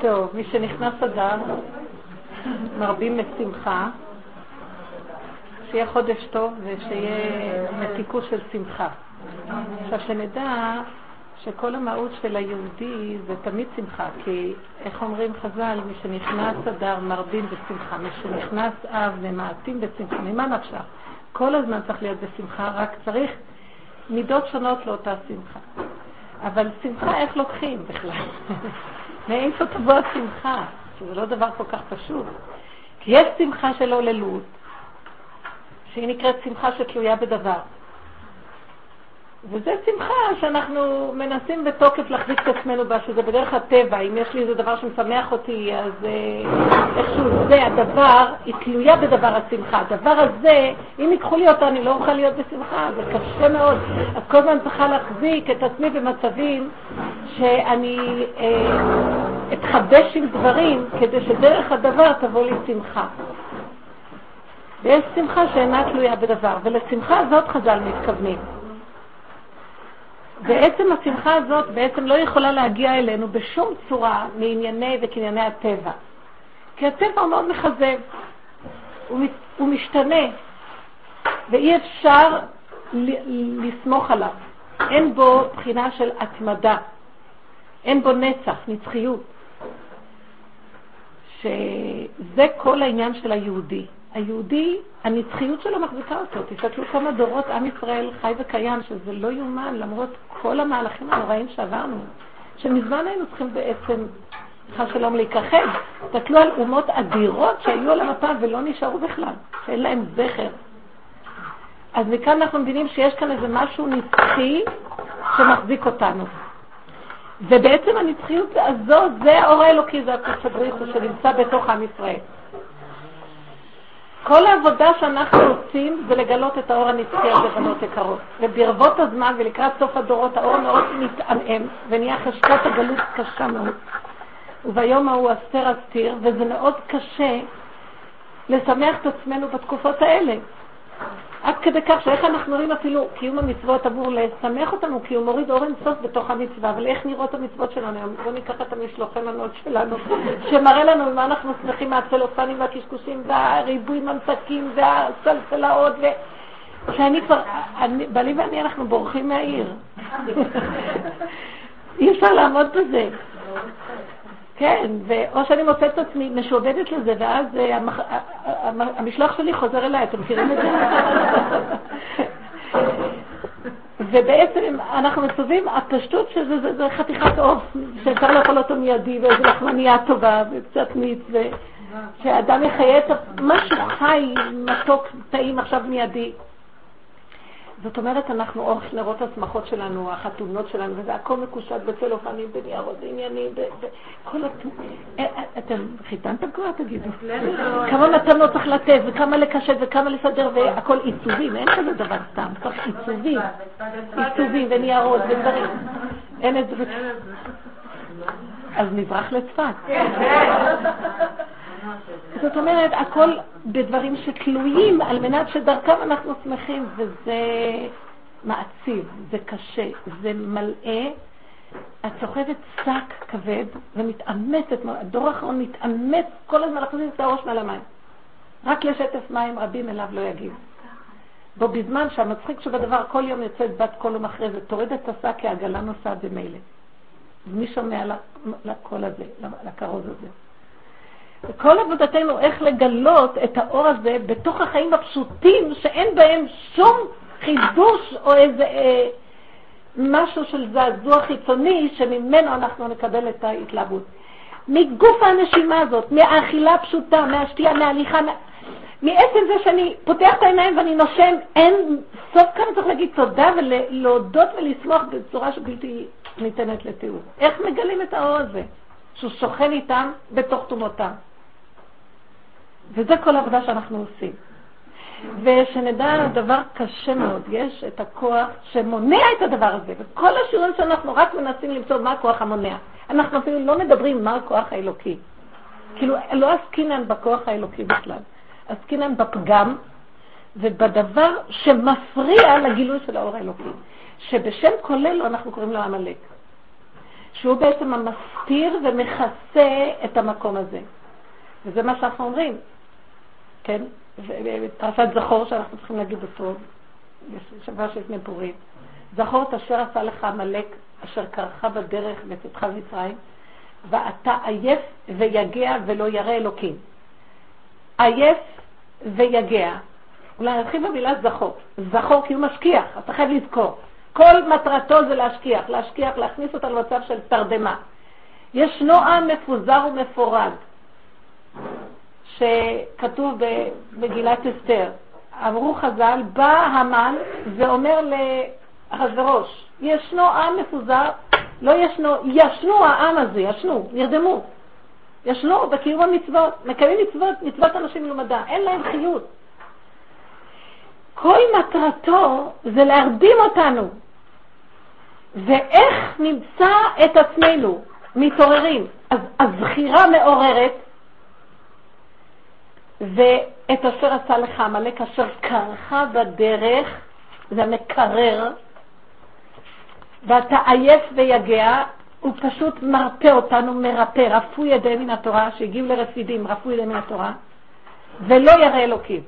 טוב, מי שנכנס אדר, מרבים משמחה, שיהיה חודש טוב ושיהיה מתיקות של שמחה. עכשיו שנדע שכל המהות של היהודי זה תמיד שמחה, כי איך אומרים חז"ל, מי שנכנס אדר מרבים בשמחה, מי שנכנס אב ממעטים בשמחה, ממה נפשך? כל הזמן צריך להיות בשמחה, רק צריך מידות שונות לאותה שמחה. אבל שמחה איך לוקחים בכלל? מאיפה תבוא השמחה? שזה לא דבר כל כך פשוט. כי יש שמחה של עוללות, שהיא נקראת שמחה שתלויה בדבר. וזה שמחה שאנחנו מנסים בתוקף להחזיק את עצמנו בה, שזה בדרך הטבע. אם יש לי איזה דבר שמשמח אותי, אז אה, איכשהו זה הדבר, היא תלויה בדבר השמחה. הדבר הזה, אם ייקחו לי אותה, אני לא אוכל להיות בשמחה, זה קשה מאוד. אז כל הזמן צריכה להחזיק את עצמי במצבים שאני אה, אתחדש עם דברים, כדי שדרך הדבר תבוא לי שמחה. ויש שמחה שאינה תלויה בדבר, ולשמחה הזאת חז"ל מתכוונים. ועצם השמחה הזאת בעצם לא יכולה להגיע אלינו בשום צורה מענייני וקנייני הטבע. כי הטבע הוא מאוד מכזב, הוא משתנה, ואי אפשר לסמוך עליו. אין בו בחינה של התמדה, אין בו נצח, נצחיות. שזה כל העניין של היהודי. היהודי, הנצחיות שלו מחזיקה אותו. תסתכלו כמה דורות עם ישראל חי וקיים, שזה לא יאומן, למרות כל המהלכים הנוראים שעברנו, שמזמן היינו צריכים בעצם, חס שלום, להיכחד. תסתכלו על אומות אדירות שהיו על המפה ולא נשארו בכלל, שאין להם זכר. אז מכאן אנחנו מבינים שיש כאן איזה משהו נצחי שמחזיק אותנו. ובעצם הנצחיות הזו, זה האור האלוקי, זה הקדוש שנמצא בתוך עם ישראל. כל העבודה שאנחנו עושים זה לגלות את האור הנצחי הזה, בנות יקרות. וברבות הזמן ולקראת סוף הדורות האור מאוד מתעמעם ונהיה חשקת הגלות קשה מאוד. וביום ההוא אסתר אסתיר, וזה מאוד קשה לשמח את עצמנו בתקופות האלה. עד כדי כך שאיך אנחנו רואים אפילו קיום המצוות אמור לשמח אותנו, כי הוא מוריד אור אינסוף בתוך המצווה, אבל איך נראות המצוות שלנו היום? בואו ניקח את המשלוחי מנות שלנו, שמראה לנו מה אנחנו שמחים מהצלופנים והקשקושים והריבוי ממתקים והסלסלאות, ו... שאני כבר, אני, בעלי ואני אנחנו בורחים מהעיר. אי אפשר לעמוד בזה. כן, או שאני מוצאת את עצמי משועבדת לזה, ואז אה, המשלוח שלי חוזר אליי, אתם מכירים את זה? ובעצם אנחנו מצווים, הפשטות שזה זה, זה חתיכת עוף, שאפשר לאכול אותו מיידי, ואיזו לחמניה טובה, וקצת מיץ, ושאדם יחיה את משהו חי, מתוק, טעים עכשיו מיידי. זאת אומרת, אנחנו אור נרות השמחות שלנו, החתונות שלנו, וזה הכל מקושט בצלופנים, בניירות, בעניינים, בכל הת... אה, אה, אתם חיתנתם כבר, תגידו? כמה מתנות צריך לתת, וכמה לקשט, וכמה לסדר, והכל עיצובים, אין כזה דבר סתם, צריך עיצובים, עיצובים וניירות ודברים. אין את זה. אז נברח לצפת. זאת אומרת, הכל בדברים שתלויים על מנת שדרכם אנחנו שמחים, וזה מעציב, זה קשה, זה מלאה. את סוחבת שק כבד ומתעמתת, הדור האחרון מתעמת כל הזמן להכניס את הראש מעל המים. רק לשטף מים רבים אליו לא יגיב. בו בזמן שהמצחיק שבדבר, כל יום יוצאת בת קול ומכרזת, תוריד את השק כי העגלה נוסעת במילא. מי שומע לקול הזה, לכרוז הזה? וכל עבודתנו איך לגלות את האור הזה בתוך החיים הפשוטים שאין בהם שום חידוש או איזה אה, משהו של זעזוע חיצוני שממנו אנחנו נקבל את ההתלהבות. מגוף הנשימה הזאת, מהאכילה הפשוטה, מהשתייה, מההליכה, מה... מעצם זה שאני פותח את העיניים ואני נושם, אין, סוף כאן צריך להגיד תודה ולהודות ולשמוח בצורה שבלתי ניתנת לתיאור. איך מגלים את האור הזה? שהוא שוכן איתם בתוך תומותם. וזה כל העבודה שאנחנו עושים. ושנדע דבר קשה מאוד, יש את הכוח שמונע את הדבר הזה, וכל השיעורים שאנחנו רק מנסים למצוא מה הכוח המונע. אנחנו אפילו לא מדברים מה הכוח האלוקי. כאילו, לא עסקינן בכוח האלוקי בכלל, עסקינן בפגם ובדבר שמפריע לגילוי של האור האלוקי, שבשם כולל אנחנו קוראים לו עמלק. שהוא בעצם המסתיר ומכסה את המקום הזה. וזה מה שאנחנו אומרים, כן? פרשת זכור שאנחנו צריכים להגיד אותו, שבוע שלפני פורים. זכור את אשר עשה לך עמלק, אשר קרחה בדרך בצאתך ממצרים, ואתה עייף ויגע ולא ירא אלוקים. עייף ויגע. אולי נתחיל במילה זכור. זכור כי הוא משכיח, אתה חייב לזכור. כל מטרתו זה להשכיח, להשכיח, להכניס אותה למצב של תרדמה. ישנו עם מפוזר ומפורד, שכתוב במגילת אסתר. אמרו חז"ל, בא המן ואומר לאחשוורוש, ישנו עם מפוזר, לא ישנו, ישנו העם הזה, ישנו, נרדמו. ישנו בקיום המצוות, מקיימים מצוות, מצוות אנשים מלומדה, אין להם חיות. כל מטרתו זה להרדים אותנו. ואיך נמצא את עצמנו מתעוררים? אז הזכירה מעוררת, ואת אשר עשה לך עמלק אשר קרחה בדרך, זה מקרר, ואתה עייף ויגע, הוא פשוט מרפא אותנו, מרפא, רפו ידי מן התורה, שהגיעו לרפידים, רפו ידי מן התורה, ולא ירא אלוקים.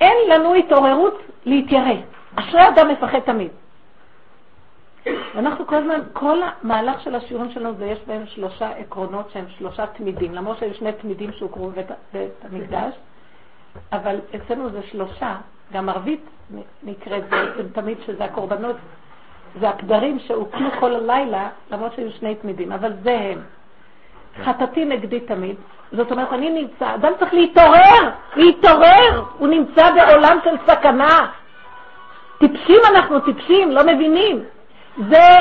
אין לנו התעוררות להתיירא. אשרי אדם מפחד תמיד. ואנחנו כל הזמן, כל המהלך של השיעורים שלנו זה יש בהם שלושה עקרונות שהם שלושה תמידים, למרות שהיו שני תמידים שהוקראו בבית המקדש, אבל אצלנו זה שלושה, גם ערבית נקראת, זה תמיד שזה הקורבנות, זה הפדרים שהוקלו כל הלילה, למרות שהיו שני תמידים, אבל זה הם. חטאתי נגדי תמיד, זאת אומרת, אני נמצא, אדם צריך להתעורר, להתעורר, הוא נמצא בעולם של סכנה. טיפשים אנחנו, טיפשים, לא מבינים. זה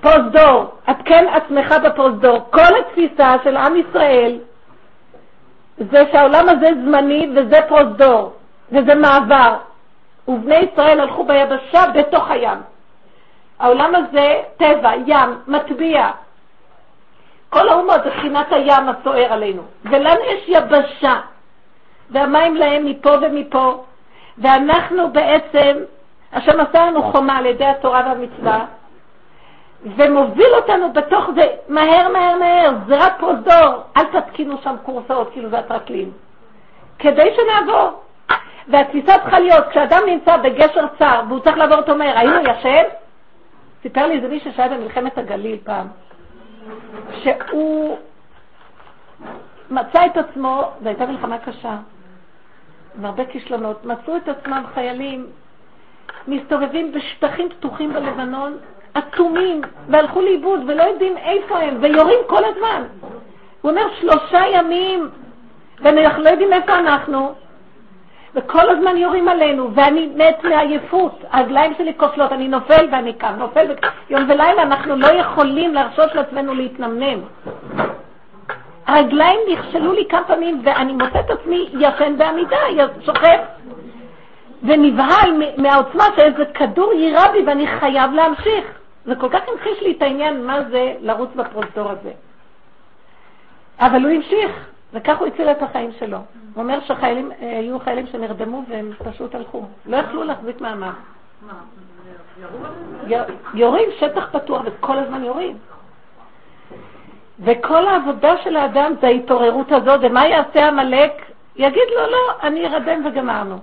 פרוזדור, עדכן עצמך בפרוזדור. כל התפיסה של עם ישראל זה שהעולם הזה זמני וזה פרוזדור, וזה מעבר. ובני ישראל הלכו ביבשה בתוך הים. העולם הזה, טבע, ים, מטביע, כל האומות זה בחינת הים הסוער עלינו. ולנו יש יבשה, והמים להם מפה ומפה, ואנחנו בעצם, השם עשה לנו חומה על ידי התורה והמצווה, ומוביל אותנו בתוך זה מהר מהר מהר, זה רק פרוזדור, אל תתקינו שם קורסאות, כאילו זה הטרקלין, כדי שנעבור. והתפיסה צריכה להיות, כשאדם נמצא בגשר צר והוא צריך לעבור, אתה אומר, האם הוא ישן? סיפר לי איזה מישהו שהיה במלחמת הגליל פעם. שהוא מצא את עצמו, זו הייתה מלחמה קשה, עם הרבה כישלונות, מצאו את עצמם חיילים מסתובבים בשטחים פתוחים בלבנון, אטומים, והלכו לאיבוד ולא יודעים איפה הם, ויורים כל הזמן. הוא אומר, שלושה ימים, ואנחנו לא יודעים איפה אנחנו, וכל הזמן יורים עלינו, ואני מת מעייפות, הרגליים שלי כושלות, אני נופל ואני קם, נופל וקם. יום ולילה אנחנו לא יכולים להרשות לעצמנו להתנמנם. הרגליים נכשלו לי כמה פעמים, ואני מוצא את עצמי ישן בעמידה, שוכב, ונבהל מהעוצמה שאיזה כדור יירה בי ואני חייב להמשיך. זה כל כך המחיש לי את העניין מה זה לרוץ בפרוזדור הזה. אבל הוא המשיך. וכך הוא הציל את החיים שלו. הוא אומר שהיו אה, חיילים שנרדמו והם פשוט הלכו. לא יכלו להחזיק מעמד. יורים, שטח פתוח, וכל הזמן יורים. וכל העבודה של האדם זה ההתעוררות הזאת, ומה יעשה עמלק? יגיד לו, לא, אני ארדם וגמרנו.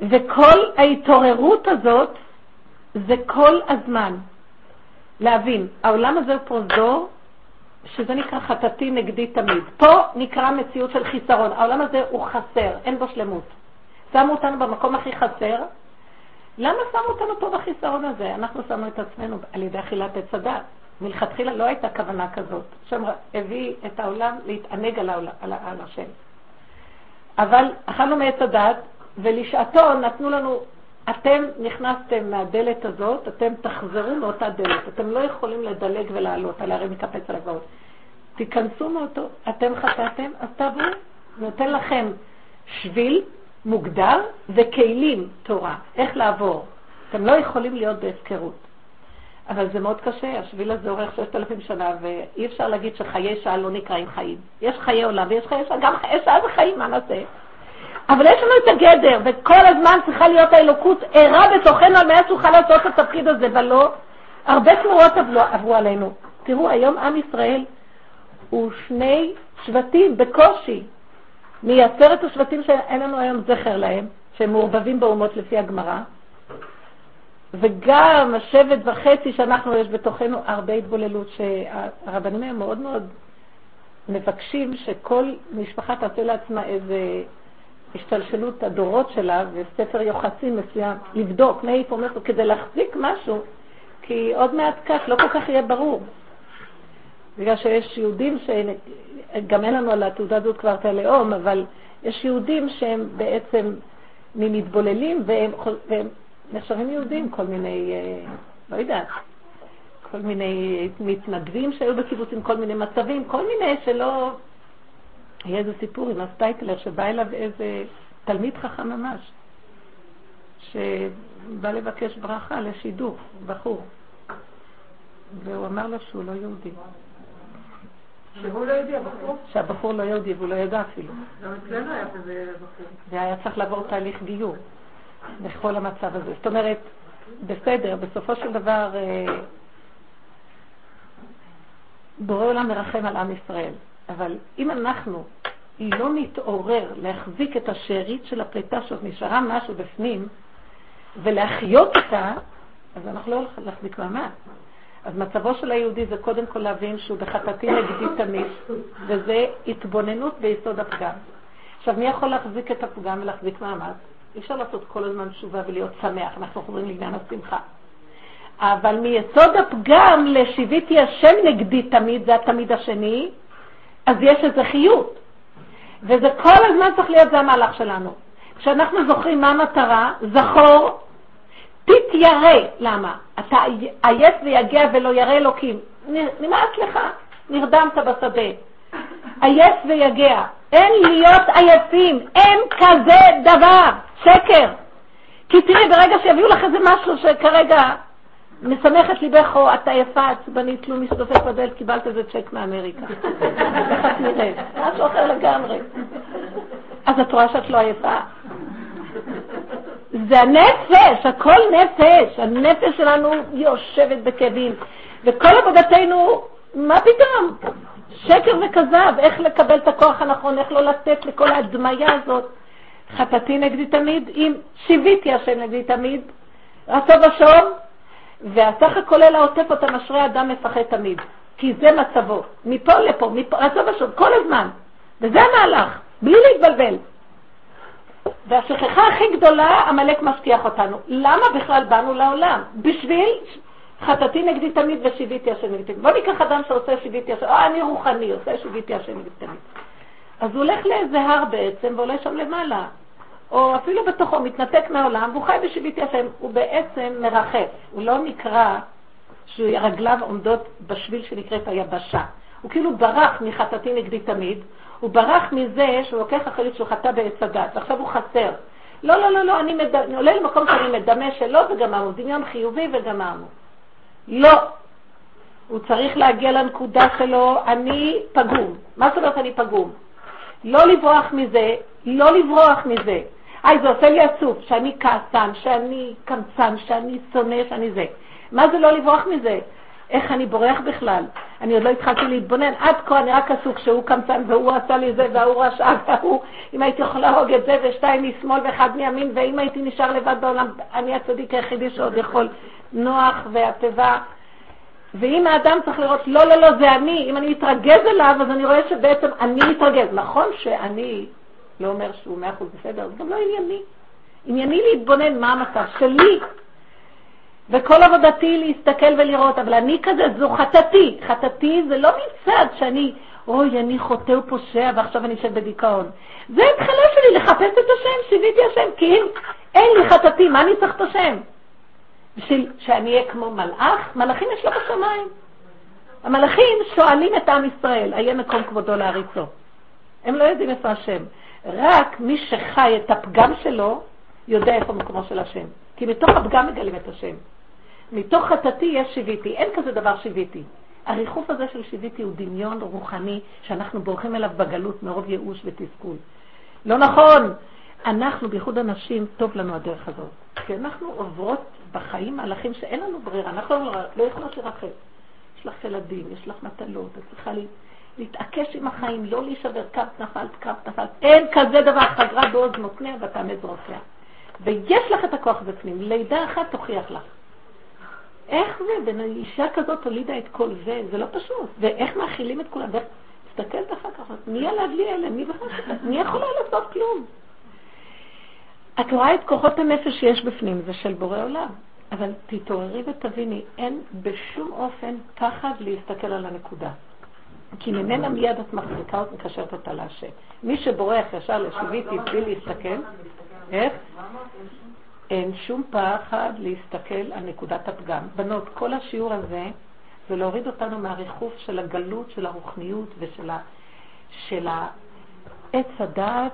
וכל ההתעוררות הזאת זה כל הזמן. להבין, העולם הזה הוא פרוזדור שזה נקרא חטאתי נגדי תמיד. פה נקרא מציאות של חיסרון. העולם הזה הוא חסר, אין בו שלמות. שמו אותנו במקום הכי חסר. למה שמו אותנו פה בחיסרון הזה? אנחנו שמנו את עצמנו על ידי אכילת עץ הדת. מלכתחילה לא הייתה כוונה כזאת. השם הביא את העולם להתענג על, על, על השם. אבל אכלנו מעץ הדת, ולשעתו נתנו לנו, אתם נכנסתם מהדלת הזאת, אתם תחזרו מאותה דלת. אתם לא יכולים לדלג ולעלות, על הרי מקפץ על הגבעות. תיכנסו מאותו, אתם חטאתם, אז תעברו. נותן לכם שביל מוגדר וכלים תורה, איך לעבור. אתם לא יכולים להיות בהפקרות. אבל זה מאוד קשה, השביל הזה אורך ששת אלפים שנה, ואי אפשר להגיד שחיי שעה לא נקראים חיים. יש חיי עולם ויש חיי שעה, גם חיי שעה זה חיים, מה נעשה? אבל יש לנו את הגדר, וכל הזמן צריכה להיות האלוקות ערה בתוכנו על מנת שאוכל לעשות את התפקיד הזה, ולא הרבה תמורות עברו עלינו. תראו, היום עם ישראל הוא שני שבטים בקושי. מעשרת השבטים שאין לנו היום זכר להם, שהם מעורבבים באומות לפי הגמרא, וגם השבט וחצי שאנחנו, יש בתוכנו הרבה התבוללות, שהרבנים הם מאוד מאוד מבקשים שכל משפחה תעשה לעצמה איזה השתלשלות הדורות שלה וספר יוחסין מסוים, לבדוק מאיפה, מאיפה, כדי להחזיק משהו, כי עוד מעט כך לא כל כך יהיה ברור. בגלל שיש יהודים, שגם אין לנו על התעודה הזאת כבר את הלאום, אבל יש יהודים שהם בעצם ממתבוללים והם, והם נחשבים יהודים, כל מיני, אה, לא יודעת, כל מיני מתנדבים שהיו בקיבוץ עם כל מיני מצבים, כל מיני שלא... היה איזה סיפור עם הסטייטלר שבא אליו איזה תלמיד חכם ממש, שבא לבקש ברכה לשידוך, בחור, והוא אמר לו שהוא לא יהודי. שהוא לא יהודי, הבחור? שהבחור לא יהודי והוא לא ידע אפילו. גם אצלנו היה כזה בחור. והיה צריך לעבור תהליך גיור לכל המצב הזה. זאת אומרת, בסדר, בסופו של דבר אה, בורא עולם מרחם על עם ישראל, אבל אם אנחנו לא נתעורר להחזיק את השארית של הפליטה שעוד נשארה משהו בפנים ולהחיות אותה, אז אנחנו לא הולכים להחזיק מעמד. אז מצבו של היהודי זה קודם כל להבין שהוא בחטאתי נגדי תמיד, וזה התבוננות ביסוד הפגם. עכשיו, מי יכול להחזיק את הפגם ולהחזיק מעמד? אי אפשר לעשות כל הזמן תשובה ולהיות שמח, אנחנו חוזרים לעניין השמחה. אבל מיסוד הפגם לשיוויתי השם נגדי תמיד, זה התמיד השני, אז יש איזה חיות. וזה כל הזמן צריך להיות, זה המהלך שלנו. כשאנחנו זוכרים מה המטרה, זכור, תתיירא. למה? אתה עייף ויגע ולא ירא אלוקים. נמאס לך, נרדמת בשדה. עייף ויגע. אין להיות עייפים, אין כזה דבר. שקר. כי תראי, ברגע שיביאו לך איזה משהו שכרגע משמח ליבך, או את עייפה, עצבנית, לא מסתופף בדלת, קיבלת איזה צ'ק מאמריקה. איך את נראית? משהו אחר לגמרי. אז את רואה שאת לא עייפה. זה הנפש, הכל נפש. הנפש שלנו יושבת בכאבים. וכל עבודתנו, מה פתאום? שקר וכזב, איך לקבל את הכוח הנכון, איך לא לתת לכל ההדמיה הזאת. חטאתי נגדי תמיד, אם שיוויתי השם נגדי תמיד, רצו ושום, והסך הכולל העוטף אותם אשרי אדם מפחד תמיד, כי זה מצבו, מפה לפה, מפה, רצו ושום, כל הזמן. וזה המהלך, בלי להתבלבל. והשכחה הכי גדולה, עמלק משכיח אותנו. למה בכלל באנו לעולם? בשביל חטאתי נגדי תמיד ושיוויתי השם נגדי תמיד. בוא ניקח אדם שעושה שיוויתי השם, אה, אני רוחני, עושה שיוויתי השם נגדי תמיד. אז הוא הולך לאיזה הר בעצם ועולה שם למעלה. או אפילו בתוכו מתנתק מהעולם, והוא חי בשיוויתי השם, הוא בעצם מרחף, הוא לא נקרא שרגליו עומדות בשביל שנקראת היבשה. הוא כאילו ברח מחטאתי נגדי תמיד, הוא ברח מזה שהוא לוקח אחריות שהוא חטא בעץ הדת, ועכשיו הוא חסר. לא, לא, לא, לא, אני מד... עולה למקום שאני מדמה שלא וגמרנו, דמיון חיובי וגמרנו. לא. הוא צריך להגיע לנקודה שלו, אני פגום. מה זאת אומרת אני פגום? לא לברוח מזה, לא לברוח מזה. היי, זה עושה לי עצוב, שאני כעסן, שאני קמצן, שאני שונא, שאני זה. מה זה לא לברוח מזה? איך אני בורח בכלל? אני עוד לא התחלתי להתבונן. עד כה אני רק עסוק שהוא קמצן והוא עשה לי זה והוא רשע והוא, אם הייתי יכולה להרוג את זה ושתיים משמאל ואחד מימין, ואם הייתי נשאר לבד בעולם, אני הצדיק היחידי שעוד יכול. נוח והתיבה. ואם האדם צריך לראות, לא, לא, לא, זה אני, אם אני אתרגז אליו, אז אני רואה שבעצם אני אתרגז. נכון שאני לא אומר שהוא מאה אחוז בסדר, זה גם לא ענייני. ענייני להתבונן מה המצב שלי. וכל עבודתי להסתכל ולראות, אבל אני כזה, זו חטאתי. חטאתי זה לא מצד שאני, אוי, אני חוטא ופושע ועכשיו אני אשב בדיכאון. זה התחלה שלי, לחפש את השם, שיוויתי השם, כי אם אין לי חטאתי, מה אני צריך את השם? בשביל שאני אהיה כמו מלאך? מלאכים יש לו בשמיים. המלאכים שואלים את עם ישראל, איה מקום כבודו להריצו. הם לא יודעים איפה השם. רק מי שחי את הפגם שלו, יודע איפה מקומו של השם. כי מתוך הפגם מגלים את השם. מתוך חטאתי יש שיוויתי. אין כזה דבר שיוויתי. הריחוף הזה של שיוויתי הוא דמיון רוחני שאנחנו בורחים אליו בגלות מרוב ייאוש ותסכול. לא נכון. אנחנו, בייחוד הנשים, טוב לנו הדרך הזאת. כי אנחנו עוברות בחיים מהלכים שאין לנו ברירה, אנחנו לא, יכולות לרחב. יש לך ילדים, יש לך מטלות, את צריכה להתעקש עם החיים, לא להישבר, קו נפלת, קו נפלת. אין כזה דבר, חגרה בעוז נותניה ותאמץ רופיה. ויש לך את הכוח בפנים, לידה אחת תוכיח לך. איך זה, בין אישה כזאת הולידה את כל זה, זה לא פשוט. ואיך מאכילים את כולם, תסתכלת אחר כך, מי ילד לי אלה, מי בכלל, מי יכולה לעשות כלום? את רואה את כוחות הנפש שיש בפנים, זה של בורא עולם. אבל תתעוררי ותביני, אין בשום אופן פחד להסתכל על הנקודה. כי ממנה מיד את מחזיקה מקשרת אותה להשם. מי שבורח ישר לשיביתי בלי להסתכל, איך? אין שום פחד להסתכל על נקודת הפגם. בנות, כל השיעור הזה זה להוריד אותנו מהריחוף של הגלות, של הרוחניות ושל ה... של העץ הדעת,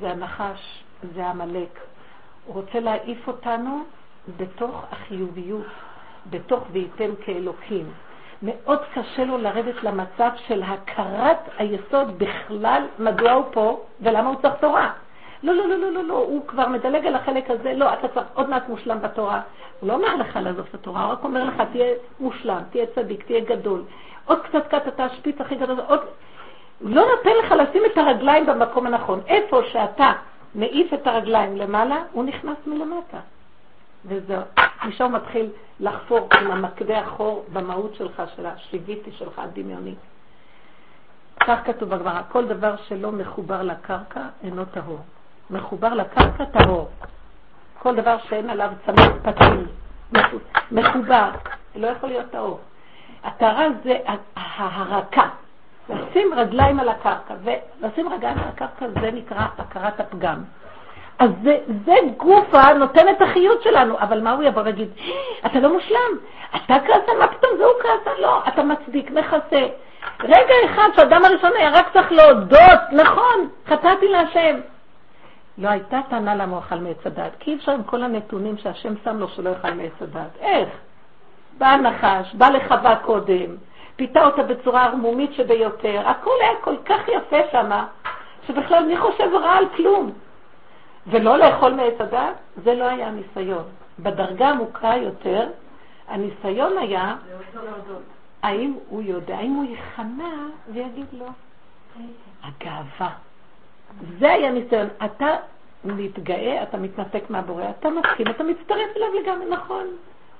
זה הנחש, זה עמלק. הוא רוצה להעיף אותנו בתוך החיוביות, בתוך וייתם כאלוקים. מאוד קשה לו לרדת למצב של הכרת היסוד בכלל, מדוע הוא פה ולמה הוא צריך תורה. לא, לא, לא, לא, לא, לא, הוא כבר מדלג על החלק הזה, לא, אתה צריך עוד מעט מושלם בתורה. הוא לא אומר לך לעזוב את התורה, הוא רק אומר לך, תהיה מושלם, תהיה צדיק, תהיה גדול. עוד קצת קט אתה השפיץ הכי גדול, עוד... לא נותן לך לשים את הרגליים במקום הנכון. איפה שאתה מעיף את הרגליים למעלה, הוא נכנס מלמטה. וזהו. משם מתחיל לחפור עם המקדה החור במהות שלך, של השליוויתי שלך, הדמיוני. כך כתוב בגמרא, כל דבר שלא מחובר לקרקע אינו טהור. מחובר לקרקע טהור. כל דבר שאין עליו צמיד פתיל, מחובר, לא יכול להיות טהור. הטהרה זה ההרקה, לשים רגליים על הקרקע, ולשים רגליים על הקרקע זה נקרא הכרת הפגם. אז זה, זה גופה נותן את החיות שלנו, אבל מה הוא יבוא ויגיד? אתה לא מושלם, אתה כעסן, מה פתאום זה הוא כעסן? לא, אתה מצדיק, מכסה. רגע אחד שהאדם הראשון היה רק צריך להודות, נכון, חטאתי להשם. לא הייתה טענה למה הוא אכל מעץ הדעת, כי אי אפשר עם כל הנתונים שהשם שם לו שלא יאכל מעץ הדעת. איך? בא הנחש, בא לחווה קודם, פיתה אותה בצורה ערמומית שביותר, הכל היה כל כך יפה שמה, שבכלל מי חושב רע על כלום? ולא לאכול מעץ הדת, זה לא היה הניסיון. בדרגה עמוקה יותר, הניסיון היה, האם הוא יודע, האם הוא ייכנע ויגיד לו, הגאווה. זה היה ניסיון. אתה מתגאה, אתה מתנתק מהבורא, אתה מסכים, אתה מצטרף אליו לגמרי, נכון.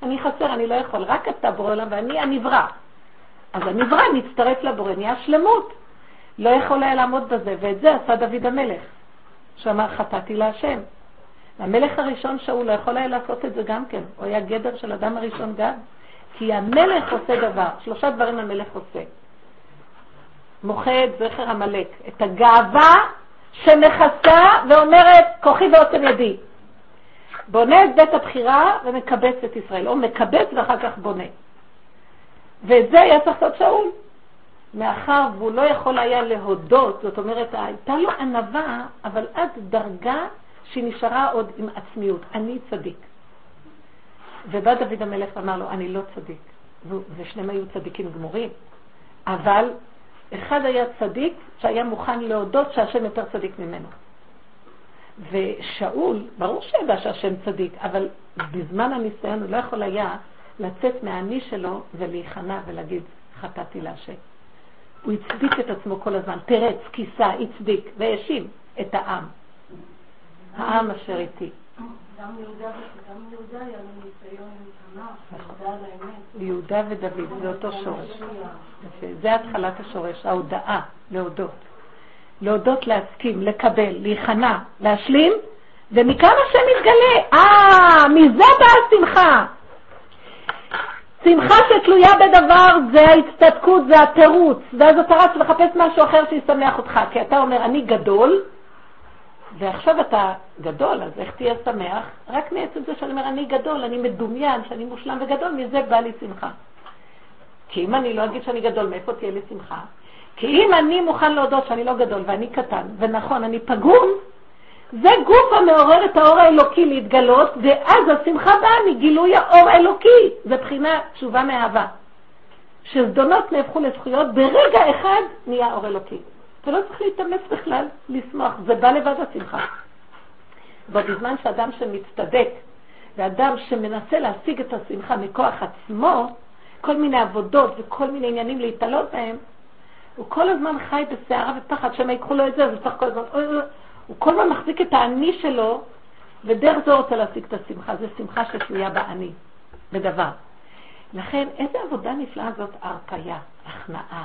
אני חסר, אני לא יכול, רק אתה בורא עולם ואני הנברא. אז הנברא מצטרף לבורא, נהיה שלמות. לא יכול היה לעמוד בזה, ואת זה עשה דוד המלך. שאמר חטאתי להשם. המלך הראשון שאול לא יכול היה לעשות את זה גם כן, הוא היה גדר של אדם הראשון גם. כי המלך עושה דבר, שלושה דברים המלך עושה. מוחה את זכר עמלק, את הגאווה שמכסה ואומרת כוחי ועוצם ידי. בונה את בית הבחירה ומקבץ את ישראל, או מקבץ ואחר כך בונה. ואת זה היה צריך לעשות שאול. מאחר והוא לא יכול היה להודות, זאת אומרת, הייתה לו ענווה, אבל עד דרגה שהיא נשארה עוד עם עצמיות. אני צדיק. ובא דוד המלך ואמר לו, אני לא צדיק. ושניהם היו צדיקים גמורים. אבל אחד היה צדיק שהיה מוכן להודות שהשם יותר צדיק ממנו. ושאול, ברור שידע שהשם צדיק, אבל בזמן הניסיון הוא לא יכול היה לצאת מהאני שלו ולהיכנע ולהגיד, חטאתי להשם. הוא הצדיק את עצמו כל הזמן, תרץ, כיסה, הצדיק, והאשים את העם. העם אשר איתי. גם יהודה היה לו ניסיון עם תנ"ך, יהודה ודוד, זה אותו שורש. זה התחלת השורש, ההודעה, להודות. להודות, להסכים, לקבל, להיכנע, להשלים, ומכאן השם מתגלה. אה, מזה באה השמחה. שמחה שתלויה בדבר זה ההצטדקות, זה התירוץ, ואז אתה רץ לחפש משהו אחר שישמח אותך, כי אתה אומר, אני גדול, ועכשיו אתה גדול, אז איך תהיה שמח? רק מעצם זה שאני אומר, אני גדול, אני מדומיין, שאני מושלם וגדול, מזה בא לי שמחה. כי אם אני לא אגיד שאני גדול, מאיפה תהיה לי שמחה? כי אם אני מוכן להודות שאני לא גדול ואני קטן, ונכון, אני פגום, זה גוף המעורר את האור האלוקי להתגלות, ואז השמחה באה מגילוי האור האלוקי. זה בחינה תשובה מאהבה. שזדונות נהפכו לזכויות, ברגע אחד נהיה אור אלוקי. אתה לא צריך להתאמץ בכלל לשמוח, זה בא לבד השמחה. בזמן שאדם שמצטדק ואדם שמנסה להשיג את השמחה מכוח עצמו, כל מיני עבודות וכל מיני עניינים להתעלות בהם, הוא כל הזמן חי בסערה ופחד, שמא ייקחו לו את זה, אז הוא צריך כל הזמן, הוא כל הזמן מחזיק את האני שלו, ודרך זה רוצה להשיג את השמחה. זו שמחה שתלויה באני, בדבר. לכן, איזה עבודה נפלאה זאת הרפאיה, הכנעה.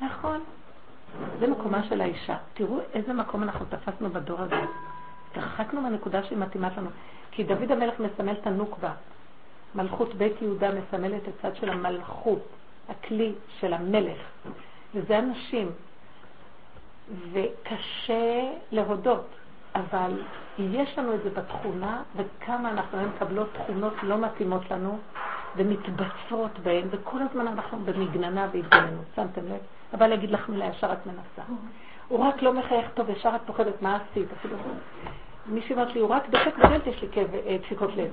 נכון, זה מקומה של האישה. תראו איזה מקום אנחנו תפסנו בדור הזה. התרחקנו מהנקודה שהיא מתאימה לנו. כי דוד המלך מסמל את הנוקבה. מלכות בית יהודה מסמלת את הצד של המלכות, הכלי של המלך. וזה הנשים. וקשה להודות, אבל יש לנו את זה בתכונה, וכמה אנחנו היום מקבלות תכונות לא מתאימות לנו, ומתבצרות בהן, וכל הזמן אנחנו במגננה והתגוננות, שמתם לב? אבל להגיד לך מילה, ישר את מנסה. הוא רק לא מחייך טוב, ישר את פוחדת, מה עשית? אפילו מישהי אומרת לי, הוא רק דופק בדלת, יש לי אה, דפיקות לב.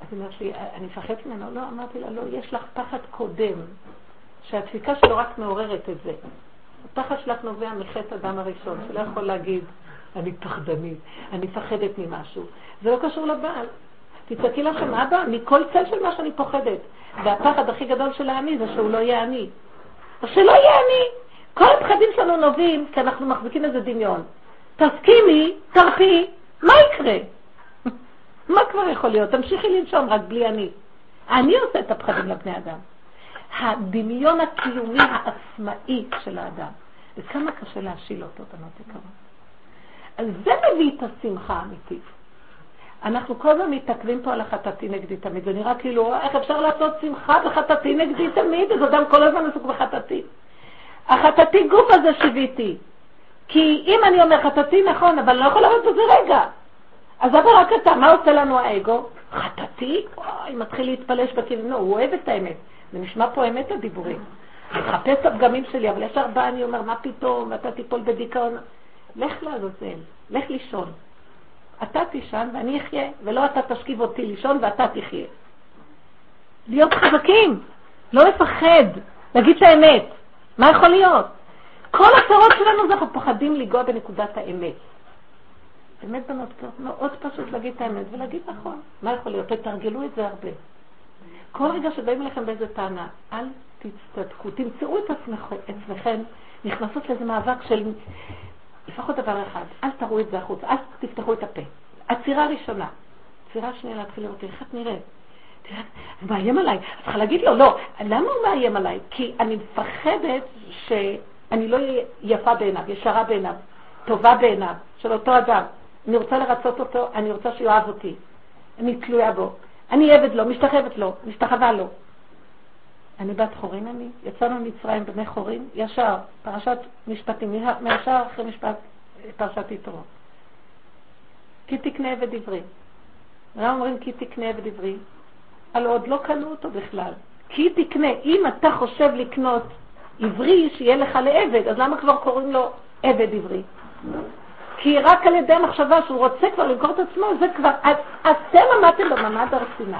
אז היא אומרת לי, אני מפחדת ממנו. לא, אמרתי לה, לא, יש לך פחד קודם, שהדפיקה שלו רק מעוררת את זה. הפחד שלך נובע מחטא אדם הראשון, שלא יכול להגיד, אני פחדנית, אני מפחדת ממשהו. זה לא קשור לבעל. תצעקי לכם, אבא, מכל צל של מה שאני פוחדת. והפחד הכי גדול של האני זה שהוא לא יהיה אני. אז שלא יהיה אני. כל הפחדים שלנו נובעים כי אנחנו מחזיקים איזה דמיון. תסכימי, תרפי, מה יקרה? מה כבר יכול להיות? תמשיכי לנשום רק בלי אני. אני עושה את הפחדים לבני אדם. הדמיון הקיומי העצמאי של האדם. וכמה קשה להשיל אותו, בנות יקרות. אז זה מביא את השמחה האמיתית. אנחנו כל הזמן מתעכבים פה על החטאתי נגדי תמיד. זה נראה כאילו, איך אפשר לעשות שמחה בחטאתי נגדי תמיד? אז אדם כל הזמן עסוק בחטאתי. החטאתי גוף הזה שיוויתי. כי אם אני אומר חטאתי נכון, אבל לא יכול לעבוד בזה רגע. אז אבל רק אתה, מה עושה לנו האגו? חטאתי? אוי, מתחיל להתפלש בכיוון, הוא אוהב את האמת. זה נשמע פה אמת הדיבורים. אני מחפש את הפגמים שלי, אבל ישר בא אני אומר, מה פתאום, ואתה תיפול בדיכאון. לך לעזאזל, לך לישון. אתה תישן ואני אחיה, ולא אתה תשכיב אותי לישון ואתה תחיה. להיות חזקים, לא לפחד, להגיד את האמת. מה יכול להיות? כל הצרות שלנו זה אנחנו פוחדים לנגוע בנקודת האמת. באמת בנות, מאוד פשוט להגיד את האמת ולהגיד נכון. מה יכול להיות? תתרגלו את זה הרבה. כל רגע שבאים אליכם באיזה טענה, אל תצטדקו, תמצאו את עצמכם נכנסות לאיזה מאבק של לפחות דבר אחד, אל תראו את זה החוצה, אל תפתחו את הפה. עצירה ראשונה. עצירה שנייה להתחיל לראות איך את נראית. הוא מאיים עליי. את צריכה להגיד לו, לא, למה הוא מאיים עליי? כי אני מפחדת שאני לא אהיה יפה בעיניו, ישרה בעיניו, טובה בעיניו, של אותו אדם. אני רוצה לרצות אותו, אני רוצה שהוא אותי. אני תלויה בו. אני עבד לו, משתחוות לו, משתחווה לו. אני בת חורין אני, יצאנו ממצרים בני חורין, ישר, פרשת משפטים, מישר אחרי משפט, פרשת יתרו. כי תקנה עבד עברי. למה אומרים כי תקנה עבד עברי? הלוא עוד לא קנו אותו בכלל. כי תקנה, אם אתה חושב לקנות עברי שיהיה לך לעבד, אז למה כבר קוראים לו עבד עברי? כי רק על ידי המחשבה שהוא רוצה כבר למכור את עצמו, זה כבר, אתם עמדתם במעמד הר סיני.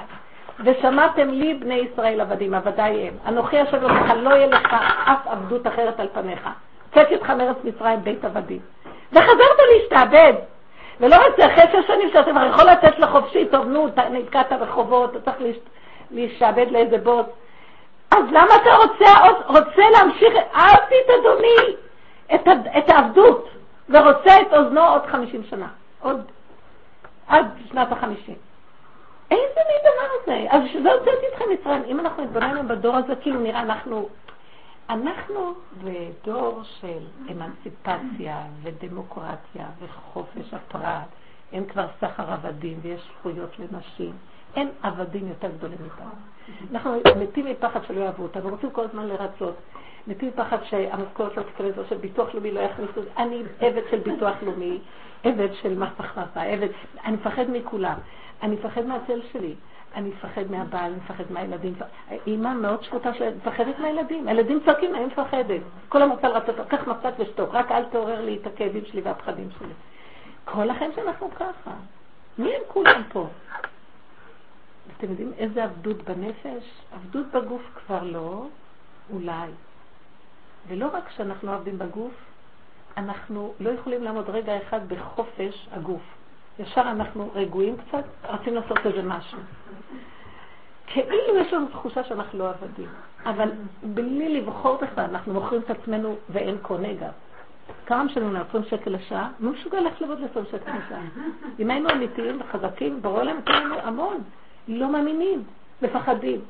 ושמעתם לי בני ישראל עבדים, עבדיי הם. אנוכי אשר לך, לא יהיה לך אף עבדות אחרת על פניך. צאתי אותך מארץ מצרים בית עבדים. וחזרת להשתעבד. ולא רק זה, אחרי שש שנים שאתה כבר יכול לתת לחופשי, טוב, נו, נתקעת בחובות, אתה צריך להשתעבד לאיזה בוס. אז למה אתה רוצה, רוצה להמשיך, אהבתי את אדוני, את, את העבדות, ורוצה את אוזנו עוד חמישים שנה, עוד, עד שנת החמישים. איזה מין דבר זה? אז שזה הוצאתי אתכם מצרים. אם אנחנו נתבונן בדור הזה, כאילו נראה אנחנו... אנחנו בדור של אמנציפציה ודמוקרטיה וחופש הפרט. אין כבר סחר עבדים ויש זכויות לנשים. אין עבדים יותר גדולים מאיתנו. אנחנו מתים מפחד שלא יאהבו אותנו, רוצים כל הזמן לרצות. מתים מפחד שהמשכורת לא תיכנס, או שביטוח לאומי לא יכניסו. אני עבד של ביטוח לאומי, עבד של מס הכנסה, עבד, אני מפחד מכולם. אני מפחד מהצל שלי, אני מפחד מהבעל, אני מפחד מהילדים. אימא מאוד שקוטה שלי, מפחדת מהילדים. הילדים צועקים, אני מפחדת. כל רוצה לרצות, קח מצת ושתוק, רק אל תעורר לי את הכאבים שלי והפחדים שלי. כל החיים שאנחנו ככה. מי הם כולם פה? אתם יודעים איזה עבדות בנפש? עבדות בגוף כבר לא, אולי. ולא רק שאנחנו עבדים בגוף, אנחנו לא יכולים לעמוד רגע אחד בחופש הגוף. ישר אנחנו רגועים קצת, רוצים לעשות איזה משהו. כאילו יש לנו תחושה שאנחנו לא עבדים, אבל בלי לבחור בכלל, אנחנו מוכרים את עצמנו ואין קונה גם. כמה משלמים לנו 20 שקל לשעה? מי מסוגל ללכת לעבוד ל-20 שקל לשעה? אם היינו אמיתיים וחזקים, ברור להם לנו המון. לא מאמינים, מפחדים.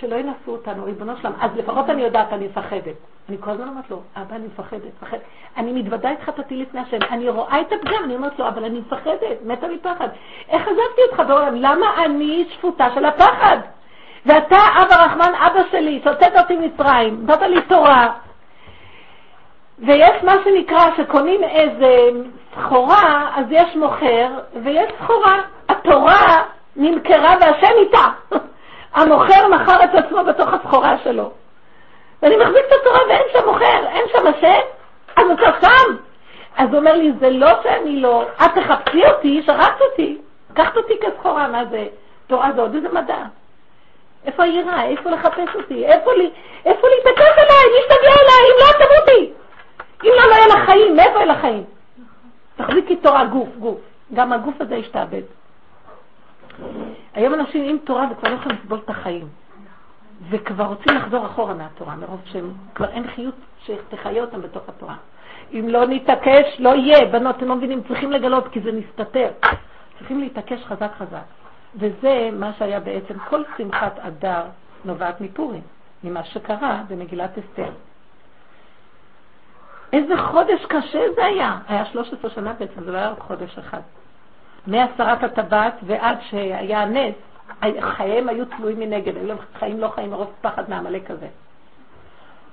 שלא ינסו אותנו, ריבונו שלם. אז לפחות אני יודעת, אני מפחדת. אני כל הזמן אומרת לו, אבא, אני מפחדת, מפחדת. אני מתוודה איתך תתי לפני השם. אני רואה את הפגם, אני אומרת לו, אבל אני מפחדת, מתה מפחד. איך עזבתי אותך בעולם? למה אני שפוטה של הפחד? ואתה, אבא רחמן, אבא שלי, שהוצאת אותי מצרים, נתת לי תורה, ויש מה שנקרא, שקונים איזה סחורה, אז יש מוכר, ויש סחורה. התורה נמכרה והשם איתה. המוכר מכר את עצמו בתוך הסחורה שלו. ואני מחזיק את התורה ואין שם מוכר, אין שם השם, אז אתה שם. אז הוא אומר לי, זה לא שאני לא, את תחפשי אותי, שרצת אותי, לקחת אותי כסחורה, מה זה? תורה זה עוד איזה מדע. איפה היראה? איפה לחפש אותי? איפה לי? איפה להתעקש עליי? מי שתגיע אליי? אם לא, תמותי. אם לא, לא יהיה לך חיים. מאיפה יהיה לך חיים? תחזיקי תורה גוף, גוף. גם הגוף הזה ישתעבד. היום אנשים עם תורה וכבר לא יכולים לסבול את החיים. וכבר רוצים לחזור אחורה מהתורה, מרוב שהם, כבר אין חיות שתחיה אותם בתוך התורה. אם לא נתעקש, לא יהיה. בנות, אתם לא מבינים, צריכים לגלות, כי זה מסתתר. צריכים להתעקש חזק חזק. וזה מה שהיה בעצם, כל שמחת אדר נובעת מפורים, ממה שקרה במגילת אסתר. איזה חודש קשה זה היה. היה 13 שנה בעצם, זה לא היה רק חודש אחד. מהסרת הטבעת ועד שהיה הנס, חייהם היו תלויים מנגד, היו להם חיים לא חיים מרוב פחד מהעמלק הזה.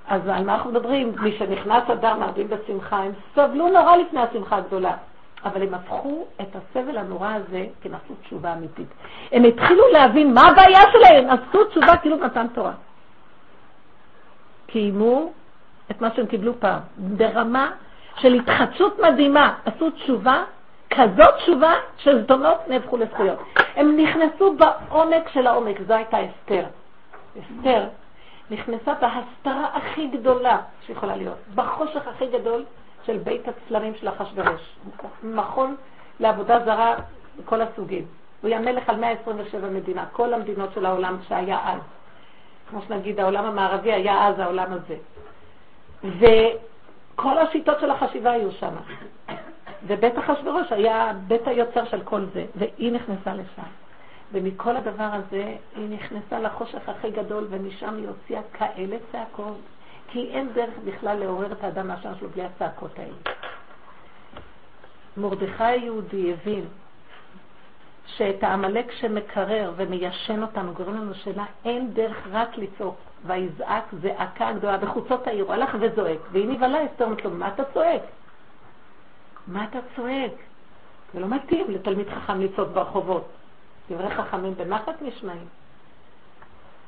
אז על מה אנחנו מדברים? מי שנכנס אדר מרבים בשמחה, הם סבלו נורא לפני השמחה הגדולה. אבל הם הפכו את הסבל הנורא הזה כנעשו תשובה אמיתית. הם התחילו להבין מה הבעיה שלהם, עשו תשובה כאילו מתן תורה. קיימו את מה שהם קיבלו פעם, ברמה של התחדשות מדהימה, עשו תשובה כזאת תשובה שזדונות נהפכו לזכויות. הם נכנסו בעומק של העומק, זו הייתה אסתר. אסתר נכנסה בהסתרה הכי גדולה שיכולה להיות, בחושך הכי גדול של בית הצלמים של אחשוורוש. מכון לעבודה זרה מכל הסוגים. הוא היה מלך על 127 מדינה, כל המדינות של העולם שהיה אז. כמו שנגיד, העולם המערבי היה אז העולם הזה. וכל השיטות של החשיבה היו שם. ובית אחשורוש היה בית היוצר של כל זה, והיא נכנסה לשם. ומכל הדבר הזה היא נכנסה לחושך הכי גדול, ומשם היא הוציאה כאלה צעקות, כי אין דרך בכלל לעורר את האדם מהשם שלו בלי הצעקות האלה. מרדכי היהודי הבין שאת העמלק שמקרר ומיישן אותנו, גורם לנו שאלה, אין דרך רק לצעוק. ויזעק זעקה גדולה בחוצות העיר, הוא הלך וזועק, והיא נבהלה אסתר, אומרת לו, מה אתה צועק? מה אתה צועק? זה לא מתאים לתלמיד חכם לצעוק ברחובות. דברי חכמים בנחת נשמעים.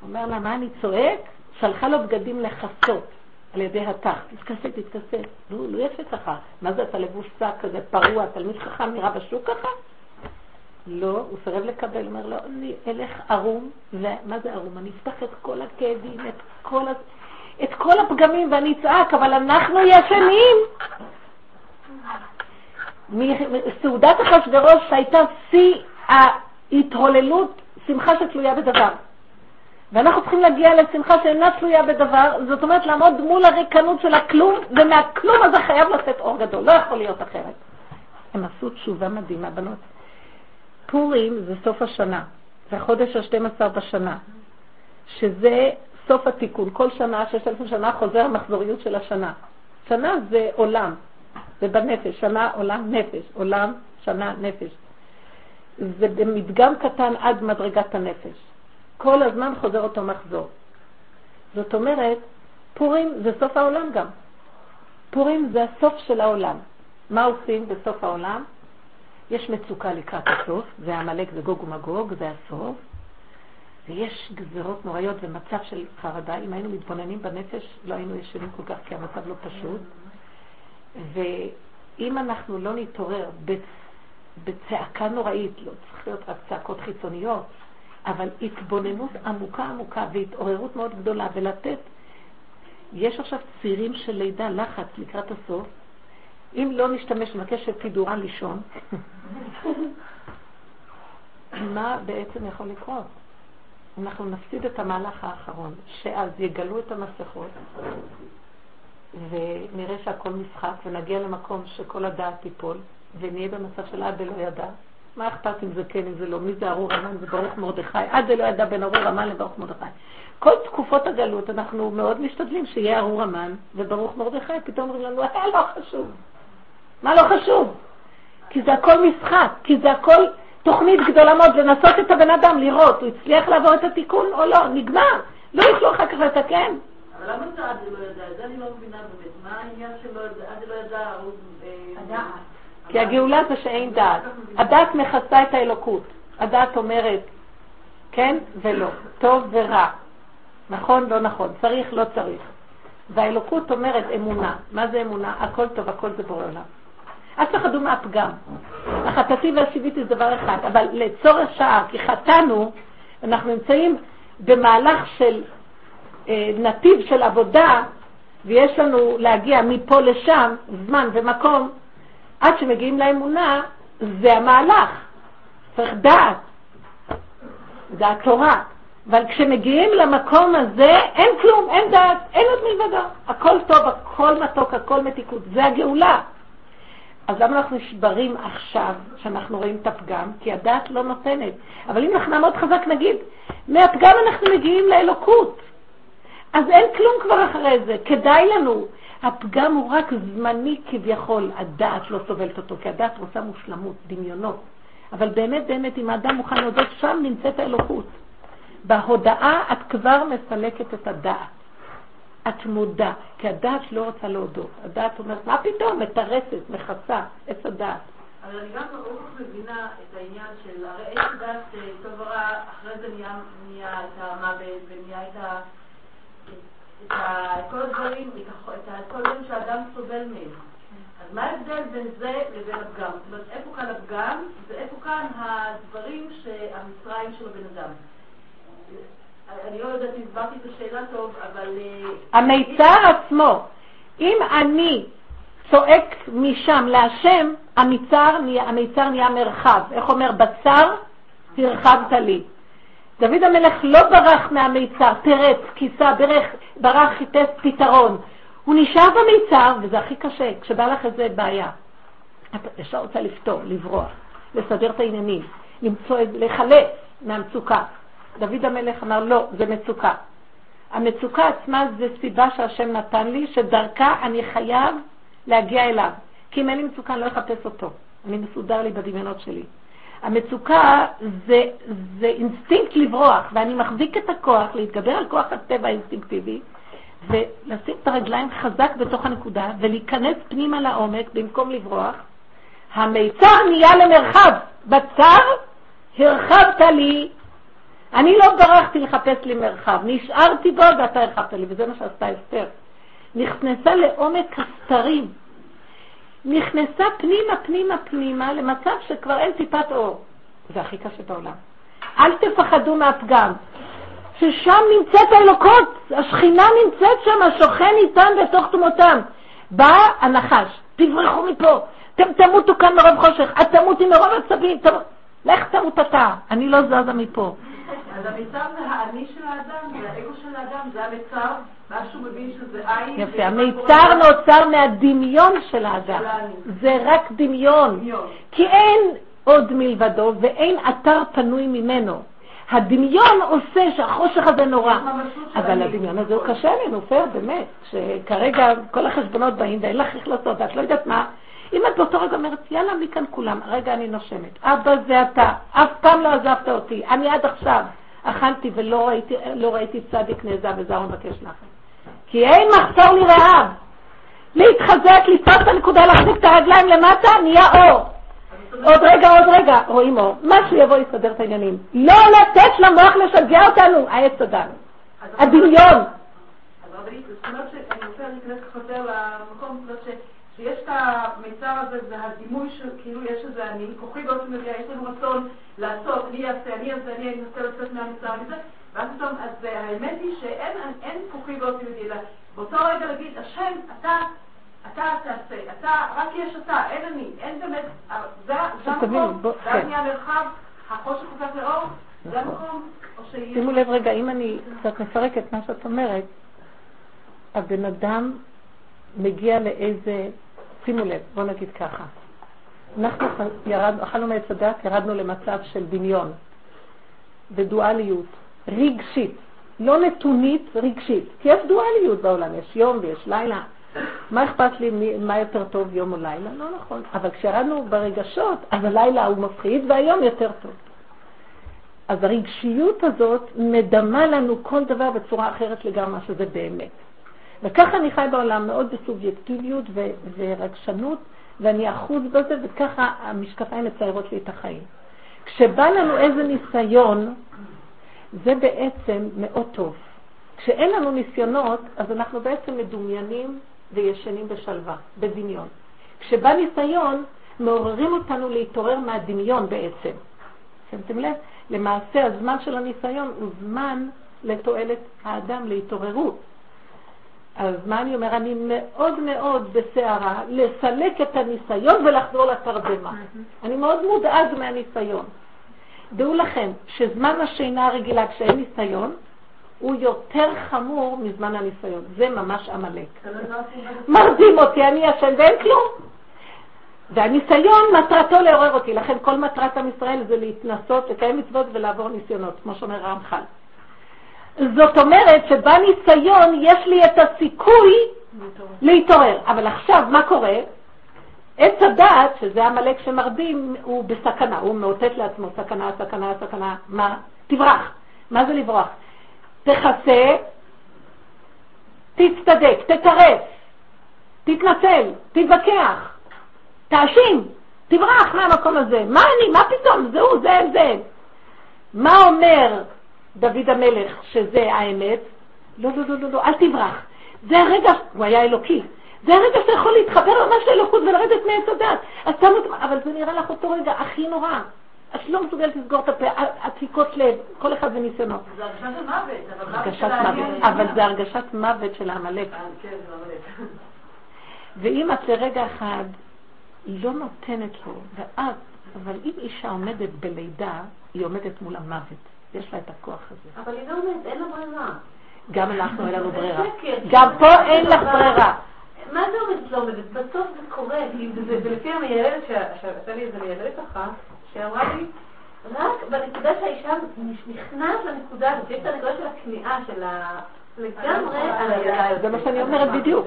אומר לה, מה אני צועק? שלחה לו בגדים לכסות על ידי התח. תתכסה, תתכסה. נו, לא יפה ככה. מה זה, אתה לבוש שק כזה פרוע, תלמיד חכם נראה בשוק ככה? לא, הוא סירב לקבל, אומר לו, אני אלך ערום, ומה זה ערום? אני אפתח את כל הכאבים, את כל, את כל הפגמים ואני אצעק, אבל אנחנו ישנים. מסעודת אחשוורוש הייתה שיא ההתהוללות, שמחה שתלויה בדבר. ואנחנו צריכים להגיע לשמחה שאינה תלויה בדבר, זאת אומרת לעמוד מול הריקנות של הכלום, ומהכלום הזה חייב לצאת אור גדול, לא יכול להיות אחרת. הם עשו תשובה מדהימה, בנות. פורים זה סוף השנה, זה החודש ה-12 בשנה, שזה סוף התיקון. כל שנה, ששת אלפים שנה, חוזר המחזוריות של השנה. שנה זה עולם, ובנפש, שנה עולם נפש, עולם שנה נפש. זה במדגם קטן עד מדרגת הנפש. כל הזמן חוזר אותו מחזור. זאת אומרת, פורים זה סוף העולם גם. פורים זה הסוף של העולם. מה עושים בסוף העולם? יש מצוקה לקראת הסוף, זה עמלק, זה גוג ומגוג, זה הסוף, ויש גזרות נוראיות ומצב של חרדה. אם היינו מתבוננים בנפש, לא היינו ישנים כל כך, כי המצב לא פשוט. ואם אנחנו לא נתעורר בצעקה נוראית, לא צריך להיות רק צעקות חיצוניות, אבל התבוננות עמוקה עמוקה והתעוררות מאוד גדולה, ולתת, יש עכשיו צירים של לידה, לחץ לקראת הסוף, אם לא נשתמש, נבקש שתדעו לישון, מה בעצם יכול לקרות? אנחנו נפסיד את המהלך האחרון, שאז יגלו את המסכות ונראה שהכל משחק ונגיע למקום שכל הדעת תיפול ונהיה במצב של עד דלא ידע. מה אכפת אם זה כן, אם זה לא? מי זה ארור המן וברוך מרדכי? עד דלא ידע בין ארור המן לברוך מרדכי. כל תקופות הגלות אנחנו מאוד משתדלים שיהיה ארור המן וברוך מרדכי, פתאום אומרים לנו, אה, לא חשוב. מה לא חשוב? כי זה הכל משחק, כי זה הכל תוכנית גדולה מאוד, לנסות את הבן אדם, לראות, הוא הצליח לעבור את התיקון או לא, נגמר. לא יוכלו אחר כך לתקן. אבל למה זה עד לא ידע? זה אני לא מבינה באמת. מה העניין שלו, עד לא ידע, הוא... הדעת. כי הגאולה זה שאין דעת. הדעת מכסה את האלוקות. הדעת אומרת כן ולא, טוב ורע, נכון, לא נכון, צריך, לא צריך. והאלוקות אומרת אמונה. מה זה אמונה? הכל טוב, הכל זה בורא עולם. אל תפחדו מהפגם. החטאתי והשיביתי זה דבר אחד, אבל לצורך שעה, כי חטאנו, אנחנו נמצאים במהלך של אה, נתיב של עבודה, ויש לנו להגיע מפה לשם, זמן ומקום, עד שמגיעים לאמונה, זה המהלך. צריך דעת. זה התורה. אבל כשמגיעים למקום הזה, אין כלום, אין דעת, אין עוד מלבדו. הכל טוב, הכל מתוק, הכל מתיקות. זה הגאולה. אז למה אנחנו נשברים עכשיו, שאנחנו רואים את הפגם? כי הדעת לא נותנת. אבל אם אנחנו נעמוד חזק, נגיד, מהפגם אנחנו מגיעים לאלוקות. אז אין כלום כבר אחרי זה, כדאי לנו. הפגם הוא רק זמני כביכול, הדעת לא סובלת אותו, כי הדעת רוצה מושלמות, דמיונות. אבל באמת, באמת, אם האדם מוכן להודות, שם נמצאת האלוקות. בהודאה את כבר מסלקת את הדעת. את מודה, כי הדעת לא רוצה להודות. הדעת אומרת, מה פתאום? מתרסת, מכסה, עץ הדעת. אבל אני גם לא מבינה את העניין של, הרי עץ הדעת אה, טוב ורע, אחרי זה נהיה את המוות ונהיה את ה... את כל הדברים, את כל הדברים שהאדם סובל מהם. אז מה ההבדל בין זה לבין הפגם? זאת אומרת, איפה כאן הפגם ואיפה כאן הדברים שהמצרים של הבן אדם? אני לא יודעת אם הסברתי את השאלה טוב, אבל... אה, המיצר עצמו, אם אני צועק משם להשם, המיצר המיצר נהיה מרחב. איך אומר? בשר הרחבת לי. דוד המלך לא ברח מהמיצר, פרץ, כיסה, ברך, ברח, חיפש פתרון. הוא נשאר במיצר, וזה הכי קשה, כשבא לך איזה בעיה. את ישר רוצה לפתור, לברוח, לסדר את העניינים, למצוא, לחלץ מהמצוקה. דוד המלך אמר, לא, זה מצוקה. המצוקה עצמה זה סיבה שהשם נתן לי, שדרכה אני חייב להגיע אליו. כי אם אין לי מצוקה, אני לא אחפש אותו. אני מסודר לי בדמיונות שלי. המצוקה זה, זה אינסטינקט לברוח, ואני מחזיק את הכוח להתגבר על כוח הטבע האינסטינקטיבי, ולשים את הרגליים חזק בתוך הנקודה, ולהיכנס פנימה לעומק במקום לברוח. המיצר נהיה למרחב. בצר הרחבת לי אני לא ברחתי לחפש לי מרחב, נשארתי בו ואתה הרחבת לי, וזה מה שעשתה אסתר. נכנסה לעומק הסתרים, נכנסה פנימה, פנימה, פנימה, למצב שכבר אין טיפת אור. זה הכי קשה בעולם. אל תפחדו מהפגם, ששם נמצאת האלוקות, השכינה נמצאת שם, השוכן איתם בתוך תמותם. בא הנחש, תברחו מפה, אתם תמותו כאן מרוב חושך, את תמותי מרוב עצבים, תמות... לך תמות אתה, אני לא זזה מפה. אז המיצר זה האני של האדם, זה האגו של האדם, זה המיצר, מה שהוא מבין שזה עין. יפה, המיצר נוצר מהדמיון של האדם. זה רק דמיון. כי אין עוד מלבדו ואין אתר פנוי ממנו. הדמיון עושה שהחושך הזה נורא. אבל הדמיון הזה הוא קשה לנו, פייר, באמת. שכרגע כל החשבונות באים ואין לך איך לעשות, ואת לא יודעת מה. אם את באותו רגע אומרת, יאללה, מכאן כולם, רגע אני נושמת. אבא זה אתה, אף פעם לא עזבת אותי, אני עד עכשיו אכלתי ולא ראיתי, לא ראיתי צדיק נעזב וזר מבקש לכם. כי אין מחסור לי. להתחזק, לתפוס את הנקודה, להחזיק את הרגליים למטה, נהיה אור. עוד רגע, עוד רגע, רואים אור. משהו יבוא יסדר את העניינים. לא לתת למוח לשגע אותנו, העץ אדם. הדמיון. אז רבנית, זאת אומרת שאני רוצה להיכנס חוזר למקום, זאת אומרת שיש את המיצר הזה, זה הדימוי של כאילו יש איזה אני, כוחי באופן מביאה, יש לנו רצון לעשות, אני אעשה, אני אעשה, אני אנסה לצאת מהמיצר וזה, ואז פתאום, אז האמת היא שאין כוחי באופן מביאה, אלא באותו רגע להגיד, השם, אתה אתה תעשה, אתה, רק יש אתה, אין אני, אין באמת, זה המקום, זה כן. נהיה מרחב, החושך הופך לאור, זה המקום, או שיש... שימו לב רגע, אם אני קצת מפרקת את מה שאת אומרת, הבן אדם מגיע לאיזה, שימו לב, בוא נגיד ככה, אנחנו ירד, אכלנו מעץ הדת, ירדנו למצב של דמיון, בדואליות, רגשית, לא נתונית, רגשית, כי יש דואליות בעולם, יש יום ויש לילה. מה אכפת לי מי, מה יותר טוב, יום או לילה? לא נכון. אבל כשירדנו ברגשות, אז הלילה הוא מפחיד והיום יותר טוב. אז הרגשיות הזאת מדמה לנו כל דבר בצורה אחרת לגמרי שזה באמת. וככה אני חי בעולם מאוד בסובייקטיביות ו- ורגשנות, ואני אחוז בזה, וככה המשקפיים מציירות לי את החיים. כשבא לנו איזה ניסיון, זה בעצם מאוד טוב. כשאין לנו ניסיונות, אז אנחנו בעצם מדומיינים וישנים בשלווה, בדמיון. כשבא ניסיון, מעוררים אותנו להתעורר מהדמיון בעצם. שמתם לב? למעשה הזמן של הניסיון הוא זמן לתועלת האדם, להתעוררות. אז מה אני אומר? אני מאוד מאוד בסערה לסלק את הניסיון ולחזור לתרדמה. אני מאוד מודאג מהניסיון. דעו לכם שזמן השינה הרגילה כשאין ניסיון, הוא יותר חמור מזמן הניסיון. זה ממש עמלק. מרדים אותי, אני אשם ואין כלום. והניסיון מטרתו לעורר אותי, לכן כל מטרת עם ישראל זה להתנסות, לקיים מצוות ולעבור ניסיונות, כמו שאומר רמח"ל. זאת אומרת שבניסיון יש לי את הסיכוי להתעורר. אבל עכשיו, מה קורה? עץ הדעת, שזה עמלק שמרדים, הוא בסכנה, הוא מאותת לעצמו סכנה, סכנה, סכנה. מה? תברח. מה זה לברוח? תכסה, תצטדק, תטרף, תתנצל, תתווכח, תאשים, תברח מהמקום הזה. מה אני? מה פתאום? זהו, זה, זה. מה אומר דוד המלך שזה האמת? לא, לא, לא, לא, לא, אל תברח. זה הרגע, הוא היה אלוקי. זה הרגע שאתה יכול להתחבר ממש לאלוקות ולרדת מעץ הדת. אז שמו, אבל זה נראה לך אותו רגע הכי נורא. את לא מסוגלת לסגור את הפה, עתיקות לב, כל אחד וניסיונות. זה הרגשת המוות, אבל הרגשת מוות, אבל זה הרגשת מוות של העמלק. כן, זה עמלק. ואם את לרגע אחד לא נותנת לו, ואת, אבל אם אישה עומדת בלידה, היא עומדת מול המוות. יש לה את הכוח הזה. אבל היא לא עומדת, אין לה ברירה. גם אנחנו אין לנו זה ברירה. גם פה אין לך ברירה. מה זה עומדת לא עומדת? בסוף זה קורה, כי זה לפי המיילדת, שעשה לי איזה מיילדת אחת, שאמרה לי, רק בנקודה שהאישה נכנעת לנקודה הזאת, יש את הנקודה של הכניעה, של ה... לגמרי על הידיים. זה מה שאני אומרת בדיוק.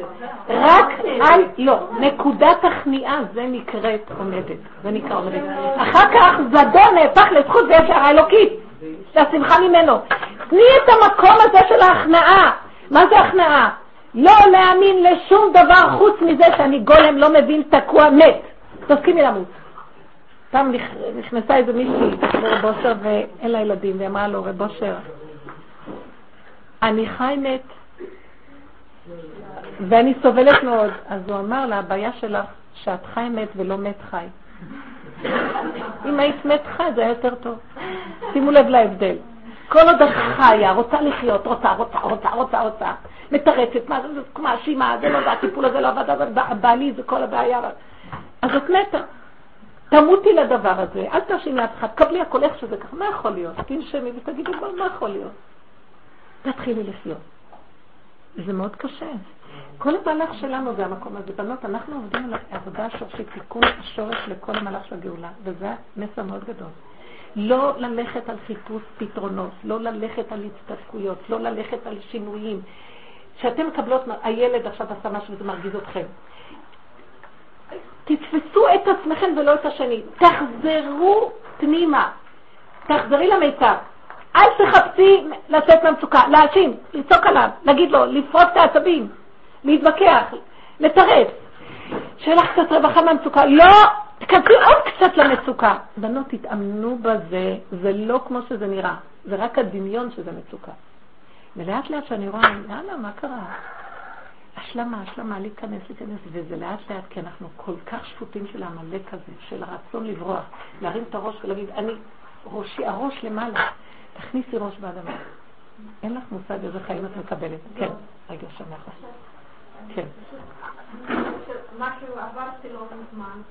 רק על, לא, נקודת הכניעה זה נקראת עומדת. זה נקרא עומדת. אחר כך זדון נהפך לזכות וישר האלוקית. שהשמחה ממנו. תני את המקום הזה של ההכנעה. מה זה הכנעה? לא להאמין לשום דבר חוץ מזה שאני גולם לא מבין תקוע מת. תסכימי למות. פעם נכ- נכנסה איזה מישהי לרב אושר ואין לה ילדים, והיא אמרה לו, רב אושר, אני חי מת, ואני סובלת מאוד. אז הוא אמר לה, הבעיה שלך שאת חי מת ולא מת חי. אם היית מת חי זה היה יותר טוב. שימו לב להבדל. כל עוד את חיה, רוצה לחיות, רוצה, רוצה, רוצה, רוצה, רוצה, מתרצת, מה זה, מאשימה, זה לא, זה הטיפול הזה לא עבד, בעלי זה כל הבעיה. אז את מתה. תמותי לדבר הזה, אל תאשימי אף אחד, קבלי הכל איך שזה ככה, מה יכול להיות? תנשמי ותגידי, "בוא, מה יכול להיות? תתחילי לחיות. זה מאוד קשה. כל המהלך שלנו זה המקום הזה. בנות, אנחנו עובדים על העבודה השורשית, תיקון השורש לכל המהלך של הגאולה, וזה מסר מאוד גדול. לא ללכת על חיפוש פתרונות, לא ללכת על הצטדקויות, לא ללכת על שינויים. כשאתם מקבלות, הילד עכשיו עשה משהו וזה מרגיז אתכם. תתפסו את עצמכם ולא את השני. תחזרו פנימה. תחזרי למיצר. אל תחפשי לצאת מהמצוקה, להאשים, לצעוק עליו, להגיד לו, לפרוץ את העצבים, להתווכח, לטרף. שיהיה לך קצת רווחה מהמצוקה. לא, תכנסי עוד קצת למצוקה. בנות, תתאמנו בזה, זה לא כמו שזה נראה, זה רק הדמיון שזה מצוקה. ולאט לאט שאני רואה, יאללה, מה קרה? השלמה, השלמה, להיכנס, להיכנס, וזה לאט לאט, כי אנחנו כל כך שפוטים של העמלק הזה, של הרצון לברוח, להרים את הראש ולהגיד, אני, ראשי, הראש למעלה, תכניסי ראש באדמה. אין לך מושג איזה חיים את מקבלת. כן, רגע, שמח לך. כן. משהו עברתי לא מזמן,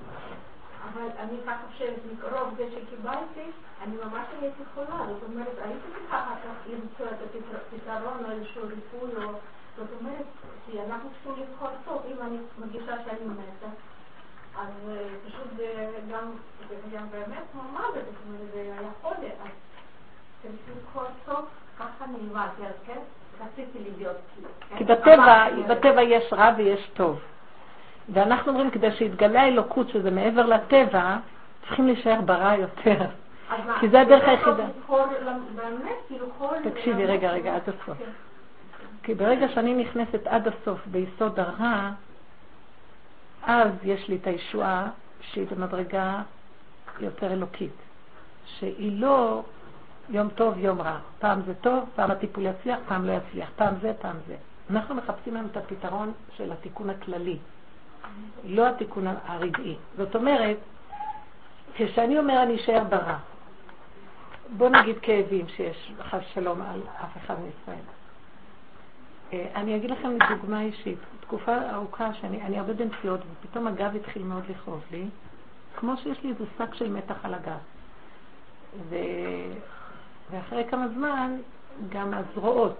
אבל אני ככה חושבת, מקרוב זה שקיבלתי, אני ממש הייתי חולה, זאת אומרת, הייתי צריכה אחר כך למצוא את הפתרון או איזשהו ריפוי, או... זאת אומרת, כי אנחנו צריכים לבחור טוב, אם אני מרגישה שאני מתה, אז אה, פשוט זה גם, זה גם באמת מוות, זאת אומרת, זה היה חולה, אז צריך לבחור טוב, ככה הבנתי, אז כן. כי בטבע, בטבע יש רע ויש טוב. ואנחנו אומרים, כדי שיתגלה האלוקות, שזה מעבר לטבע, צריכים להישאר ברע יותר. כי זה הדרך היחידה. כאילו תקשיבי, רגע, רגע, עד הסוף. כן. כי ברגע שאני נכנסת עד הסוף ביסוד הרע, אז יש לי את הישועה שהיא במדרגה יותר אלוקית, שהיא לא יום טוב, יום רע. פעם זה טוב, פעם הטיפול יצליח, פעם לא יצליח, פעם זה, פעם זה. אנחנו מחפשים לנו את הפתרון של התיקון הכללי, לא התיקון הרגעי. זאת אומרת, כשאני אומר אני אשאר ברע, בוא נגיד כאבים שיש חס שלום על אף אחד מישראל. אה, אני אגיד לכם דוגמה אישית. תקופה ארוכה שאני הרבה בנסיעות, ופתאום הגב התחיל מאוד לכאוב לי, כמו שיש לי איזה שק של מתח על הגב. ואחרי כמה זמן, גם הזרועות.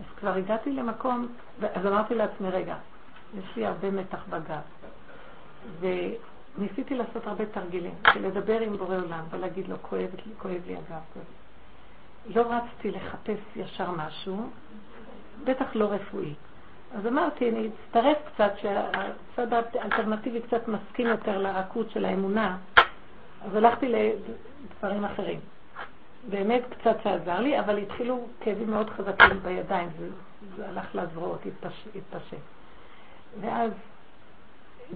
אז כבר הגעתי למקום, אז אמרתי לעצמי, רגע, יש לי הרבה מתח בגב. וניסיתי לעשות הרבה תרגילים, לדבר עם בורא עולם ולהגיד לו, כואב, כואב לי הגב. לא רצתי לחפש ישר משהו, בטח לא רפואי. אז אמרתי, אני אצטרף קצת, שהצד האלטרנטיבי קצת מסכים יותר לרקות של האמונה, אז הלכתי לדברים אחרים. באמת קצת זה עזר לי, אבל התחילו כאבים מאוד חזקים בידיים, זה, זה הלך לזרועות, התפשט. ואז,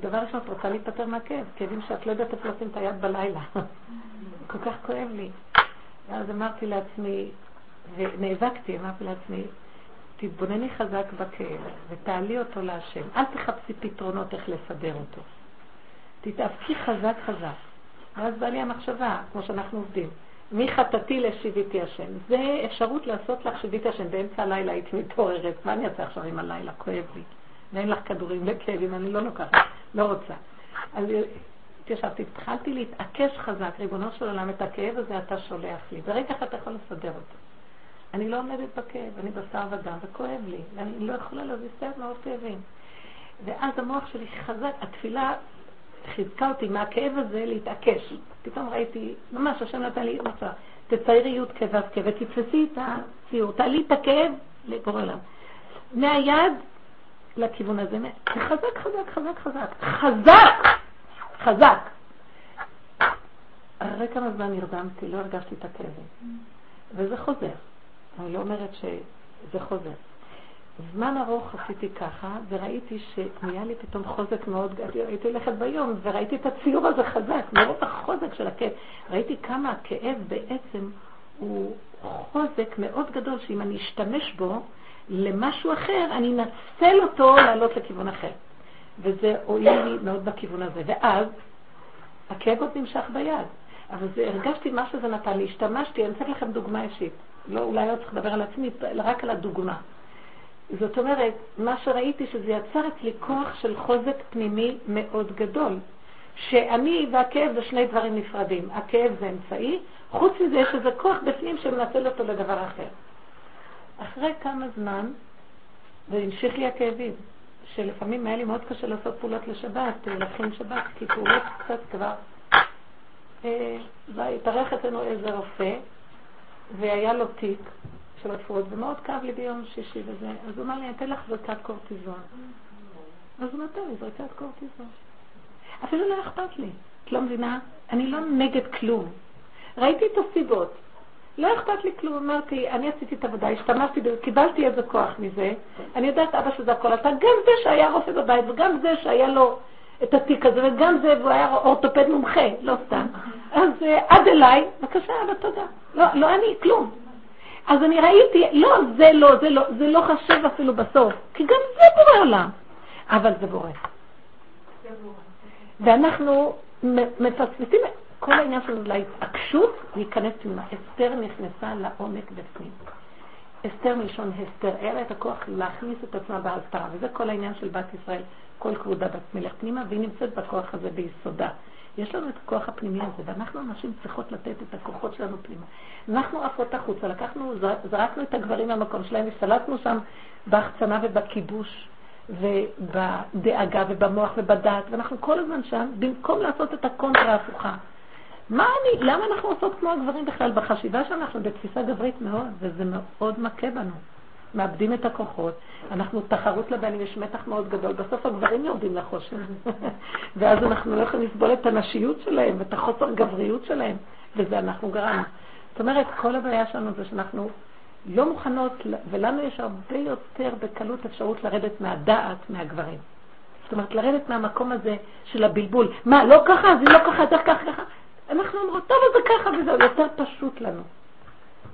דבר ראשון, את רוצה להיפטר מהכאב, כאבים שאת לא יודעת איפה לשים את היד בלילה. כל כך כואב לי. ואז אמרתי לעצמי, ונאבקתי, אמרתי לעצמי, תתבונני חזק בכאב ותעלי אותו להשם. אל תחפשי פתרונות איך לסדר אותו. תתאבקי חזק חזק. ואז בא לי המחשבה, כמו שאנחנו עובדים. מי חטאתי לשיביתי השם. זה אפשרות לעשות לך שיביתי השם. באמצע הלילה היית מתעוררת. מה אני אעשה עכשיו עם הלילה? כואב לי. ואין לך כדורים לכאבים, אני לא לוקחת, לא רוצה. אז התיישבתי, התחלתי להתעקש חזק, ריבונו של עולם, את הכאב הזה אתה שולח לי. ברגע אחד אתה יכול לסדר אותו. אני לא עומדת בכאב, אני בשר ודם, וכואב לי, ואני לא יכולה להזיז את היד מאוד כאבים. ואז המוח שלי חזק, התפילה חיזקה אותי מהכאב הזה להתעקש. פתאום ראיתי, ממש השם נתן לי מצב, תציירי י' כו' כ' ותתפסי את הציור, תעלי את הכאב לבורא עולם. מהיד לכיוון הזה, חזק, חזק, חזק, חזק, חזק, חזק. אחרי כמה זמן נרדמתי, לא הרגשתי את הכאבים. וזה חוזר. אני לא אומרת שזה חוזר. זמן ארוך עשיתי ככה, וראיתי שנהיה לי פתאום חוזק מאוד, הייתי הולכת ביום, וראיתי את הציור הזה חזק, מרוב החוזק של הכאב. ראיתי כמה הכאב בעצם הוא חוזק מאוד גדול, שאם אני אשתמש בו למשהו אחר, אני אנצל אותו לעלות לכיוון אחר. וזה הועיל לי מאוד בכיוון הזה. ואז הכאב עוד נמשך ביד. אבל זה, הרגשתי מה שזה נתן לי, השתמשתי, אני אתן לכם דוגמה אישית. לא, אולי לא צריך לדבר על עצמי, רק על הדוגמה. זאת אומרת, מה שראיתי שזה יצר אצלי כוח של חוזק פנימי מאוד גדול. שאני והכאב זה שני דברים נפרדים. הכאב זה אמצעי, חוץ מזה יש איזה כוח בפנים שמנצל אותו לדבר אחר. אחרי כמה זמן, והמשיך לי הכאבים, שלפעמים היה לי מאוד קשה לעשות פעולות לשבת, להכין שבת, כי פעולות קצת כבר... אה, התארח אצלנו איזה רופא, והיה לו תיק של רפואות, ומאוד כאב לי ביום שישי וזה, אז הוא אמר לי, אני אתן לך זריקת קורטיזון. אז הוא נתן לי זריקת קורטיזון. אפילו לא אכפת לי, את לא מבינה? אני לא נגד כלום. ראיתי את הסיבות. לא אכפת לי כלום, אמרתי, אני עשיתי את העבודה, השתמשתי קיבלתי איזה כוח מזה, אני יודעת אבא שזה הכל אתה, גם זה שהיה רופא בבית וגם זה שהיה לו את התיק הזה, וגם זה, והוא היה אורתופד מומחה, לא סתם. אז אה, עד אליי, בבקשה, אבא, תודה. לא, לא אני, כלום. אז אני ראיתי, לא, זה לא, זה לא, זה לא חשב אפילו בסוף, כי גם זה בורא עולם, אבל זה בורא. ואנחנו מפספסים כל העניין שלנו להתעקשות להיכנס פנימה. אסתר נכנסה לעומק בפנים. אסתר מלשון הסתר, היה לה את הכוח להכניס את עצמה בהסתרה, וזה כל העניין של בת ישראל, כל כבודה בת מלך פנימה, והיא נמצאת בכוח הזה ביסודה. יש לנו את הכוח הפנימי הזה, ואנחנו הנשים צריכות לתת את הכוחות שלנו פנימה. אנחנו עפות החוצה, לקחנו, זרקנו את הגברים מהמקום שלהם, הסתלטנו שם בהחצנה ובכיבוש, ובדאגה ובמוח ובדעת, ואנחנו כל הזמן שם, במקום לעשות את הקונטרה ההפוכה. מה אני, למה אנחנו עושות כמו הגברים בכלל? בחשיבה שאנחנו בתפיסה גברית מאוד, וזה מאוד מכה בנו. מאבדים את הכוחות, אנחנו תחרות לבנים, יש מתח מאוד גדול, בסוף הגברים יורדים לחושך, ואז אנחנו לא יכולים לסבול את הנשיות שלהם ואת החוסר גבריות שלהם, וזה אנחנו גרמנו. זאת אומרת, כל הבעיה שלנו זה שאנחנו לא מוכנות, ולנו יש הרבה יותר בקלות אפשרות לרדת מהדעת מהגברים. זאת אומרת, לרדת מהמקום הזה של הבלבול. מה, לא ככה? זה לא ככה, זה ככה, ככה. אנחנו אומרות, טוב, זה ככה וזהו, יותר פשוט לנו.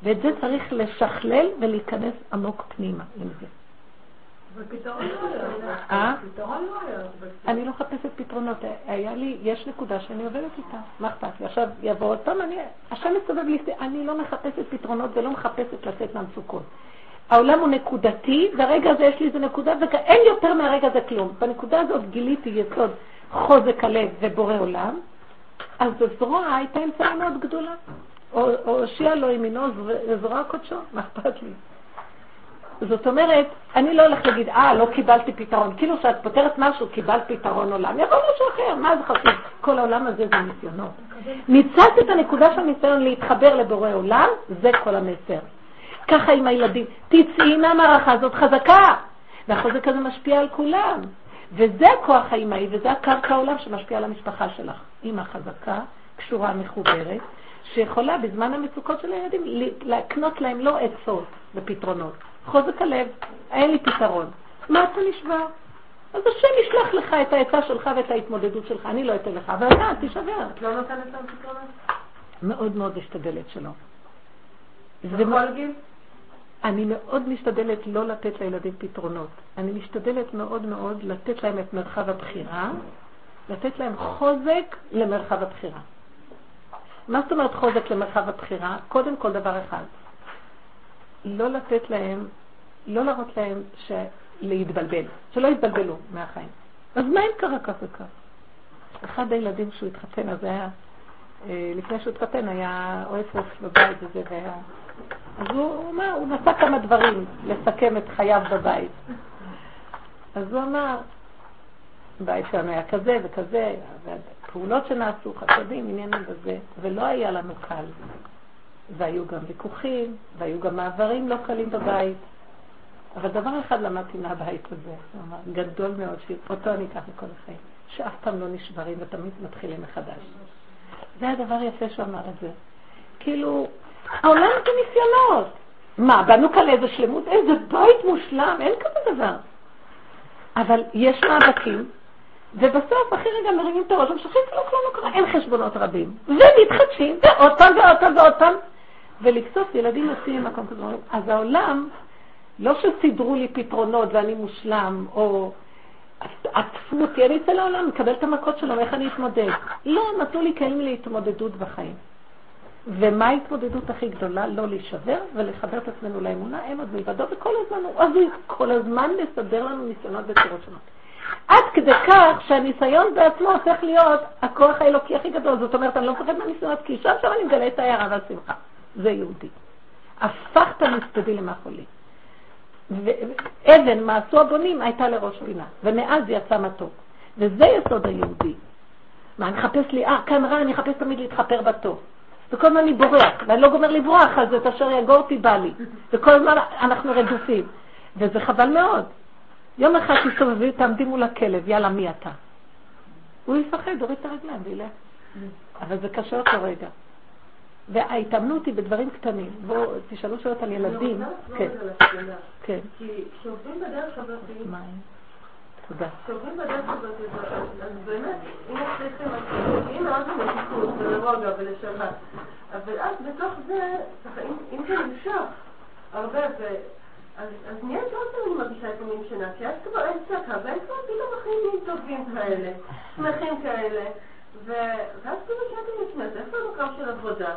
ואת זה צריך לשכלל ולהיכנס עמוק פנימה עם זה. לא. אה? לא. אני לא מחפשת פתרונות. היה לי, יש נקודה שאני עובדת איתה. מה אכפת לי? עכשיו יבוא עוד פעם, אני, השם מסתובב לי, אני לא מחפשת פתרונות ולא מחפשת לצאת מהמצוקות. העולם הוא נקודתי, והרגע הזה יש לי איזה נקודה, ואין יותר מהרגע הזה כלום. בנקודה הזאת גיליתי יסוד חוזק הלב ובורא עולם, אז הזרוע הייתה אמצעי מאוד גדולה. או הושיע לו ימינו זרוע קודשו, מה אכפת לי? זאת אומרת, אני לא הולך להגיד, אה, לא קיבלתי פתרון. כאילו שאת פותרת משהו, קיבלת פתרון עולם. יבוא משהו אחר, מה זה חשוב? כל העולם הזה זה ניסיונות. ניצלת את הנקודה של הניסיון להתחבר לבורא עולם, זה כל המסר. ככה עם הילדים, תצאי מהמערכה הזאת חזקה, והחוזק הזה משפיע על כולם. וזה הכוח האימהי, וזה הקרקע העולם שמשפיע על המשפחה שלך. אימא חזקה, קשורה, מחוברת, שיכולה בזמן המצוקות של הילדים להקנות להם לא עצות ופתרונות. חוזק הלב, אין לי פתרון. מה אתה נשבר? אז השם ישלח לך את העצה שלך ואת ההתמודדות שלך, אני לא אתן לך, אבל אתה תישבר. את לא נותנת להם פתרונות? מאוד מאוד משתדלת שלא. בכל גיל? אני מאוד משתדלת לא לתת לילדים פתרונות. אני משתדלת מאוד מאוד לתת להם את מרחב הבחירה, לתת להם חוזק למרחב הבחירה. מה זאת אומרת חוזק למרחב הבחירה? קודם כל דבר אחד, לא לתת להם, לא להראות להם ש... להתבלבל, שלא יתבלבלו מהחיים. אז מה אם קרה כך וכך? אחד הילדים שהוא התחתן, אז היה, אה, לפני שהוא התחתן היה אוהב רוף בבית וזה, והיה... אז הוא אמר, הוא נסע כמה דברים לסכם את חייו בבית. אז הוא אמר, בית שלנו היה כזה וכזה, פעולות שנעשו, חסדים, עניינים וזה, ולא היה לנו קל. והיו גם ויכוחים, והיו גם מעברים לא קלים בבית. אבל דבר אחד למדתי מהבית הזה, גדול מאוד, שאותו אני אקח לכל החיים, שאף פעם לא נשברים ותמיד מתחילים מחדש. זה הדבר יפה שהוא אמר את זה. כאילו, העולם זה ניסיונות. מה, באנו כאן לאיזה שלמות? איזה בית מושלם, אין כזה דבר. אבל יש מאבקים, ובסוף, אחרי רגע מרימים את הראש, ומשכים כאילו כלום לא קרה, אין חשבונות רבים. ומתחדשים, ועוד פעם ועוד פעם ועוד פעם. ולקצוף ילדים יוצאים ממקום כזה, אז העולם, לא שסידרו לי פתרונות ואני מושלם, או עטפו אותי, אני אצא לעולם, מקבל את המכות שלו, איך אני אתמודד? לא, נתנו לי כלים להתמודדות בחיים. ומה ההתמודדות הכי גדולה? לא להישבר ולחבר את עצמנו לאמונה, אין עוד מלבדו, וכל הזמן הוא הזוי, כל הזמן לסדר לנו ניסיונות בצורות שונות. עד כדי כך שהניסיון בעצמו הופך להיות הכוח האלוקי הכי גדול. זאת אומרת, אני לא מפחד מהניסיונות, כי שם שם אני מגלה את ההערה והשמחה. זה יהודי. הפכת מספדי למחולי. ואבן, מה עשו הבונים, הייתה לראש פינה, ומאז יצא מתוק. וזה יסוד היהודי. מה, אני אחפש לי, אה, כאן רע, אני אחפש תמיד להתחפר בטוב. וכל הזמן אני בורח, ואני לא גומר לברוח, אז את אשר יגור אותי בא לי. וכל הזמן אנחנו רדופים. וזה חבל מאוד. יום אחד תסתובבי, תעמדי מול הכלב, יאללה, מי אתה? הוא יפחד, הוריד את הרגליים וילך. אבל זה קשה אותו רגע. וההתאמנות היא בדברים קטנים. בואו, תשאלו שאלות על ילדים. כן. כן. כי כשעובדים בדרך הזאת, תודה. כשעובדים בדרך הזאת, אז באמת, אם מצליחים, אז מאוד במתיקות ולרוגע ולשבת. אבל אז בתוך זה, אם זה נמשך הרבה, אז נהיית עוד פעם אני מרגישה לפעמים שנה, כי אז כבר אין צעקה, ואז כבר פתאום החיים נהיים טובים כאלה, שמחים כאלה, ואז כאילו שאלתי לעצמי, איפה המקום של עבודה?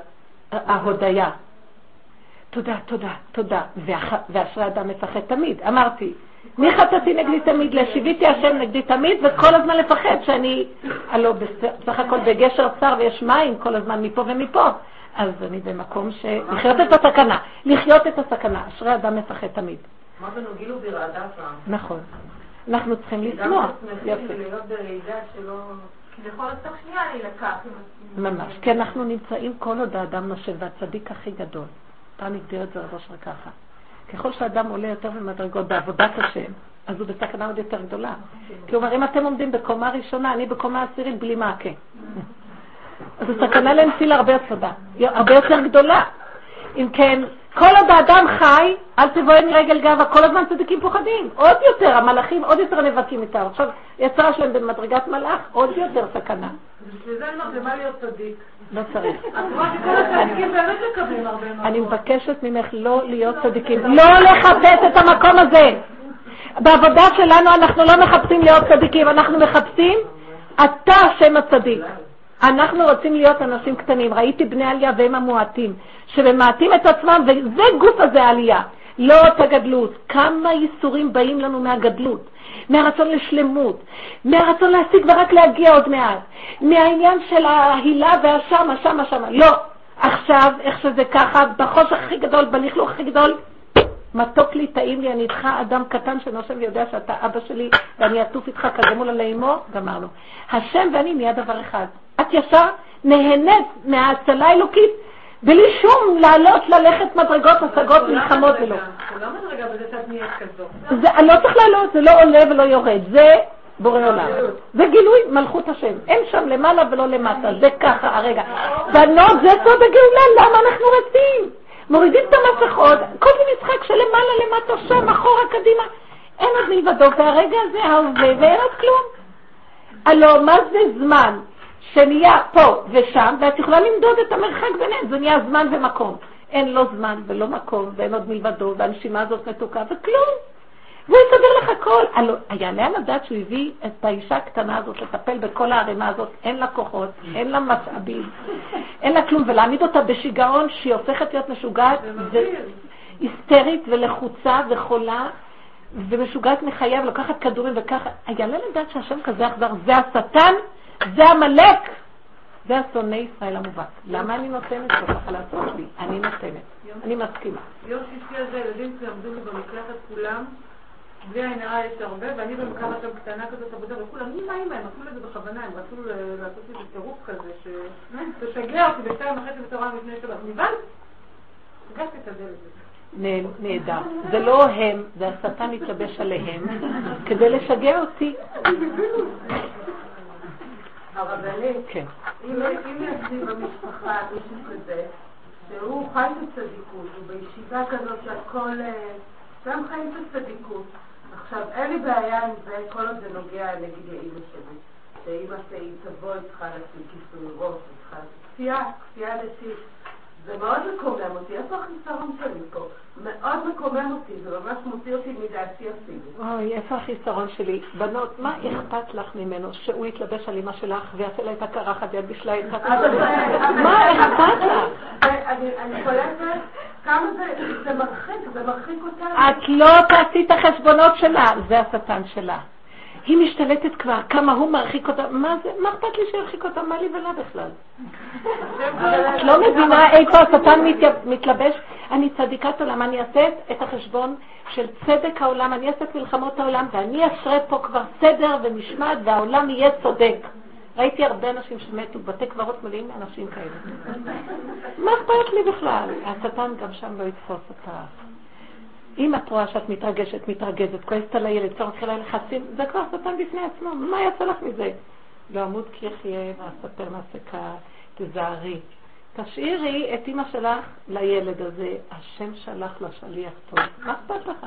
ההודיה. תודה, תודה, תודה. ואשרי אדם מפחד תמיד. אמרתי, מי חטאתי נגדי תמיד? לשיביתי השם נגדי תמיד, וכל הזמן לפחד שאני, הלוא בסך הכל בגשר צר ויש מים כל הזמן מפה ומפה. אז אני במקום ש... לחיות את הסכנה. לחיות את הסכנה. אשרי אדם מפחד תמיד. אמרת לנו גילו ברעדה פעם. נכון. אנחנו צריכים לשמוח. יפה. ממש, כי אנחנו נמצאים כל עוד האדם נושב, והצדיק הכי גדול. פעם הגדיר את זה רב אשר ככה. ככל שאדם עולה יותר במדרגות בעבודת השם, אז הוא בסכנה עוד יותר גדולה. כי הוא אומר, אם אתם עומדים בקומה ראשונה, אני בקומה עשירית בלי מעקה. אז זו סכנה לנפילה הרבה יותר גדולה. אם כן, כל עוד האדם חי, אל תבואי רגל גאווה, כל הזמן צדיקים פוחדים. עוד יותר, המלאכים עוד יותר נאבקים איתם. עכשיו, יצרה שלהם במדרגת מלאך, עוד יותר סכנה. בשביל זה אני אומרת, למה להיות צדיק? לא צריך. אני מבקשת ממך לא להיות צדיקים. לא לחפש את המקום הזה. בעבודה שלנו אנחנו לא מחפשים להיות צדיקים, אנחנו מחפשים אתה השם הצדיק. אנחנו רוצים להיות אנשים קטנים. ראיתי בני עלייה והם המועטים, שממעטים את עצמם, וזה גוף הזה העלייה. לא את הגדלות. כמה ייסורים באים לנו מהגדלות, מהרצון לשלמות, מהרצון להשיג ורק להגיע עוד מעט, מהעניין של ההילה והשמה, שמה, שמה. לא. עכשיו, איך שזה ככה, בחושך הכי גדול, בלכלוך הכי גדול, מתוק לי, טעים לי, אני איתך אדם קטן שנושם ויודע שאתה אבא שלי ואני אטוף איתך כזה מול עלי אמו, גמרנו. השם ואני נהיה דבר אחד. את ישר נהנית מההצלה האלוקית בלי שום לעלות, ללכת מדרגות, השגות, מלחמות ולא. זה לא מדרגה בזה שאת נהיית כזאת. זה לא צריך לעלות, זה לא עולה ולא יורד, זה בורא עולם. זה גילוי מלכות השם. אין שם למעלה ולא למטה, זה ככה הרגע. בנות, זה סוד הגאולה, למה אנחנו רצים? מורידים את המסכות, כל זה משחק של למעלה למטה, שם, אחורה, קדימה. אין עוד מלבדו, והרגע הזה ההווה, ואין עוד כלום. הלוא, מה זה זמן? שנהיה פה ושם, ואת יכולה למדוד את המרחק ביניהם, זה נהיה זמן ומקום. אין לו זמן ולא מקום, ואין עוד מלבדו, והנשימה הזאת מתוקה, וכלום. והוא יסדר לך הכל. יעלה על הדעת שהוא הביא את האישה הקטנה הזאת לטפל בכל הערימה הזאת, אין לה כוחות, אין לה משאבים, אין לה כלום, ולהעמיד אותה בשיגעון שהיא הופכת להיות משוגעת, היסטרית ולחוצה וחולה, ומשוגעת מחייב, לוקחת כדורים וככה. יעלה לדעת שהשם כזה אכזר, זה השטן זה עמלק. זה השונא ישראל המובהק. למה אני נותנת כל כך על העצות שלי? אני נותנת. אני מסכימה. יום שישי הזה הילדים שלי עמדו לי במקלחת כולם, בלי עין הרע יש הרבה, ואני במקלחת שם קטנה כזאת עבודה, וכולם, אמא, אמא, הם עשו לזה בכוונה, הם רצו לעשות לי טירוף כזה, שתשגע אותי בשתיים וחצי בצהריים לפני שבת. נבהל? הגשתי את הדלת. נהדר. זה לא הם, זה השטן מתלבש עליהם כדי לשגע אותי. הרבנית, כן. אם יש לי במשפחה מישהו כזה, שהוא חי בצדיקות, הוא בישיבה כזאת שהכל, אה, חיים בצדיקות. עכשיו, אין לי בעיה עם זה, כל עוד זה נוגע נגיד לאימא שלי. שאימא תבוא, היא צריכה לשים כיסוי ראש, היא צריכה... כפייה, כפייה דתית. זה מאוד מקומם אותי, איפה החיסרון שלי פה? מאוד מקומם אותי, זה ממש מוציא אותי מדעתי אפילו. אוי, איפה החיסרון שלי? בנות, מה אכפת לך ממנו שהוא יתלבש על אמא שלך ויעשה לה את הקרחת ויד בשלה את? מה אכפת לך? אני קולטת כמה זה מרחיק, זה מרחיק אותה. את לא תעשי את החשבונות שלה, זה השטן שלה. היא משתלטת כבר, כמה הוא מרחיק אותה, מה זה, מה אכפת לי שירחיק אותה, מה לי ולה בכלל? את לא מבינה איפה השטן מתלבש? אני צדיקת עולם, אני אעשה את החשבון של צדק העולם, אני אעשה את מלחמות העולם, ואני אשרה פה כבר סדר ומשמעת, והעולם יהיה צודק. ראיתי הרבה אנשים שמתו, בתי קברות מלאים מאנשים כאלה. מה אכפת לי בכלל? השטן גם שם לא יתפוס אותך. אם את רואה שאת מתרגשת, מתרגזת, כועסת על הילד, כבר מתחילה לחצים, זה כבר שטן בפני עצמו, מה יצא לך מזה? לא אמות כי יחיה ואספר מעסקה, תזהרי. תשאירי את אימא שלך לילד הזה, השם שלח לה שליח טוב, מה אכפת לך?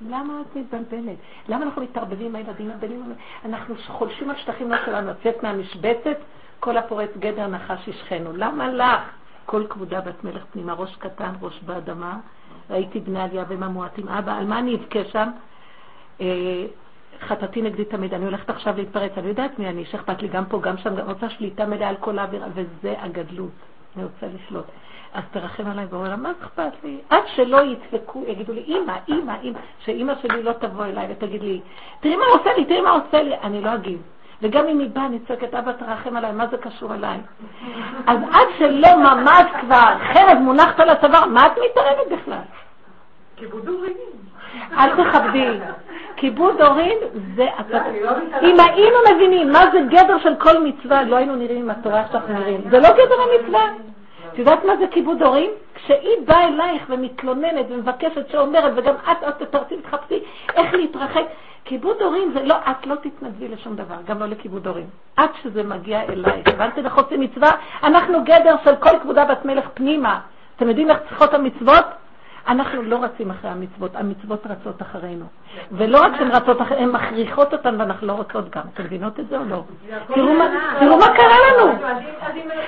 למה את מתבלבלת? למה אנחנו מתערבבים עם הילדים הבנים? אנחנו חולשים על שטחים לא שלנו, לצאת מהמשבצת, כל הפורץ גדר נחש ישכנו. למה לך? כל כבודה בת מלך פנימה, ראש קטן, ראש באדמה, ראיתי בני עלייה והם המועטים. אבא, על מה אני אבכה שם? אה, חטאתי נגדי תמיד, אני הולכת עכשיו להתפרץ, אני יודעת מי אני, שאכפת לי גם פה, גם שם, גם רוצה שליטה מלאה על כל האווירה, וזה הגדלות. אני רוצה לשלוט. אז תרחם עליי ואומר לה, מה אכפת לי? עד שלא ידפקו, יגידו לי, אמא, אמא, אמא, שאמא שלי לא תבוא אליי ותגיד לי, תראי מה עושה לי, תראי מה עושה לי, אני לא אגיב. וגם אם היא באה, אני צועקת, אבא תרחם עליי, מה זה קשור אליי? אז עד שלא ממש כבר חרב מונחת על הצוואר, מה את מתערבת בכלל? כיבוד הורים. אל תכבדי. כיבוד הורים זה... אם היינו מבינים מה זה גדר של כל מצווה, לא היינו נראים עם התורה שאנחנו נראים. זה לא גדר המצווה. את יודעת מה זה כיבוד הורים? כשהיא באה אלייך ומתלוננת ומבקשת שאומרת, וגם את עוד תתרצי ותחפשי איך להתרחק, כיבוד הורים זה לא, את לא תתנדבי לשום דבר, גם לא לכיבוד הורים. עד שזה מגיע אלייך. הבנתם איך עושים מצווה? אנחנו גדר של כל כבודה בת מלך פנימה. אתם יודעים איך צריכות המצוות? אנחנו לא רצים אחרי המצוות, המצוות רצות אחרינו. ולא רק שהן רצות אחרינו, הן מכריחות אותן ואנחנו לא רוצות גם. אתם מבינות את זה או לא? תראו מה קרה לנו.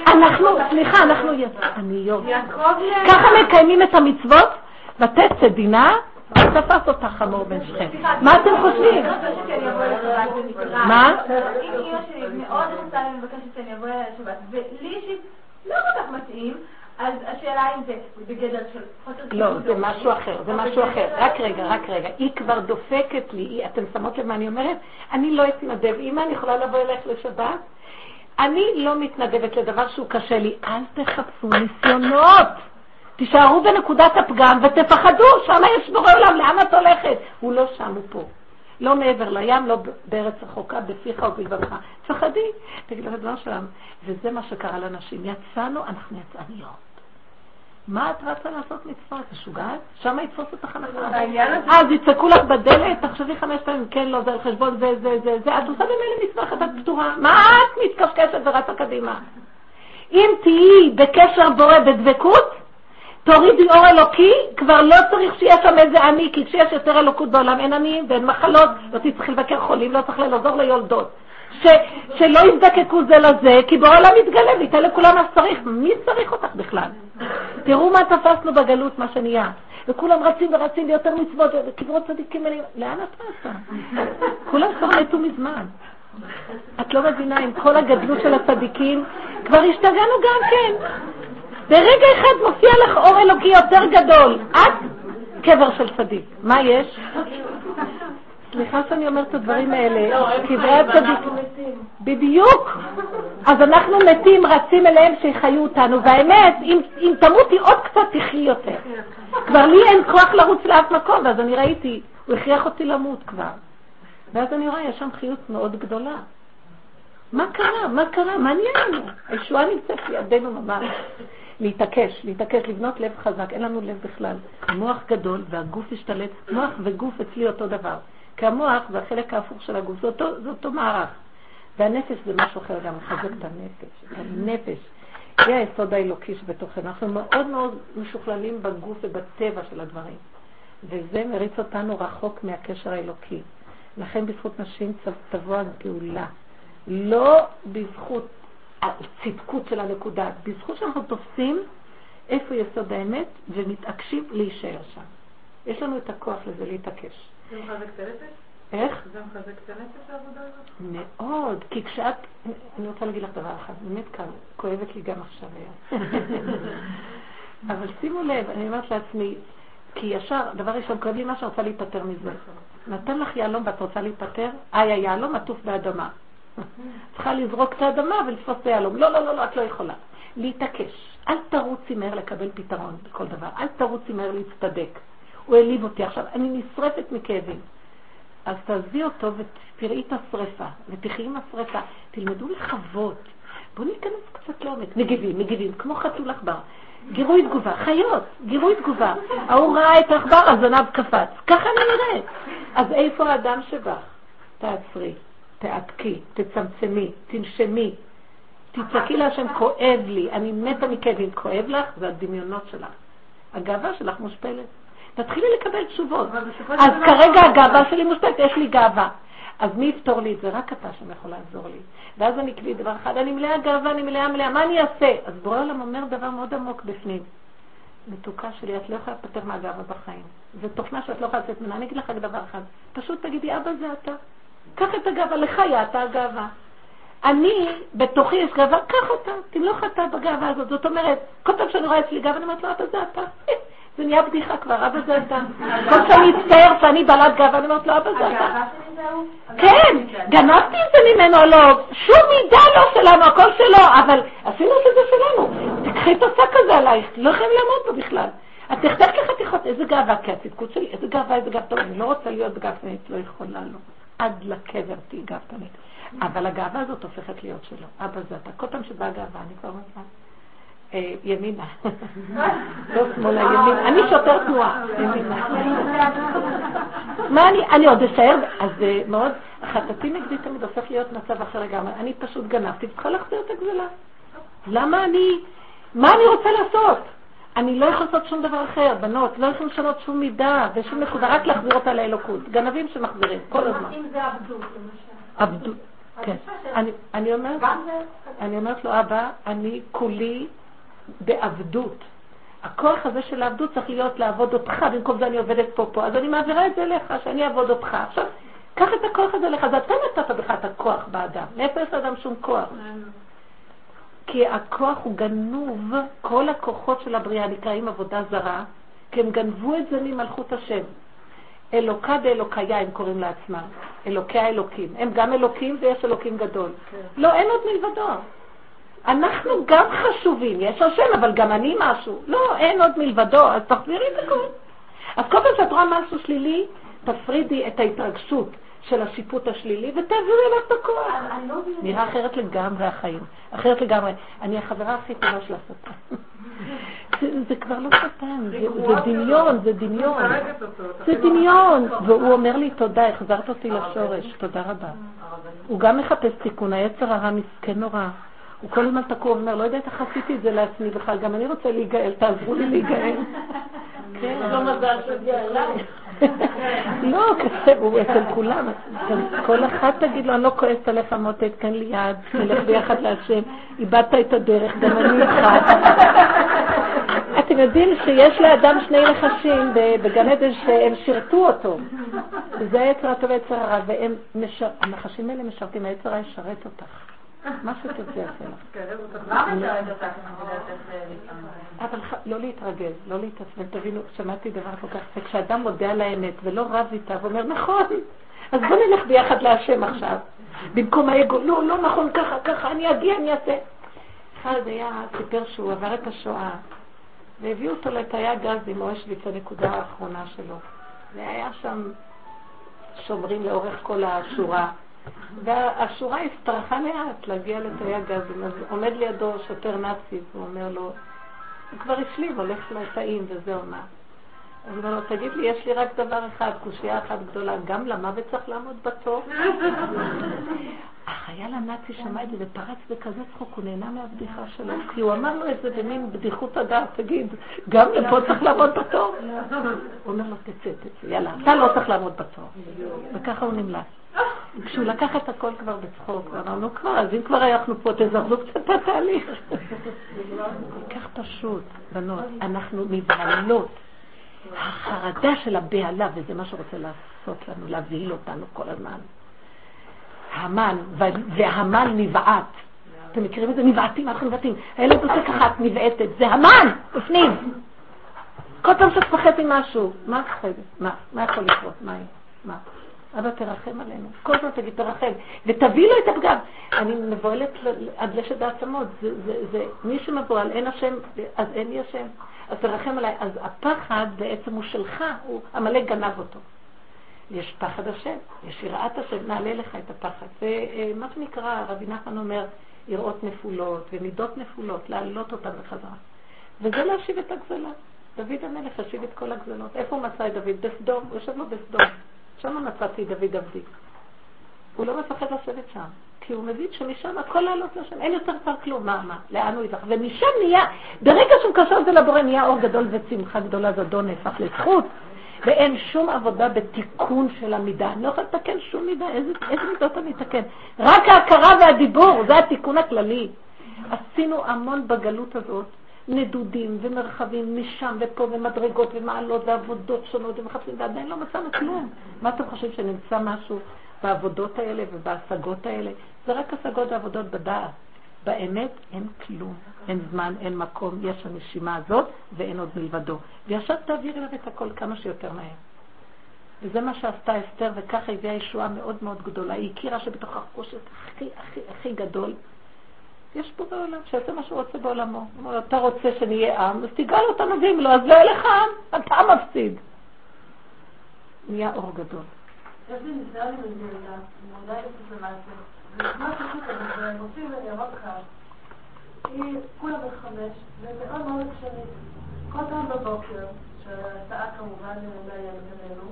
אנחנו, סליחה, אנחנו יצאניות. ככה מקיימים את המצוות, ותצא דינה, תפס אותה חמור בן שכם. מה אתם חושבים? מה? אם אמא שלי מאוד רוצה ומבקשת שאני אבוא אליה לשבת, ולי אישית לא כל כך מתאים, אז השאלה אם זה בגדר של חוסר לא, זה משהו אחר, זה משהו אחר. רק רגע, רק רגע. היא כבר דופקת לי, אתם שמות לב מה אני אומרת? אני לא אתנדב. אמא, אני יכולה לבוא אלייך לשבת? אני לא מתנדבת לדבר שהוא קשה לי. אל תחפשו ניסיונות. תישארו בנקודת הפגם ותפחדו, שם יש בורא עולם, לאן את הולכת? הוא לא שם, הוא פה. לא מעבר לים, לא בארץ רחוקה, בפיך ובלבבך. תפחדי, תגיד לך דבר שלנו. וזה מה שקרה לנשים. יצאנו, אנחנו יצאניות. מה את רצה לעשות מצווה? את משוגעת? שם יתפוס אותך הנחה. אז יצעקו לך בדלת, תחשבי חמש פעמים, כן, לא, זה על חשבון זה, זה, זה, זה. את עושה במילא מצווה אחת, את פתורה. מה את מתקשקשת ורצה קדימה? אם תהיי בקשר בורא בדבקות, תורידי אור אלוקי, כבר לא צריך שיהיה שם איזה עני, כי כשיש יותר אלוקות בעולם אין עניים ואין מחלות, לא תצטרך לבקר חולים, לא צריך לעזור ליולדות. ש, שלא יזדקקו זה לזה, כי בעולם יתגלה וייתן לכולם מה שצריך. מי צריך אותך בכלל? תראו מה תפסנו בגלות, מה שנהיה. וכולם רצים ורצים ליותר מצוות, וקברות צדיקים מלאים. לאן את רצה? כולם כבר מתו מזמן. את לא מבינה, עם כל הגדלות של הצדיקים, כבר השתגענו גם כן. ברגע אחד מופיע לך אור אלוקי יותר גדול. את קבר של צדיק. מה יש? סליחה שאני אומרת את הדברים האלה, לא, קברי הצדיק. בדיוק. אז אנחנו מתים, רצים אליהם שיחיו אותנו, והאמת, אם תמותי עוד קצת, תחי יותר. כבר לי אין כוח לרוץ לאף מקום, ואז אני ראיתי, הוא הכריח אותי למות כבר. ואז אני רואה, יש שם חיות מאוד גדולה. מה קרה? מה קרה? מה נהיה לנו? הישועה נמצאת לידינו ממש. להתעקש, להתעקש, לבנות לב חזק, אין לנו לב בכלל. המוח גדול והגוף השתלט, מוח וגוף אצלי אותו דבר. כי המוח זה החלק ההפוך של הגוף, זה אותו, זה אותו מערך. והנפש זה משהו אחר, גם לחזק את הנפש. את הנפש. זה היסוד האלוקי שבתוכנו. אנחנו מאוד מאוד משוכללים בגוף ובטבע של הדברים. וזה מריץ אותנו רחוק מהקשר האלוקי. לכן בזכות נשים תבוא הגאולה. לא בזכות הצדקות של הנקודה, בזכות שאנחנו תופסים איפה יסוד האמת ומתעקשים להישאר שם. יש לנו את הכוח לזה להתעקש. זה מחזק את הנפש? איך? זה מחזק את הנפש העבודה הזאת? מאוד, כי כשאת, אני רוצה להגיד לך דבר אחד, באמת כאן, כואבת לי גם עכשיו היום. אבל שימו לב, אני אומרת לעצמי, כי ישר, דבר ראשון, כואב לי מה שאני רוצה להיפטר מזה. נתן לך יהלום ואת רוצה להיפטר? איי, היהלום עטוף באדמה. צריכה לזרוק את האדמה ולתפוס את היהלום. לא, לא, לא, לא, את לא יכולה. להתעקש. אל תרוצי מהר לקבל פתרון בכל דבר. אל תרוצי מהר להצטדק. הוא העליב אותי עכשיו, אני נשרפת מכאבים. אז תעזבי אותו ותראי את השרפה, ותחי עם השרפה. תלמדו לחוות. בואו ניכנס קצת לעומק. מגיבים, מגיבים, כמו חתול עכבר. גירוי תגובה, חיות, גירוי תגובה. ההוא ראה את העכבר, הזנב קפץ. ככה אני נראית. אז איפה האדם שבך? תעצרי. תעתקי, תצמצמי, תנשמי, תצעקי להשם, כואב לי, אני מתה מכאבים, כואב לך, זה הדמיונות שלך. הגאווה שלך מושפלת. תתחילי לקבל תשובות. אז כרגע הגאווה שלי מושפלת, יש לי גאווה. אז מי יפתור לי את זה? רק אתה שם יכול לעזור לי. ואז אני קביעי דבר אחד, אני מלאה גאווה, אני מלאה מלאה, מה אני אעשה? אז בורא עולם אומר דבר מאוד עמוק בפנים. מתוקה שלי, את לא יכולה לפטר מהגאווה בחיים. זו תוכנה שאת לא יכולה לצאת ממנה. אני אגיד לך דבר אחד, פשוט תגידי, אבא זה אתה. קח את הגאווה, לך אתה הגאווה. אני, בתוכי יש גאווה, קח אותה, תמלוך אתה בגאווה הזאת. זאת אומרת, כל פעם שאני רואה אצלי גאווה, אני אומרת לו, אבא זה אתה. זה נהיה בדיחה כבר, אבא זה אתה. כל פעם אני אצטער שאני בעלת גאווה, אני אומרת לו, אבא זה אתה. כן, גנבתי את זה ממנו, לא, שום מידה לא שלנו, הכל שלו, אבל עשינו שזה שלנו. תקחי את השק הזה עלייך, לא יכולים לעמוד בו בכלל. את נחתכת לחתיכות, איזה גאווה, כי הצדקות שלי, איזה גאווה, איזה גאווה, טוב, אני לא רוצה להיות גאוונית, לא יכולה, לא. עד לקבר תהיי גאוותנית. אבל הגאווה הזאת הופכת להיות שלו. אבא זה אתה. כל פעם שבאה גאווה, אני כבר אומרת אה, ימינה. לא שמאלה, ימינה. אני שוטר תנועה, ימינה. מה אני, אני עוד אשאר, אז אה, מאוד, חטאתי נגדי תמיד הופך להיות מצב אחר לגמרי. אני פשוט גנבתי, צריכה להחזיר את הגזלה. למה אני, מה אני רוצה לעשות? אני לא יכולה לעשות שום דבר אחר, בנות, לא יכולים לשנות שום מידה ושום נקודה, רק להחזיר אותה לאלוקות. גנבים שמחזירים, כל הזמן. אם זה עבדות, עבדות. כן. אני אומרת, אני אומרת לו, אבא, אני כולי בעבדות. הכוח הזה של העבדות צריך להיות לעבוד אותך, במקום זה אני עובדת פה פה, אז אני מעבירה את זה אליך, שאני אעבוד אותך. עכשיו, קח את הכוח הזה לך, אז אתה נתת בך את הכוח באדם. מאיפה יש לאדם שום כוח? כי הכוח הוא גנוב, כל הכוחות של הבריאה נקראים עבודה זרה, כי הם גנבו את זה ממלכות השם. אלוקה באלוקיה הם קוראים לעצמם, אלוקי האלוקים. הם גם אלוקים ויש אלוקים גדול. כן. לא, אין עוד מלבדו. אנחנו גם חשובים, יש השם, אבל גם אני משהו. לא, אין עוד מלבדו, אז תחזירי את הכול. אז כל פעם שאת רואה משהו שלילי, תפרידי את ההתרגשות של השיפוט השלילי ותעבירי אליו את הכוח. לא נראה אחרת לגמרי החיים, אחרת לגמרי. אני החברה הכי טובה של השטן. זה כבר לא שטן, זה דמיון, זה דמיון. זה דמיון. והוא אומר לי, תודה, החזרת אותי לשורש, תודה רבה. הוא גם מחפש תיקון, היצר הרע מסכן נורא. הוא כל הזמן תקוע ואומר, לא יודעת איך עשיתי את זה לעצמי בכלל, גם אני רוצה להיגאל, תעזרו לי להיגאל. כן, לא מזל שהגיע אליי. לא, הוא אצל כולם. כל אחת תגיד לו, אני לא כועסת עליך מותק, תן לי יד, נלך ביחד להשם, איבדת את הדרך, גם אני איתך. אתם יודעים שיש לאדם שני נחשים בגן עדן שהם שירתו אותו. זה היצר הטוב והיצר הרע, והנחשים האלה משרתים, היצר הרע ישרת אותך. מה שתרצה יעשה לך. אבל לא להתרגל, לא להתעצבן. תבינו, שמעתי דבר כל כך, וכשאדם מודה על האמת ולא רב איתה ואומר, נכון, אז בוא נלך ביחד להשם עכשיו. במקום האגו, לא, לא נכון, ככה, ככה, אני אגיע, אני אעשה. אחד היה, סיפר שהוא עבר את השואה, והביאו אותו לתאי הגז עם אושוויץ, הנקודה האחרונה שלו. והיה שם שומרים לאורך כל השורה. והשורה הסתרכה לאט להגיע לתאי הגזים, אז עומד לידו שוטר נאצי, והוא אומר לו, הוא כבר השלים, הולך לתאים וזהו מה. אז הוא אומר לו, תגיד לי, יש לי רק דבר אחד, קושייה אחת גדולה, גם למוות צריך לעמוד בתור? החייל הנאצי שמע את זה ופרץ בכזה צחוק, הוא נהנה מהבדיחה שלו, כי הוא אמר לו את זה במין בדיחות הדעת, תגיד, גם לפה צריך לעמוד בתור? הוא אומר לו, תצא, תצא, יאללה, אתה לא צריך לעמוד בתור. וככה הוא נמלט. כשהוא לקח את הכל כבר בצחוק, ואמרנו כבר, אז אם כבר אנחנו פה, תזרזו קצת את התהליך. כך פשוט, בנות, אנחנו נבהלות. החרדה של הבהלה, וזה מה שרוצה לעשות לנו, להבהיל אותנו כל הזמן. המן, והמן נבעט. אתם מכירים את זה? נבעטים, אנחנו נבעטים. הילד עושה ככה, את נבעטת. זה המן, בפנים. כל פעם שאת מפחדת ממשהו, מה את מפחדת? מה? מה יכול לקרות? מה? מה? אבא תרחם עלינו. כל הזמן תגיד תרחם. ותביא לו את הפגם. אני מבוהלת עד לשד העצמות. זה, זה, זה, מי שמבוהל, אין השם, אז אין לי השם. אז תרחם עליי. אז הפחד בעצם הוא שלך, הוא, עמלק גנב אותו. יש פחד השם, יש יראת השם, נעלה לך את הפחד. ומה שנקרא, רבי נחמן אומר, יראות נפולות ומידות נפולות, להעלות אותן בחזרה. וזה להשיב את הגזלה. דוד המלך השיב את כל הגזלות. איפה מצא את דוד? בסדום, הוא יושב לו בסדום. שם מצאתי דוד עבדי. הוא לא מפחד לשבת שם, כי הוא מבין שמשם הכל לעלות לשם, אין יותר כבר כלום, מה, מה, לאן הוא יזך? ומשם נהיה, ברגע שהוא קשר את זה לבורא, נהיה אור גדול ושמחה גדולה, זדון נהפך לזכות, ואין שום עבודה בתיקון של המידה. אני לא יכולה לתקן שום מידה, איזה, איזה מידות אני אתקן? רק ההכרה והדיבור, זה התיקון הכללי. עשינו המון בגלות הזאת, נדודים ומרחבים משם ופה ומדרגות ומעלות ועבודות שונות ומחפשים ועדיין לא מצאנו כלום. מה אתם חושבים שנמצא משהו? בעבודות האלה ובהשגות האלה. זה רק השגות ועבודות בדעת. באמת אין כלום, אין זמן, אין מקום, יש הנשימה הזאת ואין עוד מלבדו. וישר תעביר אליו את הכל כמה שיותר מהר. וזה מה שעשתה אסתר, וככה הביאה ישועה מאוד מאוד גדולה. היא הכירה שבתוך החושך הכי הכי הכי גדול, יש פה בעולם, שיעשה מה שהוא רוצה בעולמו. הוא אומר, אתה רוצה שנהיה עם, אז תגאל אותנו, ואם לא, אז לא יהיה לך עם, אתה מפסיד. נהיה אור גדול. ניסיון עם איזה ילדה, אני מודה יוסף למעשה. זה נשמע פשוט, אבל הם עושים ואני אראה לך. היא כולה בת חמש, ומאוד מאוד עקשנית. כל פעם בבוקר, שההצעה כמובן מאיימת עלינו,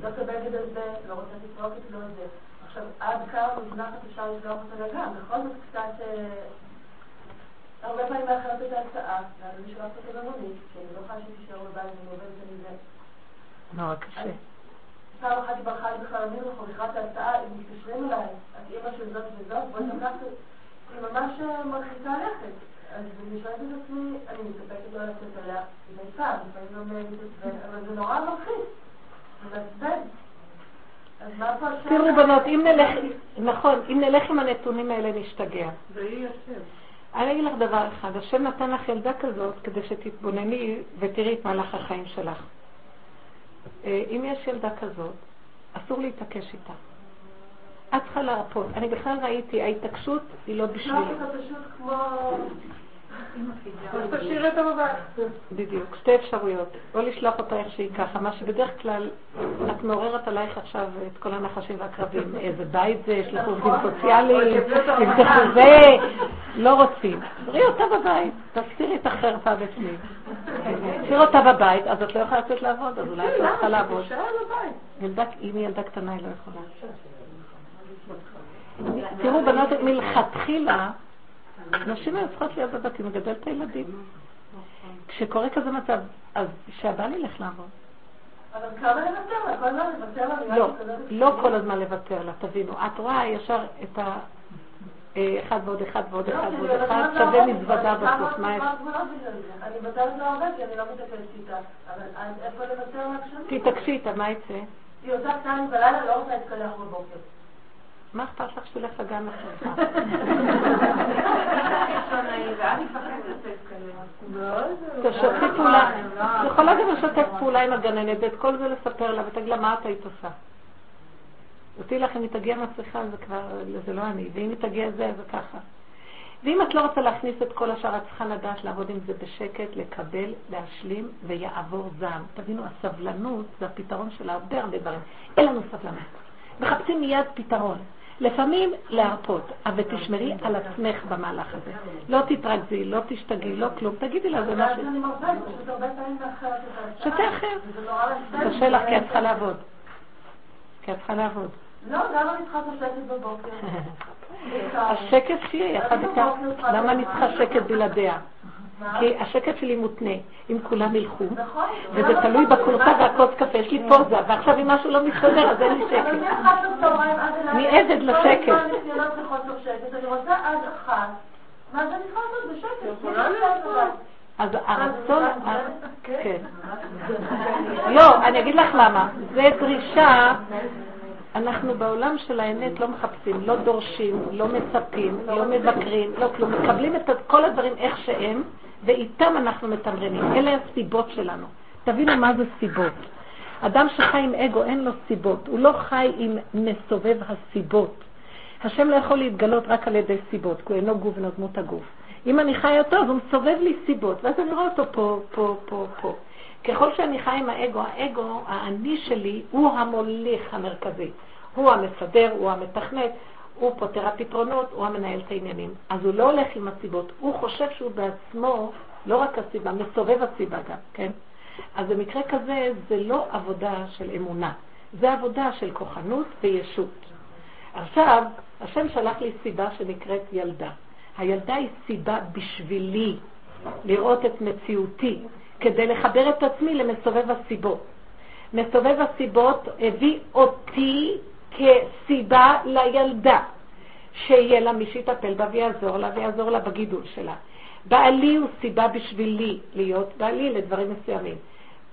לא תבגד על זה, לא רוצה לצרוק את לא זה. עכשיו, עד כמה מזנחת אפשר לשלוח אותה לגן, בכל זאת קצת... הרבה פעמים מאחרת את ההצעה, ואז אני שולחת אותה במונית, כי אני לא יכולה שתישאר בבית ואני עובדת על זה. נורא קשה. פעם אחת היא ברחה לי בכלל למינוס, לקראת ההצעה, הם מתקשרים אליי, את אימא של זאת וזאת, בואי נקחת, היא ממש מרחיקה לכת. אז אני שואלת את עצמי, אני מתאפקת לא לצאת עליה, היא נעשה, לפעמים לא מתעצבן, אבל זה נורא מלחיץ, זה מעצבן. תראו בנות, אם נלך, נכון, אם נלך עם הנתונים האלה נשתגע. ויהי השם. אני אגיד לך דבר אחד, השם נתן לך ילדה כזאת כדי שתתבונני ותראי את מהלך החיים שלך. אה, אם יש ילדה כזאת, אסור להתעקש איתה. את צריכה להרפות. אני בכלל ראיתי, ההתעקשות היא לא בשבילי. אז תשאיר את. בדיוק, שתי אפשרויות. או לשלוח אותה איך שהיא ככה, מה שבדרך כלל את מעוררת עלייך עכשיו את כל הנחשים והקרבים. איזה בית זה, יש לך עובדים סוציאליים, תפתחו זה, לא רוצים. תראי אותה בבית, תסתירי את החרפה בפנים. תראי אותה בבית, אז את לא יכולה לצאת לעבוד, אז אולי את לא צריכה לעבוד. אם היא ילדה קטנה היא לא יכולה. תראו, בנות, מלכתחילה, נשים היו צריכות להיות בבתים, לגדל את הילדים. כשקורה כזה מצב, אז שהבעל ילך לעבוד. אבל כמה לוותר לה? כל הזמן לוותר לה? לא, לא כל הזמן לוותר לה, תבינו. את רואה ישר את ה... אה, אחד ועוד אחד ועוד לא, אחד ועוד אחד, שווה מזוודה בסוף, מה יש? אני מוותרת לה הרבה כי אני לא מתעקשת איתה, אבל איפה לוותר לה? תתעקשי איתה, מה יצא? היא עושה שתיים בלילה, לא רוצה להתקלח בבוקר. מה אכפת לך שתלך לגן אחריך? תשתפי פעולה. את יכולה גם לשתף פעולה עם הגננת ואת כל זה לספר לה ותגיד לה מה את היית עושה. אותי לך אם היא תגיע מצליחה זה כבר, זה לא אני, ואם היא תגיע זה, זה ככה. ואם את לא רוצה להכניס את כל השאר, את צריכה לדעת לעבוד עם זה בשקט, לקבל, להשלים ויעבור זעם. תבינו, הסבלנות זה הפתרון של הרבה הרבה דברים. אין לנו סבלנות. מחפשים מיד פתרון. לפעמים להרפות, אבל תשמרי על עצמך במהלך הזה. לא תתרכזי, לא תשתגעי, לא כלום. תגידי לה, זה משהו. שותה אחר. קשה לך, כי את צריכה לעבוד. כי את צריכה לעבוד. לא, למה אני צריכה לשקט בבוקר? השקט שיהיה יחד איתה. למה אני צריכה שקט בלעדיה? כי השקט שלי מותנה. אם כולם ילכו, נכון. וזה תלוי בקורסה והכוס קפה, יש לי פוזה, ועכשיו אם משהו לא מסתדר, אז אין לי שקט. לשקט. אני רוצה עד אחת. לעשות בשקט? אז הרצון, כן. לא, אני אגיד לך למה. זה דרישה, אנחנו בעולם של האמת לא מחפשים, לא דורשים, לא מצפים, לא מבקרים, לא כלום. מקבלים את כל הדברים איך שהם, ואיתם אנחנו מתמרנים. אלה הסיבות שלנו. תבינו מה זה סיבות. אדם שחי עם אגו אין לו סיבות, הוא לא חי עם מסובב הסיבות. השם לא יכול להתגלות רק על ידי סיבות, כי הוא אינו גוף אינו דמות הגוף. אם אני חי אותו, אז הוא מסובב לי סיבות, ואז אני רואה אותו פה, פה, פה, פה. ככל שאני חי עם האגו, האגו, האני שלי, הוא המוליך המרכזי. הוא המסדר, הוא המתכנת, הוא פותר הפתרונות, הוא המנהל את העניינים. אז הוא לא הולך עם הסיבות, הוא חושב שהוא בעצמו, לא רק הסיבה, מסובב הסיבה גם, כן? אז במקרה כזה זה לא עבודה של אמונה, זה עבודה של כוחנות וישות. עכשיו, השם שלח לי סיבה שנקראת ילדה. הילדה היא סיבה בשבילי לראות את מציאותי, כדי לחבר את עצמי למסובב הסיבות. מסובב הסיבות הביא אותי כסיבה לילדה, שיהיה לה מי שיטפל בה ויעזור לה ויעזור לה בגידול שלה. בעלי הוא סיבה בשבילי להיות בעלי לדברים מסוימים.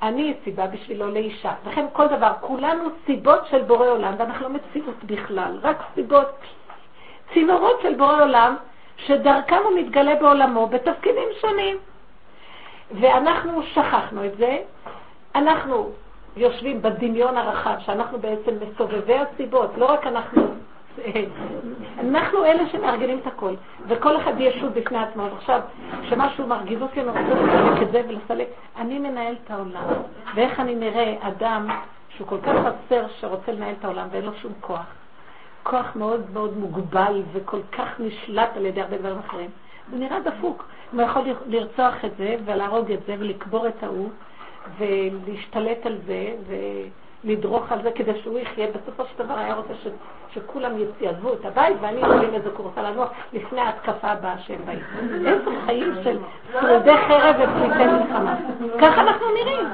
אני סיבה בשבילו לאישה. לכן כל דבר, כולנו סיבות של בורא עולם, ואנחנו לא מציאות בכלל, רק סיבות, צינורות של בורא עולם, שדרכם הוא מתגלה בעולמו בתפקידים שונים. ואנחנו שכחנו את זה, אנחנו יושבים בדמיון הרחב, שאנחנו בעצם מסובבי הסיבות, לא רק אנחנו, אנחנו אלה שמארגנים את הכל, וכל אחד ישות בפני עצמו. עכשיו, כשמשהו מרגיז אותי, אני רוצה לסלק את זה ולסלק. אני מנהל את העולם, ואיך אני נראה אדם שהוא כל כך חסר שרוצה לנהל את העולם ואין לו שום כוח. כוח מאוד מאוד מוגבל וכל כך נשלט על ידי הרבה דברים אחרים. הוא נראה דפוק. הוא יכול לרצוח את זה ולהרוג את זה ולקבור את ההוא ולהשתלט על זה ולדרוך על זה כדי שהוא יחיה. בסופו של דבר היה רוצה ש, שכולם יעזבו את הבית ואני אבין איזה קורסה לנוח לפני ההתקפה הבאה שהם באים. איזה חיים של שרידי חרב ופליטי מלחמה. ככה אנחנו נראים.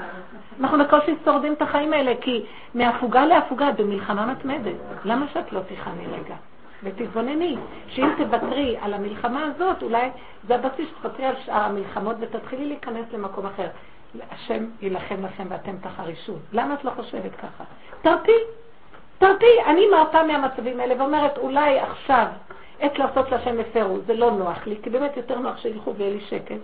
אנחנו בקושי שורדים את החיים האלה, כי מהפוגה להפוגה במלחמה מתמדת. למה שאת לא תיכני רגע? ותתבונני, שאם תוותרי על המלחמה הזאת, אולי זה הבסיס שתוותרי על שאר המלחמות ותתחילי להיכנס למקום אחר. השם יילחם לכם ואתם תחרישו. למה את לא חושבת ככה? תרפי, תרפי. אני מרפה מהמצבים האלה ואומרת, אולי עכשיו עת לעשות להשם הפרו, זה לא נוח לי, כי באמת יותר נוח שילכו ויהיה לי שקט.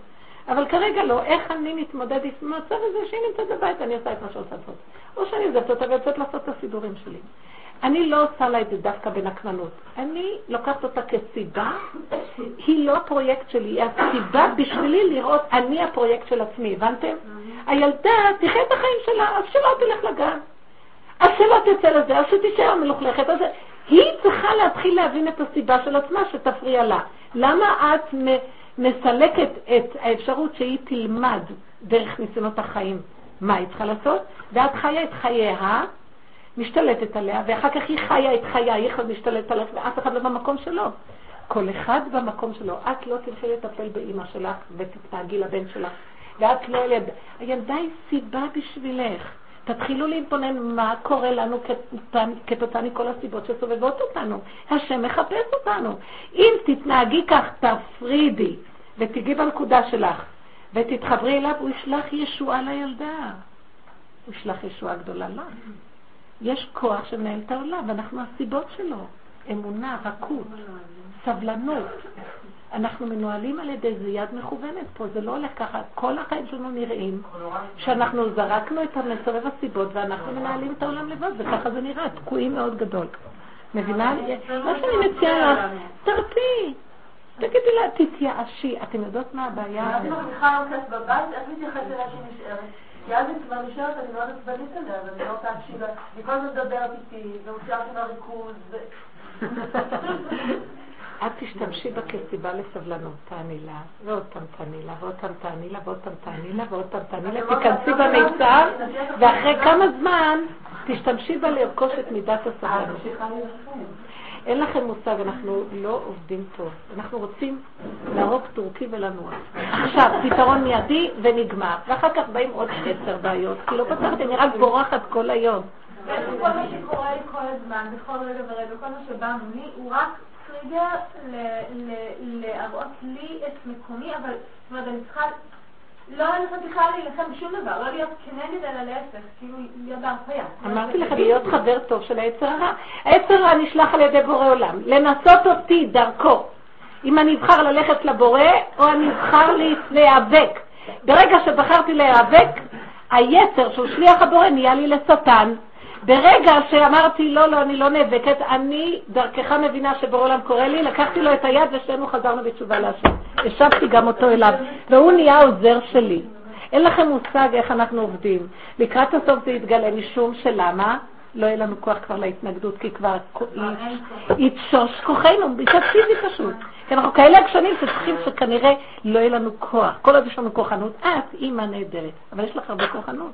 אבל כרגע לא, איך אני מתמודד עם המצב הזה שהיא נמצאת בבית, אני עושה את מה שרוצה לעשות. או שאני עוזבת אותה ויוצאת לעשות את הסידורים שלי. אני לא עושה לה את זה דווקא בנקמנות. אני לוקחת אותה כסיבה, היא לא הפרויקט שלי, היא הסיבה בשבילי לראות אני הפרויקט של עצמי, הבנתם? הילדה תחיה את החיים שלה, אז שלא תלך לגן. אז שלא תצא לזה, אז שתישאר מלוכלכת. אז היא צריכה להתחיל להבין את הסיבה של עצמה שתפריע לה. למה את מסלקת את האפשרות שהיא תלמד דרך ניסיונות החיים מה היא צריכה לעשות, ואת חיה את חייה, משתלטת עליה, ואחר כך היא חיה את חייה, היא משתלטת עליה, ואף אחד לא במקום שלו. כל אחד במקום שלו. את לא תלכי לטפל באימא שלך ותתנהגי לבן שלך, ואת לא ילד... הילדה היא סיבה בשבילך. תתחילו להתבונן מה קורה לנו כתוצאה מכל הסיבות שסובבות אותנו. השם מחפש אותנו. אם תתנהגי כך, תפרידי ותיגעי בנקודה שלך ותתחברי אליו, הוא ישלח ישועה לילדה. הוא ישלח ישועה גדולה לך. יש כוח שמנהל את העולם, ואנחנו הסיבות שלו. אמונה, רכות, סבלנות. אנחנו מנוהלים על ידי זה יד מכוונת פה, זה לא הולך ככה. כל החיים שלנו נראים שאנחנו זרקנו את המסובב הסיבות ואנחנו מנהלים את העולם לבד, וככה זה נראה, תקועים מאוד גדול. מבינה? מה שאני מציעה לך, תרפי. תגידי לה, תתייאשי. אתם יודעות מה הבעיה? אני מרוויחה היום כסף בבית, איך מתייחסת אליה שהיא נשארת? כי אז היא כבר נשארת, אני מאוד עצבנית עליה, ואני לא רוצה להקשיב לה. היא כל הזמן מדברת איתי, ומוציאה אותי מהריכוז. את תשתמשי בה כסיבה לסבלנות, תעני לה, ועוד פעם תעני לה, ועוד פעם תעני לה, ועוד פעם תעני לה, ועוד פעם תעני לה, תיכנסי במיצר, ואחרי כמה זמן תשתמשי בה לרכוש את מידת הסבלנות. אין לכם מושג, אנחנו לא עובדים טוב. אנחנו רוצים להרוג טורקי ולנוע. עכשיו, פתרון מיידי ונגמר. ואחר כך באים עוד עשר בעיות, כי לא פתרתי, אני רק בורחת כל היום. כל מה שקורה לי כל הזמן, בכל רגע ורגע, כל מה שבא ממני, הוא רק טריגר להראות לי את מקומי, אבל זאת אומרת, אני צריכה לא אני בכלל להילחם בשום דבר, לא להיות כנגד אלא להפך, כאילו להיות בהרפאיה. אמרתי לך, להיות חבר טוב של היצר הרע. היצר הרע נשלח על ידי בורא עולם, לנסות אותי דרכו. אם אני אבחר ללכת לבורא, או אני אבחר להיאבק. ברגע שבחרתי להיאבק, היצר שהוא שליח הבורא נהיה לי לשטן. ברגע שאמרתי, לא, לא, אני לא נאבקת, אני דרכך מבינה שבורא עולם קורא לי, לקחתי לו את היד ושנינו חזרנו בתשובה להשם. השבתי גם אותו אליו, והוא נהיה עוזר שלי. אין לכם מושג איך אנחנו עובדים. לקראת הסוף זה יתגלה משום שלמה? לא יהיה לנו כוח כבר להתנגדות, כי כבר יתשוש כוחנו, מצד פיזי פשוט. כי אנחנו כאלה עקשנים שצריכים שכנראה לא יהיה לנו כוח. כל עוד יש לנו כוחנות, את אימא נהדרת, אבל יש לך הרבה כוחנות.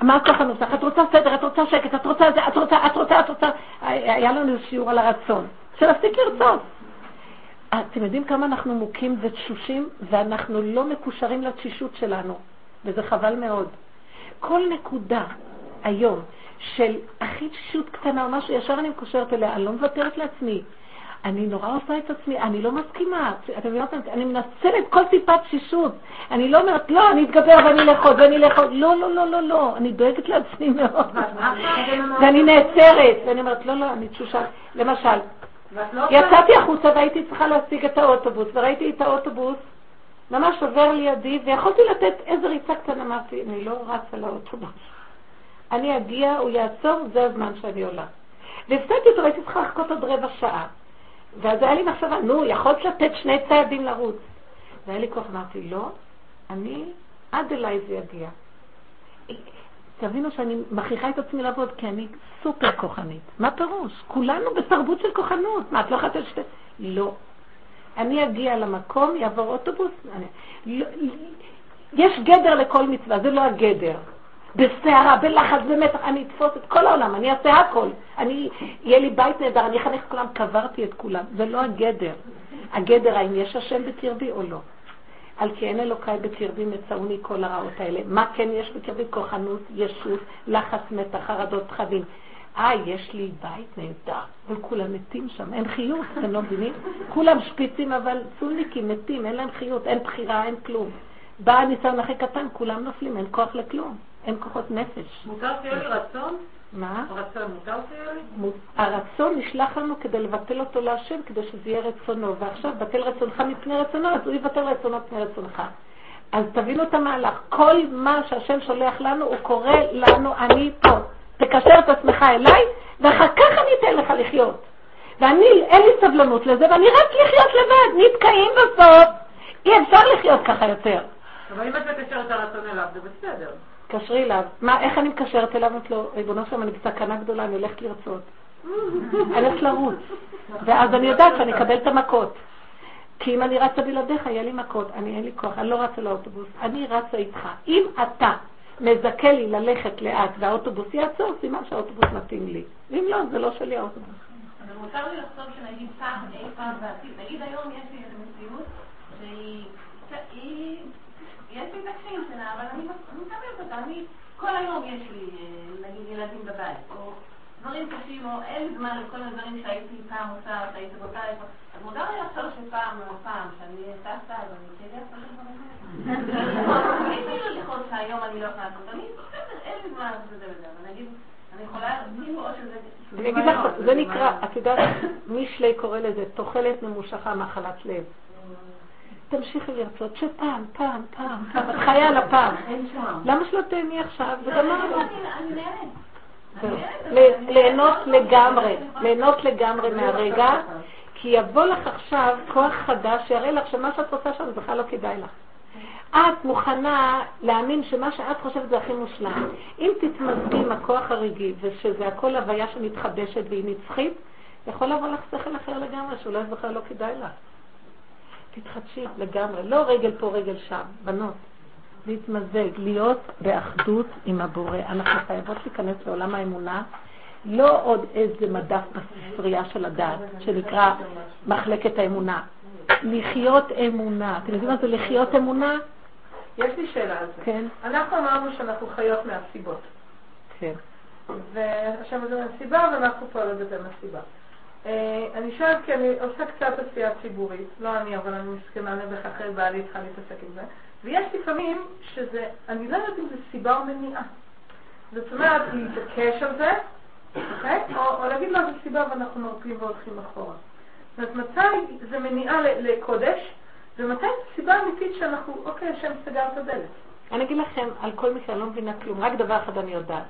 מה הכוחנות שלך? את רוצה סדר, את רוצה שקט, את רוצה זה, את רוצה, את רוצה, את רוצה. היה לנו שיעור על הרצון. שנפסיק לרצות. אתם יודעים כמה אנחנו מוכים ותשושים, ואנחנו לא מקושרים לתשישות שלנו, וזה חבל מאוד. כל נקודה היום של הכי תשישות קטנה או משהו, ישר אני מקושרת אליה, אני לא מוותרת לעצמי. אני נורא עושה את עצמי, אני לא מסכימה. אתם מבינות, אני מנצלת כל טיפת תשישות. אני לא אומרת, לא, אני אתגבר ואני אלך עוד ואני אלך עוד. לא, לא, לא, לא, לא, אני דואגת לעצמי מאוד. ואני נעצרת, ואני אומרת, לא, לא, אני תשושה. למשל, לא יצאתי החוצה והייתי צריכה להשיג את האוטובוס, וראיתי את האוטובוס ממש עובר לידי, ויכולתי לתת איזה ריצה קטנה, אמרתי, אני לא רצה לאוטובוס. אני אגיע, הוא יעצור, זה הזמן שאני עולה. והפסדתי אותו, הייתי צריכה לחכות עוד רבע שעה. ואז היה לי מחשבה, נו, יכולת לתת שני צעדים לרוץ. והיה לי כוח, אמרתי, לא, אני, עד אליי זה יגיע. תבינו שאני מכריחה את עצמי לעבוד, כי אני סופר כוחנית. מה פירוש? כולנו בתרבות של כוחנות. מה, את לא יכולה לתת לא. אני אגיע למקום, יעבור אוטובוס. אני... לא, יש גדר לכל מצווה, זה לא הגדר. בסערה, בלחץ, במתח, אני אתפוס את כל העולם, אני אעשה הכל. אני, יהיה לי בית נהדר, אני אחנך את כולם, קברתי את כולם. זה לא הגדר. הגדר, האם יש השם בקרבי או לא. על כי אין אלוקיי בקרבי מצאוני כל הרעות האלה. מה כן יש בקרבי? כוחנות, ישות, לחץ, מתח, חרדות, פחדים. אה, יש לי בית נהדר, וכולם מתים שם, אין חיות, אתם לא מבינים? כולם שפיצים, אבל צולניקים מתים, אין להם חיות, אין בחירה, אין כלום. בא הניסיון הכי קטן, כולם נופלים, אין כוח לכלום. אין כוחות נפש. מותר שיהיה לי רצון? מה? רצון, מותר שיהיה לי? הרצון נשלח לנו כדי לבטל אותו להשם, כדי שזה יהיה רצונו. ועכשיו, בטל רצונך מפני רצונו, אז הוא יבטל רצונו מפני רצונך. אז תבינו את המהלך. כל מה שהשם שולח לנו, הוא קורא לנו, אני פה. תקשר את עצמך אליי, ואחר כך אני אתן לך לחיות. ואני, אין לי סבלנות לזה, ואני רק לחיות לבד. נתקעים בסוף. אי אפשר לחיות ככה יותר. אבל אם את מקשרת את הרצון אליו, זה בסדר. תתקשרי אליו. מה, איך אני מקשרת אליו? אמרתי לו, ריבונו שלום, אני בסכנה גדולה, אני הולכת לרצות. אני הולכת לרוץ. ואז אני יודעת שאני אקבל את המכות. כי אם אני רצה בלעדיך, יהיה לי מכות. אני, אין לי כוח, אני לא רצה לאוטובוס. אני רצה איתך. אם אתה מזכה לי ללכת לאט והאוטובוס יעצור, סימן שהאוטובוס מתאים לי. אם לא, זה לא שלי האוטובוס. אבל מותר לי לחשוב שנגיד פעם, אי פעם בעתיד, נגיד היום יש לי איזו מציאות שהיא... יש לי הקשיים שלה, אבל אני מקבלת אותה. אני, כל היום יש לי, אה, נגיד, ילדים בבית, או דברים קשים, או אין זמן לכל הדברים שהייתי פעם עושה, שהייתי רוצה איפה. אז מותר לי לחשוב שפעם או פעם, שאני טסה, אז אני תהיה לעשות את הדברים האלה. אפשר לכעוס שהיום אני לא יכולה לעשות. אני, בסדר, אין לי זמן לעשות את זה וזה, אבל נגיד... אני יכולה. אני אגיד לך, זה נקרא, את יודעת, מישלי קורא לזה תוחלת ממושכה מחלת לב. תמשיכי לרצות שפעם, פעם, פעם, פעם, את חיה על הפעם. למה שלא תהני עכשיו? זה גמרנו. ליהנות לגמרי, ליהנות לגמרי מהרגע, כי יבוא לך עכשיו כוח חדש שיראה לך שמה שאת רוצה שם זה בכלל לא כדאי לך. את מוכנה להאמין שמה שאת חושבת זה הכי מושלם. אם תתמזגי עם הכוח הרגעי ושזה הכל הוויה שמתחדשת והיא נצחית, יכול לבוא לך שכל אחר לגמרי, שאולי זה בכלל לא כדאי לך. תתחדשי לגמרי, לא רגל פה, רגל שם, בנות. להתמזג, להיות באחדות עם הבורא. אנחנו חייבות להיכנס לעולם האמונה, לא עוד איזה מדף בספרייה של הדעת, שנקרא מחלקת האמונה. לחיות אמונה. אתם יודעים מה זה לחיות אמונה? יש לי שאלה על זה. כן. אנחנו אמרנו שאנחנו חיות מהסיבות. כן. והשם הזה מהסיבה, ואנחנו פועלות בזה מהסיבה. אה, אני שואלת כי אני עושה קצת עשייה ציבורית, לא אני, אבל אני מסכנה נבח אחרי בעלי צריכה להתעסק עם זה, ויש לפעמים שזה, אני לא יודעת אם זה סיבה או מניעה. זאת אומרת, להתעקש על זה, אוקיי? או, או להגיד לו זה סיבה ואנחנו נורקים והולכים אחורה. זאת אומרת, מתי זה מניעה לקודש, ומתי זה סיבה אמיתית שאנחנו, אוקיי, השם סגר את הדלת. אני אגיד לכם, על כל מקרה, אני לא מבינה כלום, רק דבר אחד אני יודעת.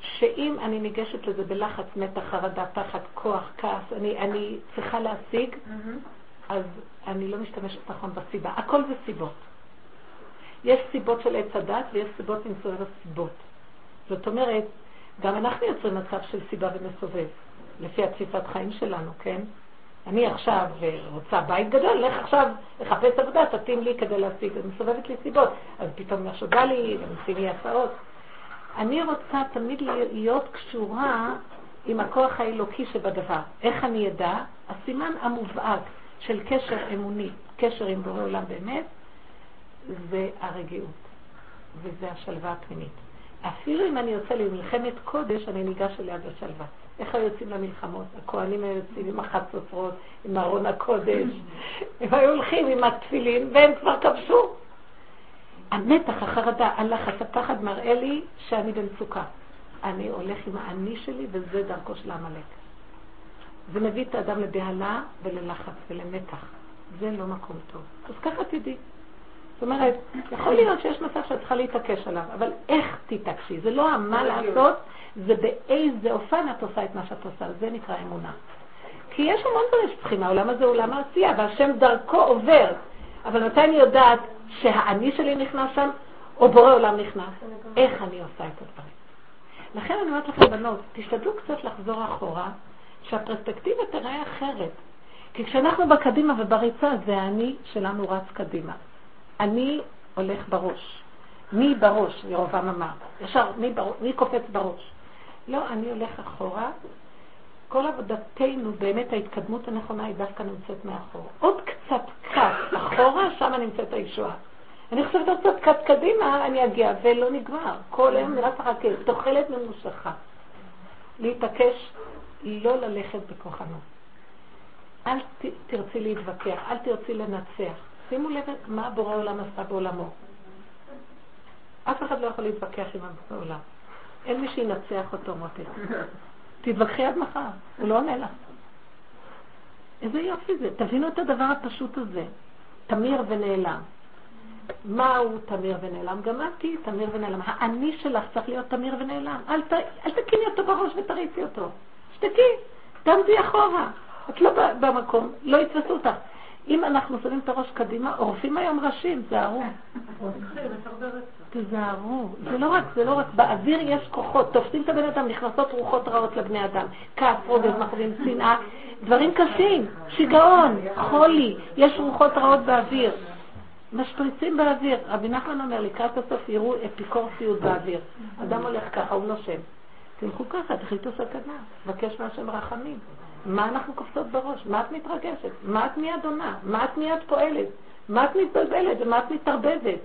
שאם אני ניגשת לזה בלחץ, מתח, חרדה, פחד, כוח, כעס, אני, אני צריכה להשיג, mm-hmm. אז אני לא משתמשת נכון בסיבה. הכל זה סיבות. יש סיבות של עץ הדת ויש סיבות עם סובב הסיבות. זאת אומרת, גם אנחנו יוצרים מצב של סיבה ומסובב, לפי התפיסת חיים שלנו, כן? אני עכשיו רוצה בית גדול, לך עכשיו לחפש עבודה, תתאים לי כדי להשיג, אני מסובבת לי סיבות. אז פתאום משהו בא לי, ומציעים לי הצעות. אני רוצה תמיד להיות קשורה עם הכוח האלוקי שבדבר. איך אני אדע? הסימן המובהק של קשר אמוני, קשר עם בורא עולם באמת, זה הרגיעות, וזה השלווה הפנימית. אפילו אם אני יוצא למלחמת קודש, אני ניגש אליה בשלווה. איך היו יוצאים למלחמות? הכוהנים היו יוצאים עם החצוצרות, עם ארון הקודש. הם היו הולכים עם התפילין, והם כבר כבשו. המתח, החרדה, הלחץ, הפחד מראה לי שאני במצוקה. אני הולך עם האני שלי, וזה דרכו של העמלק. זה מביא את האדם לבהלה וללחץ ולמתח. זה לא מקום טוב. אז ככה תדעי. זאת אומרת, יכול להיות שיש מצב שאת צריכה להתעקש עליו, אבל איך תתעקשי? זה לא מה לעשות, זה באיזה אופן את עושה את מה שאת עושה. זה נקרא אמונה. כי יש המון דברים שצריכים, העולם הזה הוא עולם העשייה, והשם דרכו עובר. אבל מתי אני יודעת שהאני שלי נכנס שם, או בורא עולם נכנס? איך אני עושה את הדברים? לכן אני אומרת לכם, בנות, תשתדלו קצת לחזור אחורה, שהפרספקטיבה תראה אחרת. כי כשאנחנו בקדימה ובריצה, זה האני שלנו רץ קדימה. אני הולך בראש. מי בראש, ירובעם אמר. ישר, מי, בר... מי קופץ בראש? לא, אני הולך אחורה. כל עבודתנו, באמת ההתקדמות הנכונה היא דווקא נמצאת מאחור. עוד קצת קט אחורה, שם נמצאת הישועה. אני חושבת עוד קצת קט קדימה, אני אגיע, ולא נגמר. כל היום נראה לך רק תוחלת ממושכה. להתעקש, לא ללכת בכוחנות. אל תרצי להתווכח, אל תרצי לנצח. שימו לב מה בורא עולם עשה בעולמו. אף אחד לא יכול להתווכח עם העולם. אין מי שינצח אותו, מוטי. תתווכחי עד מחר, הוא לא עונה לך. איזה יופי זה. תבינו את הדבר הפשוט הזה. תמיר ונעלם. מהו תמיר ונעלם? גם את תהיי תמיר ונעלם. האני שלך צריך להיות תמיר ונעלם. אל, ת, אל תקיני אותו בראש ותריצי אותו. שתקי, תעמדי אחורה. את לא במקום, לא יתפסו אותך. אם אנחנו שמים את הראש קדימה, עורפים היום ראשים, תזהרו. תזהרו. זה לא רק, זה לא רק, באוויר יש כוחות, תופסים את הבן אדם, נכנסות רוחות רעות לבני אדם. כעס, רוגז, מחבים, שנאה, דברים קשים, שיגעון, חולי, יש רוחות רעות באוויר. משפריצים באוויר. רבי נחמן אומר, לקראת הסוף יראו אפיקורסיות באוויר. אדם הולך ככה, הוא נושם. תלכו ככה, תחליטו סכנה, תבקש מהשם רחמים. מה אנחנו קופצות בראש? מה את מתרגשת? מה את מיד עונה? מה את מיד פועלת? מה את מתבלבלת ומה את מתערבבת?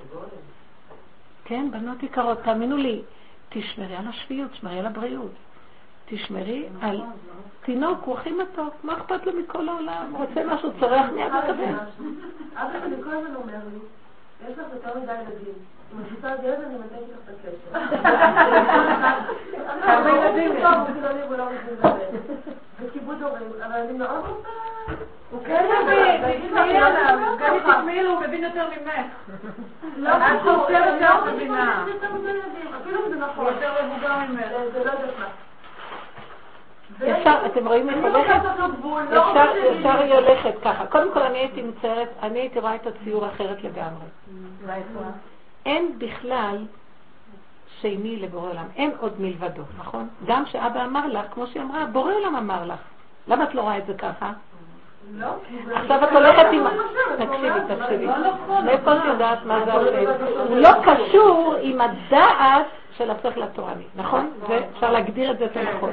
כן, בנות יקרות, תאמינו לי, תשמרי על השפיות, תשמרי על הבריאות. תשמרי על תינוק, הוא הכי מתוק, מה אכפת לו מכל העולם? רוצה משהו, צורח מיד מקבל. אבא שלי כל הזמן אומר לי, יש לך יותר מדי ילדים. אם את רוצה ילד, אני מתארת לך את הקשר. כמה ילדים יש? הוא לא מבין בזה. וכיבוד הורים, אבל אני מאוד רוצה... הוא כן מבין, תשמעי עליו, גם אם תשמעי לו, הוא מבין יותר ממך. לא, את חושבת שאת מבינה. אפילו אם זה נכון. הוא יותר מבוגר ממך. זה לא יודעת מה. ישר, אתם רואים איך הולכת? ישר היא הולכת ככה. קודם כל אני הייתי מציירת, אני הייתי רואה את הציור אחרת לגמרי. אין בכלל שני לבורא עולם, אין עוד מלבדו, נכון? גם שאבא אמר לך, כמו שהיא אמרה, בורא עולם אמר לך. למה את לא רואה את זה ככה? לא, עכשיו את הולכת עם... תקשיבי, תקשיבי. מאיפה את יודעת מה זה השם? הוא לא קשור עם הדעת של השכל התורני, נכון? ואפשר להגדיר את זה יותר נכון.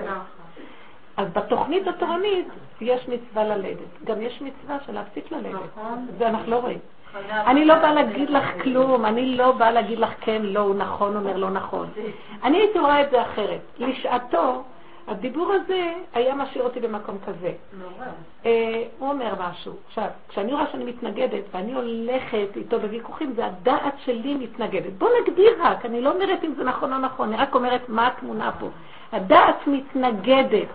אז בתוכנית התורנית יש מצווה ללדת. גם יש מצווה של להפסיק ללדת. זה אנחנו לא רואים. אני לא באה להגיד לך כלום, אני לא באה להגיד לך כן, לא, הוא נכון, אומר לא נכון. אני הייתי רואה את זה אחרת. לשעתו, הדיבור הזה היה משאיר אותי במקום כזה. אה, הוא אומר משהו. עכשיו, כשאני רואה שאני מתנגדת ואני הולכת איתו בוויכוחים, זה הדעת שלי מתנגדת. בוא נגדיר רק, אני לא אומרת אם זה נכון או נכון, אני רק אומרת מה התמונה פה. הדעת מתנגדת.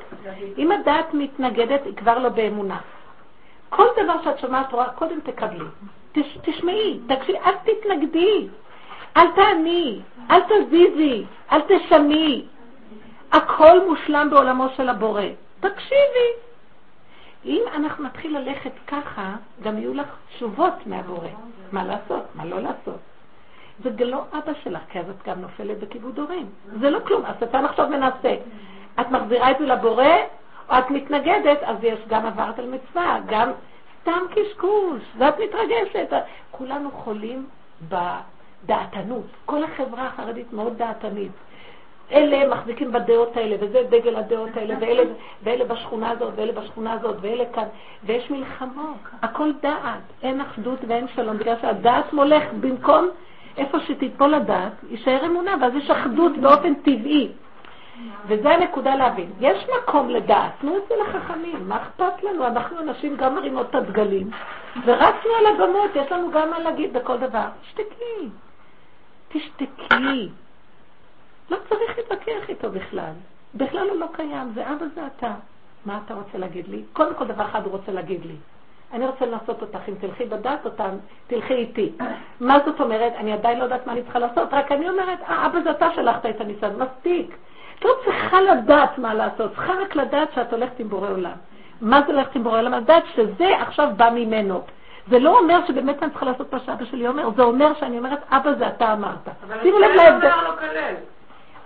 אם הדעת מתנגדת, היא כבר לא באמונה. כל דבר שאת שומעת תורה, קודם תקבלי. תש, תשמעי, תקשיבי, אל תתנגדי. אל תעני, אל תזיזי, אל תשני. הכל מושלם בעולמו של הבורא. תקשיבי. אם אנחנו נתחיל ללכת ככה, גם יהיו לך תשובות מהבורא. מה לעשות, מה לא לעשות. זה לא אבא שלך, כי אז את גם נופלת בכיבוד הורים. זה לא כלום, השטן עכשיו מנסה. את מחזירה את זה לבורא, או את מתנגדת, אז יש גם עברת על מצווה, גם סתם קשקוש, ואת מתרגשת. כולנו חולים בדעתנות. כל החברה החרדית מאוד דעתנית. אלה מחזיקים בדעות האלה, וזה דגל הדעות האלה, ואלה, ואלה בשכונה הזאת, ואלה בשכונה הזאת, ואלה כאן, ויש מלחמות, הכל דעת, אין אחדות ואין שלום, בגלל שהדעת מולך במקום איפה שתיפול הדעת, יישאר אמונה, ואז יש אחדות באופן טבעי. וזה הנקודה להבין. יש מקום לדעת, תנו את זה לחכמים, מה אכפת לנו? אנחנו אנשים גם מרימות את הדגלים, ורצנו על הבמות, יש לנו גם מה להגיד בכל דבר. תשתקי, תשתקי. לא צריך להתווכח איתו בכלל. בכלל הוא לא קיים, זה אבא זה אתה. מה אתה רוצה להגיד לי? קודם כל דבר אחד הוא רוצה להגיד לי. אני רוצה לנסות אותך, אם תלכי בדת אותם, תלכי איתי. מה זאת אומרת? אני עדיין לא יודעת מה אני צריכה לעשות, רק אני אומרת, אה, אבא זה אתה שלחת את הניסיון, מספיק. את לא צריכה לדעת מה לעשות, צריכה רק לדעת שאת הולכת עם בורא עולם. מה זה ללכת עם בורא עולם? לדעת שזה עכשיו בא ממנו. זה לא אומר שבאמת אני צריכה לעשות מה שאבא שלי אומר, זה אומר שאני אומרת, אבא זה אתה אמרת. שימו לב להבדל.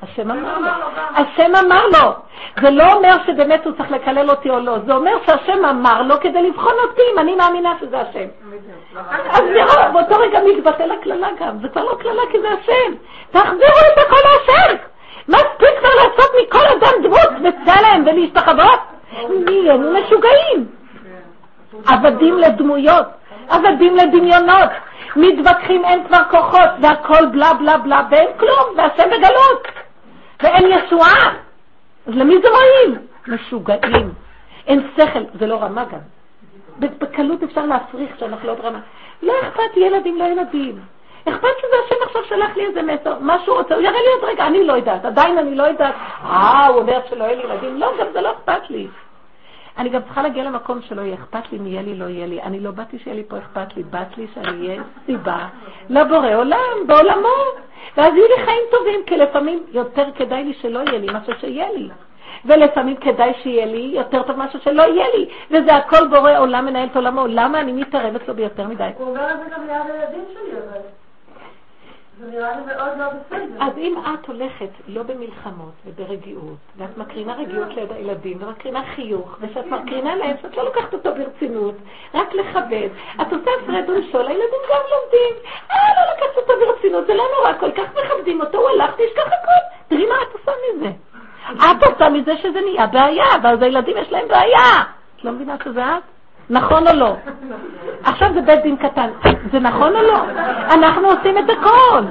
השם אמר לו. השם אמר לו. זה לא אומר שבאמת הוא צריך לקלל אותי או לא, זה אומר שהשם אמר לו כדי לבחון אותי אם אני מאמינה שזה השם. אז נראה, באותו רגע מתבטל הקללה גם, זה כבר לא קללה כי זה השם. תחזירו את הכל להשם. מספיק כבר לעשות מכל אדם דמות וצלם ולהשתחוות? נהיינו משוגעים. עבדים לדמויות, עבדים לדמיונות. מתווכחים, אין כבר כוחות, והכל בלה בלה בלה, ואין כלום, והשם בגלות. ואין ישועה. אז למי זה רואים? משוגעים. אין שכל, זה לא רמה גם. בקלות אפשר להפריך שאנחנו לא ברמה. לא אכפת ילדים, לא ילדים. אכפת שזה השם עכשיו שלח לי איזה מסר, מה שהוא רוצה, הוא יראה לי עוד רגע, אני לא יודעת, עדיין אני לא יודעת. אה, הוא אומר שלא יהיה לי ילדים, לא, גם זה לא אכפת לי. אני גם צריכה להגיע למקום שלא יהיה אכפת לי אם יהיה לי, לא יהיה לי. אני לא באתי שיהיה לי פה אכפת לי, בת לי שאני אהיה סיבה לבורא עולם, בעולמו. ואז יהיו לי חיים טובים, כי לפעמים יותר כדאי לי שלא יהיה לי מאשר שיהיה לי. ולפעמים כדאי שיהיה לי יותר טוב מאשר שלא יהיה לי. וזה הכל בורא עולם מנהל את עולמו. למה אני מתערבת לו ביותר מדי? הוא אומר את זה גם ליד הילדים שלי, אבל... לא אז אם את הולכת לא במלחמות וברגיעות, ואת מקרינה רגיעות ליד הילדים, ומקרינה חיוך, ושאת מקרינה להם שאת לא לוקחת אותו ברצינות, רק לכבד, את עושה הפרד ומשול, הילדים גם לומדים, אה, לא לקחת אותו ברצינות, זה לא נורא, כל כך מכבדים אותו, הוא הלך, תשכח הכל. תראי מה את עושה מזה. את עושה מזה שזה נהיה בעיה, ואז הילדים יש להם בעיה. את לא מבינה שזה את? נכון או לא? עכשיו זה בית דין קטן. זה נכון או לא? אנחנו עושים את הכל.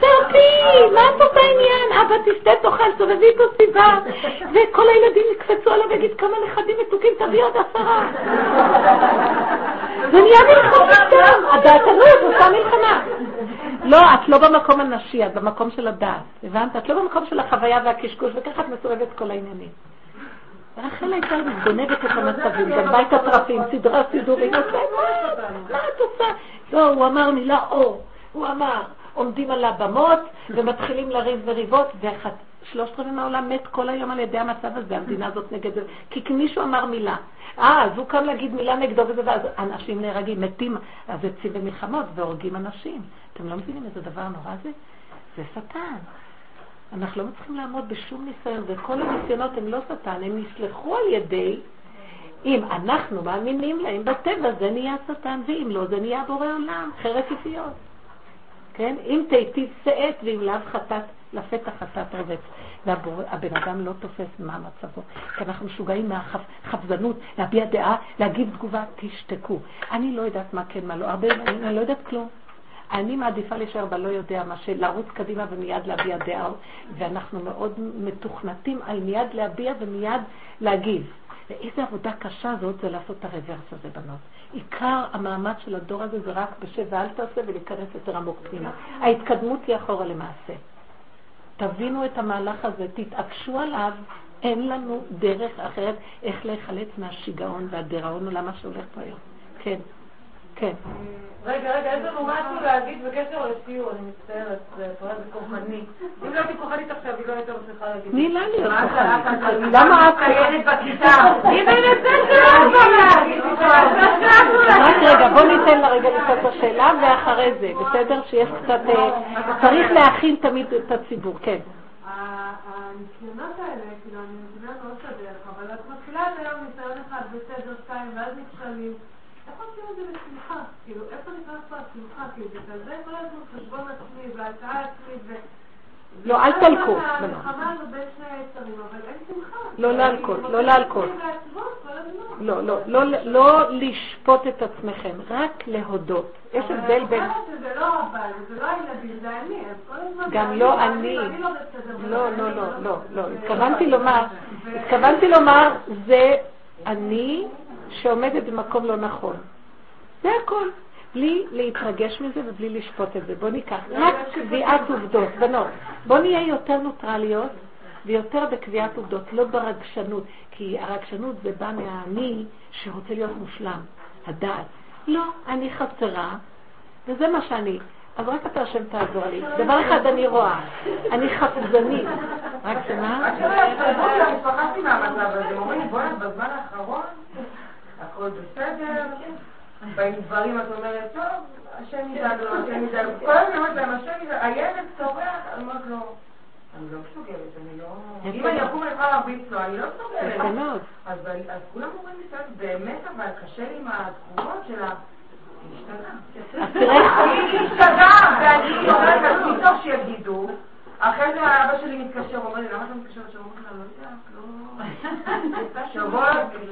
תרפי, מה את עושה עניין? אבא תשתה תאכל, סובבי איתו סיבה. וכל הילדים יקפצו עליו ויגיד כמה נכדים מתוקים, תביא עוד עשרה. זה נהיה מלחמה סתם. הדעתנות עושה מלחמה. לא, את לא במקום הנשי, את במקום של הדעת. הבנת? את לא במקום של החוויה והקשקוש, וככה את מסובבת כל העניינים. רחל הייתה מתגונבת את המצבים, גנבה את הטרפים, סדרה סידורית, מה את עושה? לא, הוא אמר מילה אור, הוא אמר, עומדים על הבמות ומתחילים לריב וריבות, ושלושת רבעים מהעולם מת כל היום על ידי המצב הזה, המדינה הזאת נגד זה, כי מישהו אמר מילה. אה, אז הוא קם להגיד מילה נגדו וזה, ואז אנשים נהרגים, מתים, אז יוצאים במלחמות והורגים אנשים. אתם לא מבינים איזה דבר נורא זה? זה שטן. אנחנו לא מצליחים לעמוד בשום ניסיון, וכל הניסיונות הם לא שטן, הם נסלחו על ידי, אם אנחנו מאמינים להם בטבע, זה נהיה שטן, ואם לא, זה נהיה בורא עולם, חרס יפיות. כן? אם תיטיב שאת ואם לאו חטאת, לפתח חטאת רבץ. והבן אדם לא תופס מה מצבו. כי אנחנו משוגעים מהחפזנות, להביע דעה, להגיד תגובה, תשתקו. אני לא יודעת מה כן, מה לא. הרבה, אני לא יודעת כלום. אני מעדיפה להישאר בלא יודע מה, לרוץ קדימה ומיד להביע דעה, ואנחנו מאוד מתוכנתים על מיד להביע ומיד להגיב. ואיזה עבודה קשה זאת זה לעשות את הרוורס הזה, בנות. עיקר המאמץ של הדור הזה זה רק בשב ואל תעשה ולהיכנס יותר עמוק פנימה. ההתקדמות היא אחורה למעשה. תבינו את המהלך הזה, תתעקשו עליו, אין לנו דרך אחרת איך להיחלץ מהשיגעון והדיראון עולם מה שהולך פה היום. כן. כן. רגע, רגע, יש לנו משהו להגיד בקשר לשיעור, אני מצטערת, זה כוחני. אם לא הייתי כוחנית עכשיו, היא לא הייתה מצליחה להגיד. תני לה להיות כוחנית. למה את קיימת בכיתה? היא בנצל רק רגע, בוא ניתן לה רגע לשאול את השאלה, ואחרי זה, בסדר? שיש קצת... אה, צריך להכין תמיד את הציבור, כן. הניסיונות האלה, כאילו, אני מבינה מאוד את הדרך, אבל את מתחילה את היום ניסיון אחד בסדר שתיים, ואז נכשלים. איך עושים את זה בשמחה? כאילו, איפה נכנס פה השמחה? כאילו, זה כזה כל הזמן חשבון עצמי והצעה עצמית ו... לא, אל תלקו. לא להלקות, לא להלקות. לא, לא, לא, לא לשפוט את עצמכם, רק להודות. יש הבדל בין... זה לא אבל, זה לא הילדים, זה אני. גם לא אני. לא, לא, לא, לא, לא. התכוונתי לומר, התכוונתי לומר, זה אני שעומדת במקום לא נכון. זה הכל. בלי להתרגש מזה ובלי לשפוט את זה. בואו ניקח רק קביעת עובדות. בנות, בואו נהיה יותר נוטרליות ויותר בקביעת עובדות, לא ברגשנות. כי הרגשנות זה בא מהאני שרוצה להיות מושלם, הדעת. לא, אני חסרה, וזה מה שאני. אז רק אתה השם תעזור לי. דבר אחד אני רואה, אני חפזנית. רק שמה? אני פחדתי מהמצב הזה, אומרים, בואי, בזמן האחרון הכל בסדר, באים דברים, את אומרת, טוב, השם ידאג לו, השם ידאג לו. כל הזמן אומרת להם, השם ידאג, הילד צורח, אני אומרת לו, אני לא מסוגלת, אני לא... אם אני אקום לך להרביץ לו, אני לא מסוגלת. אז כולם אומרים לי, באמת, אבל קשה לי עם התגובות של ה... היא השתגעה, ואני אומרת לעצמי, טוב שיגידו. אחרי זה אבא שלי מתקשר, אומר לי, למה אתה מתקשר? אני אומרת לה, לא יודעת, לא... שבוע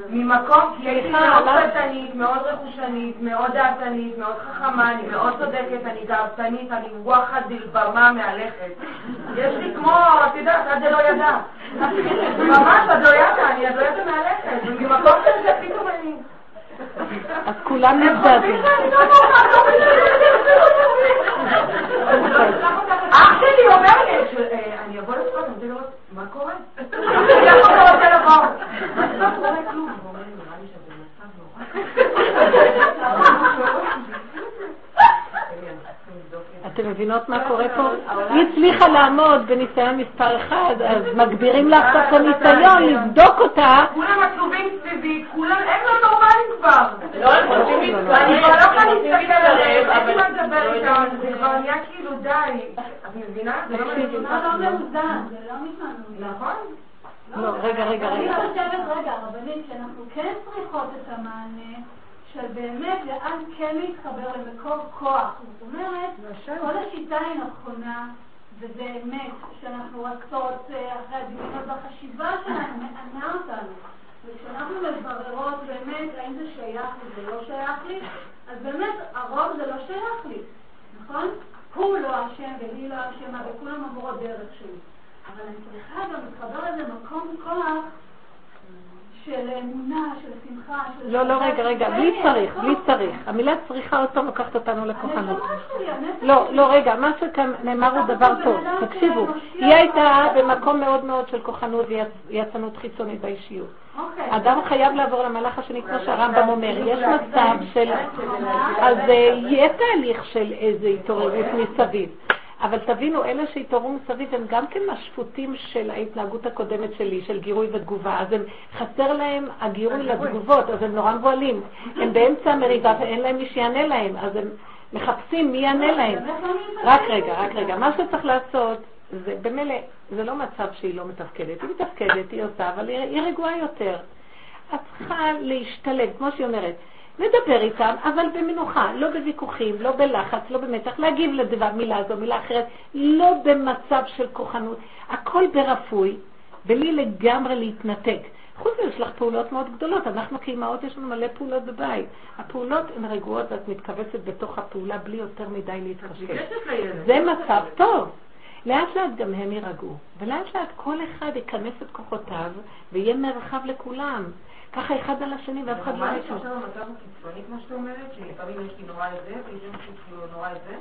ממקום, כי הייתי מאוד פתנית, מאוד רכושנית, מאוד דעתנית, מאוד חכמה, אני מאוד צודקת, אני גאוותנית, אני וואחד במה מהלכת. יש לי כמו, את יודעת, עד לא ידע. ממש, עד לא ידע, אני עד לא ידע מהלכת. וממקום כזה פתאום אני... אז כולם נבדדים. אח שלי אומר לי, אני אבוא לצפות, אני רוצה לראות מה קורה. אני יכול רוצה לבוא. מה קורה כלום? הוא אומר לי, נראה לי שזה מצב אתם מבינות מה קורה פה? היא הצליחה לעמוד בניסיון מספר אחד, אז מגבירים לך את הניסיון לבדוק אותה. כולם עצובים סביבי, כולם, הם לא נורמליים כבר. לא, הם רוצים להתקרב. אני כבר לא יכולה להסתכל עליהם, אבל אני מדבר איתם, זה כבר נהיה כאילו די. את מבינה? זה לא מאוזן, לא נכון? לא, רגע, רגע, רגע. אני חושבת, רגע, רבנית, שאנחנו כן צריכות את המענה. של באמת לאן כן להתחבר למקור כוח. זאת אומרת, כל השיטה היא נכונה, וזה אמת, שאנחנו רצות אה, אחרי הדמיונות והחשיבה שלנו מענה אותנו. וכשאנחנו מבררות באמת האם זה שייך לי זה לא שייך לי, אז באמת הרוב זה לא שייך לי, נכון? הוא לא אשם והיא לא אשמה וכולם עברו הדרך שלי. אבל אני צריכה גם להתחבר לזה מקום כוח של אמונה, של שמחה, של... לא, לא, רגע, רגע, בלי צריך, בלי צריך. המילה צריכה עוד פעם לוקחת אותנו לכוחנות. לא, לא, רגע, מה שכאן נאמר הוא דבר טוב. תקשיבו, היא הייתה במקום מאוד מאוד של כוחנות ויצנות חיצונית באישיות. אוקיי. אדם חייב לעבור למהלך השני, כמו שהרמב"ם אומר. יש מצב של... אז אה, יהיה תהליך של איזו התעוררות מסביב. אבל תבינו, אלה שהתעוררו מסביב הם גם כן מהשפוטים של ההתנהגות הקודמת שלי, של גירוי ותגובה. אז הם, חסר להם הגירוי לתגובות, אז הם נורא מבוהלים. הם באמצע המריבה ואין להם מי שיענה להם, אז הם מחפשים מי יענה להם. רק רגע, רק רגע. מה שצריך לעשות, זה במילא, זה לא מצב שהיא לא מתפקדת. היא מתפקדת, היא עושה, אבל היא רגועה יותר. את צריכה להשתלב, כמו שהיא אומרת. לדבר איתם, אבל במנוחה, לא בוויכוחים, לא בלחץ, לא במתח, להגיב לדבר, מילה זו, מילה אחרת, לא במצב של כוחנות, הכל ברפוי, בלי לגמרי להתנתק. חוץ מזה יש לך פעולות מאוד גדולות, אנחנו כאימהות יש לנו מלא פעולות בבית. הפעולות הן רגועות ואת מתכווצת בתוך הפעולה בלי יותר מדי להתחשב. זה מצב טוב. לאט לאט גם הם יירגעו, ולאט לאט כל אחד ייכנס את כוחותיו ויהיה מרחב לכולם. ככה אחד על השני ואף אחד לא ישמע. מה עכשיו המצב הקיצוני, כמו שאת אומרת, שלפעמים יש לי נורא את זה, ויש לי נורא את זה?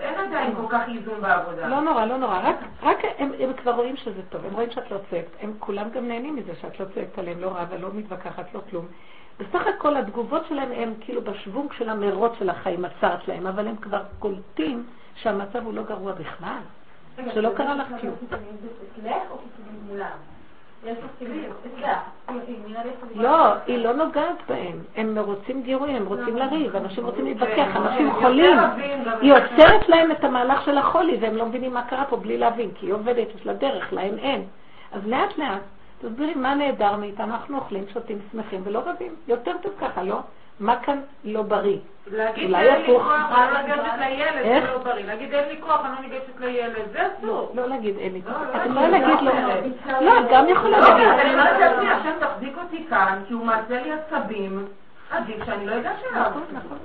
אין עדיין כל כך איזון בעבודה. לא נורא, לא נורא, רק, רק הם, הם כבר רואים שזה טוב, הם רואים שאת לא צועקת, הם כולם גם נהנים מזה שאת לא צועקת עליהם, לא רבה, לא מתווכחת, לא כלום. בסך הכל התגובות שלהם הם כאילו בשוונג של המרוץ של החיים, הצער שלהם, אבל הם כבר קולטים שהמצב הוא לא גרוע בכלל, שלא קרה לך כלום. לא, היא לא נוגעת בהם. הם רוצים גירוי, הם רוצים לריב, אנשים רוצים להתווכח, אנשים חולים. היא עוצרת להם את המהלך של החולי, והם לא מבינים מה קרה פה בלי להבין, כי היא עובדת, יש לה דרך, להם אין. אז לאט לאט, תסבירי מה נהדר מאיתנו, אנחנו אוכלים, שותים, שמחים ולא רבים. יותר טוב ככה, לא? מה כאן לא בריא? להגיד אין לי כוח, אני לא ניגשת לילד, זה לא בריא. להגיד אין לי כוח, אני לא ניגשת לילד, זה אסור. לא להגיד אין לי כוח. את יכולה להגיד לא. לא, גם יכולה להגיד. אני אומרת לעצמי, עכשיו תחזיק אותי כאן, כי הוא מעשה לי עצבים, עדיף שאני לא אגש אליו. נכון, נכון.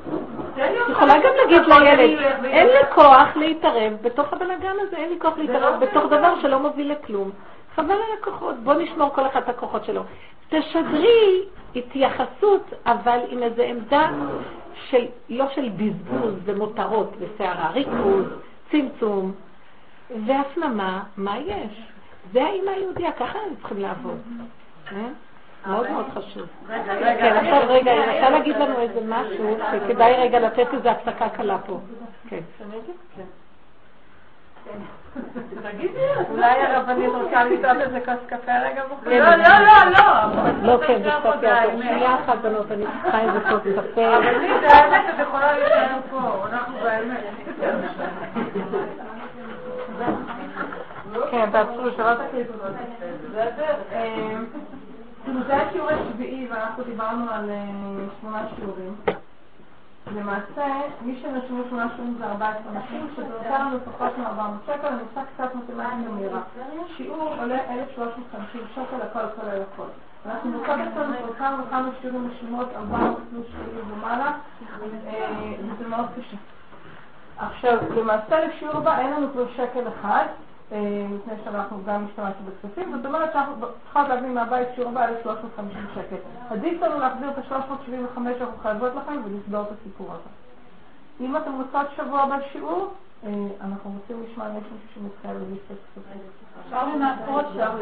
יכולה גם להגיד לילד. אין לי כוח להתערב בתוך הבלגן הזה, אין לי כוח לא להתערב בתוך. דבר שלא מוביל לכלום. חבל על הכוחות, בוא נשמור כל אחד את הכוחות שלו. תשדרי התייחסות, אבל עם איזו עמדה של, לא של בזבוז ומותרות וסערה, ריכוז, צמצום והפנמה, מה יש? זה האימא היהודיה, ככה הם צריכים לעבוד. אה? מאוד מאוד חשוב. רגע, כן, עכשיו רגע, היא רוצה להגיד לנו איזה משהו שכדאי רגע לתת איזו הפסקה קלה פה. כן. אולי הרבנית רוצה לשתות איזה כוס קפה רגע בחוץ? לא, לא, לא, לא. לא, כן, זה קצת יעזור. שנייה אחת, בנות, אני צריכה איזה כוס קפה. אבל לי זה האמת, את יכולה להישאר פה, אנחנו באמת. כן, תעצרו, שלא תקליטו זה. בסדר? אמ, כאילו זה השיעור השביעי ואנחנו דיברנו על אה, שמונה שיעורים. למעשה, מי שנרשמו שמונה שיעורים זה 14 נשים, שזה נותן לנו פחות מ-400 שקל, אני עושה קצת מתמטיקה מהירה. שיעור עולה 1,350 שקל לכל כולל הכל. אנחנו מוצאות אצלנו כבר כמה וכמה שיעורים רשימות, 400 פלוס שיעורים ומעלה, אה, וזה מאוד קשה. עכשיו, למעשה לשיעור הבא אין לנו כבר שקל אחד, אה, מפני שאנחנו גם משתמשנו בכספים, זאת אומרת שאנחנו צריכות להביא מהבית שיעור הבא 1,350 שקל. עדיף לנו להחזיר את ה-375 שאנחנו חייבות לכם ולסגור את הסיפור הזה. אם אתם רוצות שבוע הבא שיעור, אה, אנחנו רוצים לשמוע אם יש מישהו שמתחייב כספים. אפשר לנעשות שם.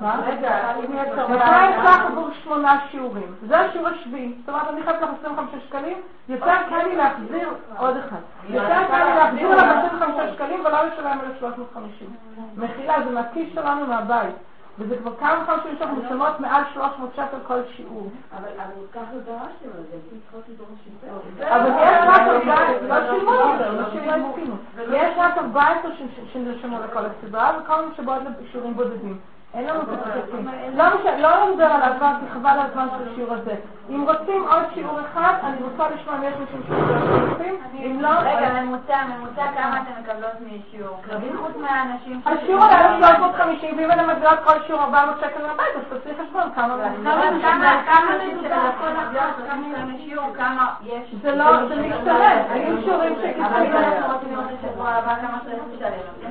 מה? רגע, אם יש הרבה- 200 ש"ח עבור שמונה שיעורים. זה השיעור השביעי. זאת אומרת, אני חייבת לך 25 שקלים, יותר קל לי להחזיר עוד אחד. יותר קל לי להחזיר לך 25 שקלים ולא לשלם 1,350. מחילה, זה מהכיס שלנו מהבית. וזה כבר כמה חודשים שאנחנו משלמות מעל 300 שקל כל שיעור. אבל ככה דרשתם על זה, אתם צריכות לדרוש יותר. אבל יש רק 14, לא שילמו יותר, נשים לא הסכימו. יש רק 14 ש- שנרשמו לכל הסדרה, וכל מי שבאות לשיעורים בודדים. אין לנו כספים. לא משנה, לא נדבר על הזמן, כי חבל על הזמן של השיעור הזה. אם רוצים עוד שיעור אחד, אני רוצה לשמוע אם יש מישהו שמקבלים. אם לא, רגע, ממוצע, ממוצע כמה אתם מקבלות משיעור? חוץ מהאנשים. השיעור עלה 350, ואם אתם מביאות כל שיעור 400 שקל מהבית, אז תעשי חשבון כמה... כמה, כמה, כמה יש? זה לא, זה משתלם. היו שיעורים שקיבלו...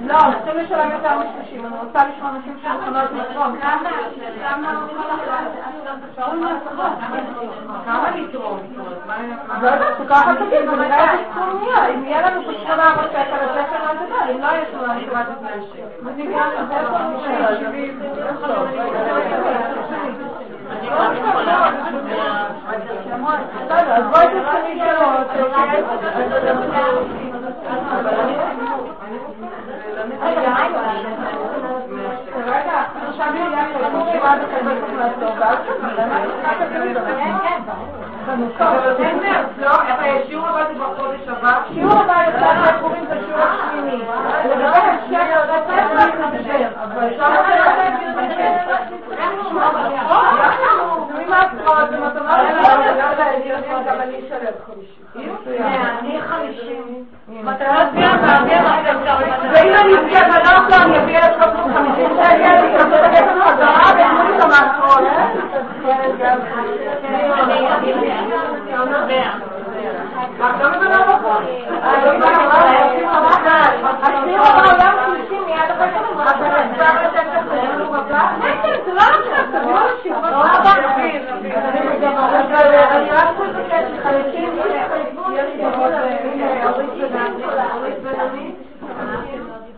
לא, צריכים לשלם יותר מ-30. אני רוצה לשמוע אנשים שמוכנות לתרום. כמה, כמה, כמה לתרום? לא יודעת, שככה תגיד, ונראה איזה סכום נהיה. אם יהיה לנו פה 800 שקל, אז יש לנו את זה, אם לא יש לנו, אני כמעט את 100 שקל. זה נגמר, זה איפה אני בסדר, אז בואי תסכמי שאלות. רגע, עכשיו יהיה חנוכה, אין מרץ, לא? שיעור הבא זה בחודש הבא. שיעור הבא יוצא מהפורים זה שיעור השמיני. לא אבל אפשר אני חמישים. ואם אני אזכה בלוטו אני אביא 1,350 שקל, יקבלו את הכסף חזרה ויתנו לי את המעשרות.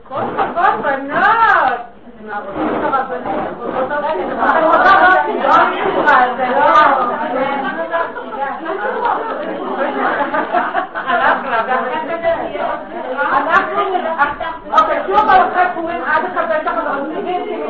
כל הכבוד, בנות! אוקיי, שוב על אחרי פורים עד אחד פסח אנחנו מציגים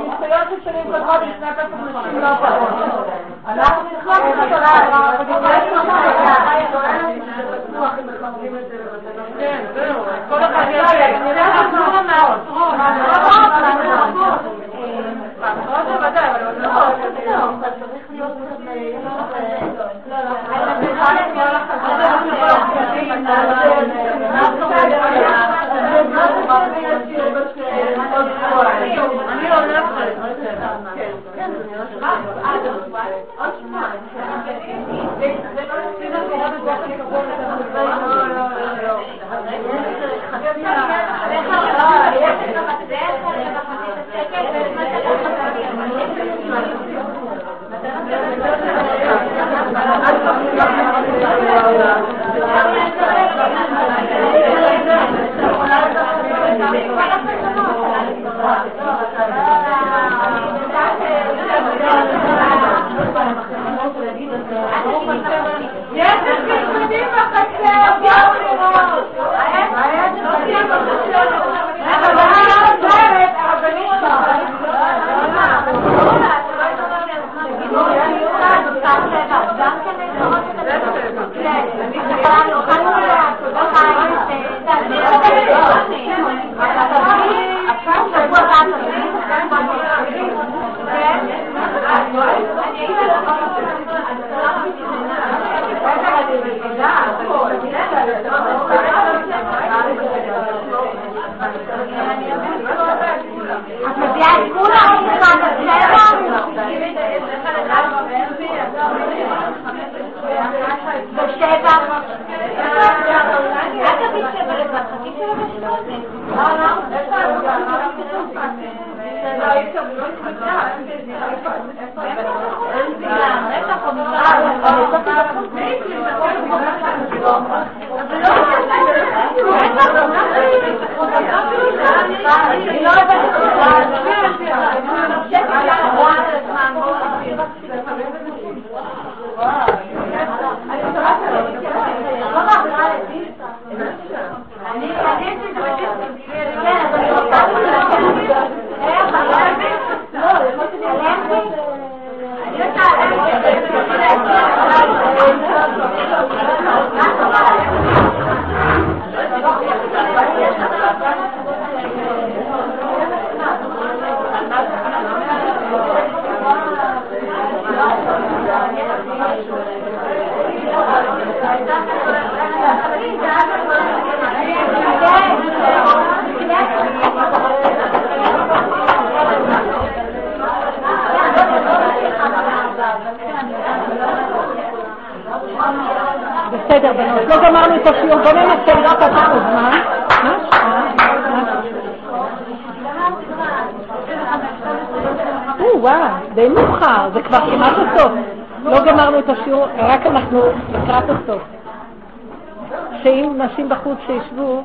שאם נשים בחוץ שישבו,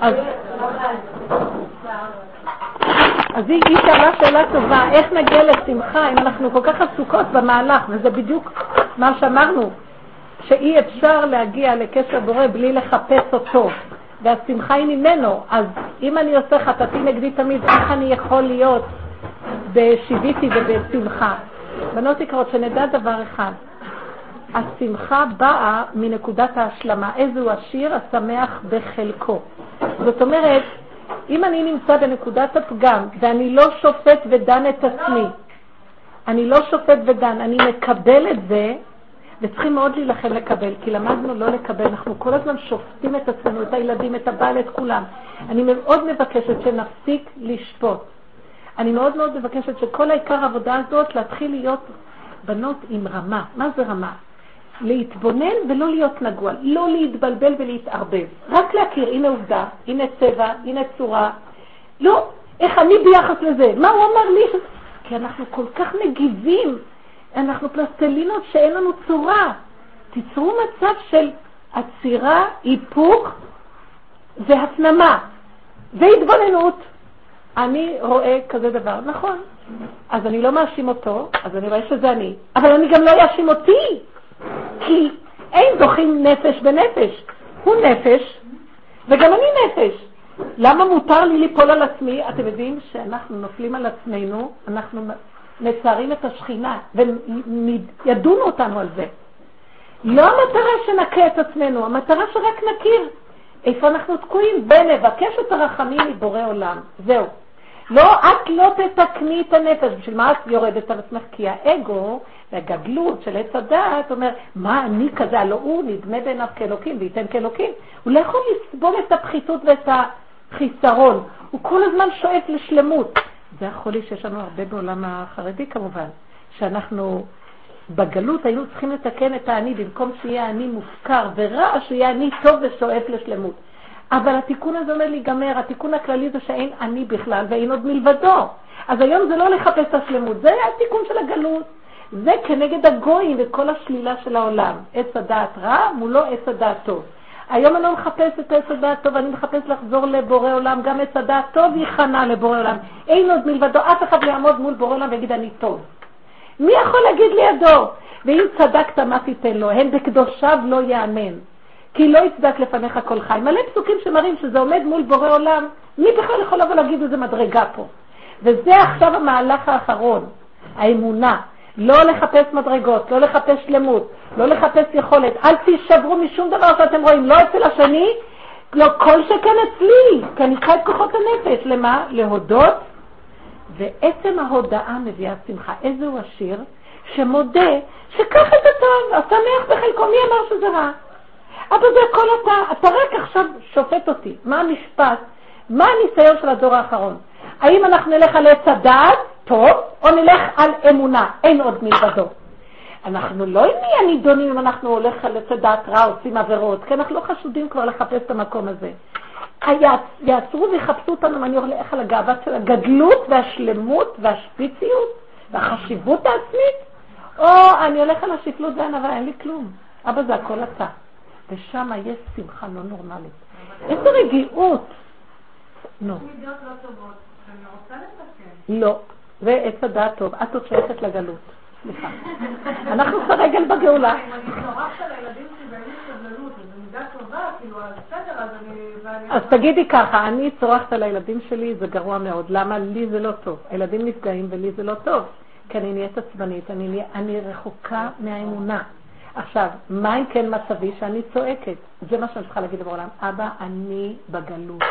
אז... אז היא, היא שאלה שאלה טובה, איך נגיע לשמחה אם אנחנו כל כך עסוקות במהלך, וזה בדיוק מה שאמרנו, שאי אפשר להגיע לקשר בורא בלי לחפש אותו, והשמחה היא ממנו, אז אם אני עושה חטאתי נגדי תמיד, איך אני יכול להיות בשיוויתי ובשמחה? בנות יקרות, שנדע דבר אחד, השמחה באה מנקודת ההשלמה. איזהו עשיר השמח בחלקו. זאת אומרת, אם אני נמצא בנקודת הפגם ואני לא שופט ודן את עצמי, אני לא שופט ודן, אני מקבל את זה, וצריכים מאוד להילחם לקבל, כי למדנו לא לקבל, אנחנו כל הזמן שופטים את עצמנו, את הילדים, את הבעל, את כולם. אני מאוד מבקשת שנפסיק לשפוט. אני מאוד מאוד מבקשת שכל העיקר העבודה הזאת להתחיל להיות בנות עם רמה. מה זה רמה? להתבונן ולא להיות נגוע, לא להתבלבל ולהתערבב. רק להכיר, הנה עובדה, הנה צבע, הנה צורה. לא, איך אני ביחס לזה? מה הוא אמר לי? כי אנחנו כל כך מגיבים, אנחנו פלסטלינות שאין לנו צורה. תיצרו מצב של עצירה, היפוך והפנמה והתבוננות. אני רואה כזה דבר, נכון. אז אני לא מאשים אותו, אז אני רואה שזה אני, אבל אני גם לא אאשים אותי, כי אין זוכים נפש בנפש. הוא נפש, וגם אני נפש. למה מותר לי ליפול על עצמי? אתם יודעים שאנחנו נופלים על עצמנו, אנחנו מצערים את השכינה, וידונו אותנו על זה. לא המטרה שנכה את עצמנו, המטרה שרק נכיר איפה אנחנו תקועים, ונבקש את הרחמים מבורא עולם. זהו. לא, את לא תתקני את הנפש. בשביל מה את יורדת על עצמך? כי האגו והגדלות של עץ הדעת אומר, מה אני כזה? הלא הוא נדמה בעיניו כאלוקים וייתן כאלוקים. הוא לא יכול לסבול את הפחיתות ואת חיסרון, הוא כל הזמן שואף לשלמות. זה החולי שיש לנו הרבה בעולם החרדי כמובן, שאנחנו בגלות היינו צריכים לתקן את האני, במקום שיהיה אני מופקר ורע, שיהיה אני טוב ושואף לשלמות. אבל התיקון הזה אומר להיגמר, התיקון הכללי זה שאין אני בכלל ואין עוד מלבדו. אז היום זה לא לחפש את השלמות, זה התיקון של הגלות. זה כנגד הגויים וכל השלילה של העולם. עץ הדעת רע מולו עץ הדעת טוב. היום אני לא מחפש את עץ הדעת טוב, אני מחפש לחזור לבורא עולם, גם עץ הדעת טוב ייכנע לבורא עולם. אין עוד מלבדו, אף אחד לא יעמוד מול בורא עולם ויגיד אני טוב. מי יכול להגיד לידו? ואם צדקת מה תיתן לו, הן בקדושיו לא יאמן. כי לא יצדק לפניך כל חי. מלא פסוקים שמראים שזה עומד מול בורא עולם. מי בכלל יכול לבוא להגיד איזה מדרגה פה? וזה עכשיו המהלך האחרון, האמונה. לא לחפש מדרגות, לא לחפש שלמות, לא לחפש יכולת. אל תישברו משום דבר שאתם רואים, לא אצל השני, לא כל שכן אצלי, כי אני צריכה את כוחות הנפש. למה? להודות. ועצם ההודאה מביאה שמחה. איזה הוא השיר? שמודה שככה זה טוב, השמח בחלקו, מי אמר שזה רע? אבל זה הכל אתה, אתה רק עכשיו שופט אותי. מה המשפט? מה הניסיון של הדור האחרון? האם אנחנו נלך על עץ הדעת, טוב, או נלך על אמונה, אין עוד מלבדו. אנחנו לא נהיה נידונים אם אנחנו הולך על עץ הדעת רע, עושים עבירות, כי אנחנו לא חשודים כבר לחפש את המקום הזה. יעצרו ויחפשו אותנו אם אני הולך על הגאווה של הגדלות והשלמות והשפיציות והחשיבות העצמית, או אני הולך על השפלות והענווה, אין לי כלום. אבא זה הכל אתה. ושם יש שמחה לא נורמלית. איזה רגיעות. נו. לא, זה עץ הדעת טוב. את עוד שייכת לגלות. סליחה. אנחנו כרגל בגאולה. כאילו, אז תגידי ככה, אני צורחת על הילדים שלי, זה גרוע מאוד. למה? לי זה לא טוב. הילדים נפגעים ולי זה לא טוב. כי אני נהיית עצבנית, אני רחוקה מהאמונה. עכשיו, מה אם כן מצבי שאני צועקת? זה מה שאני צריכה להגיד בעולם. אבא, אני בגלות.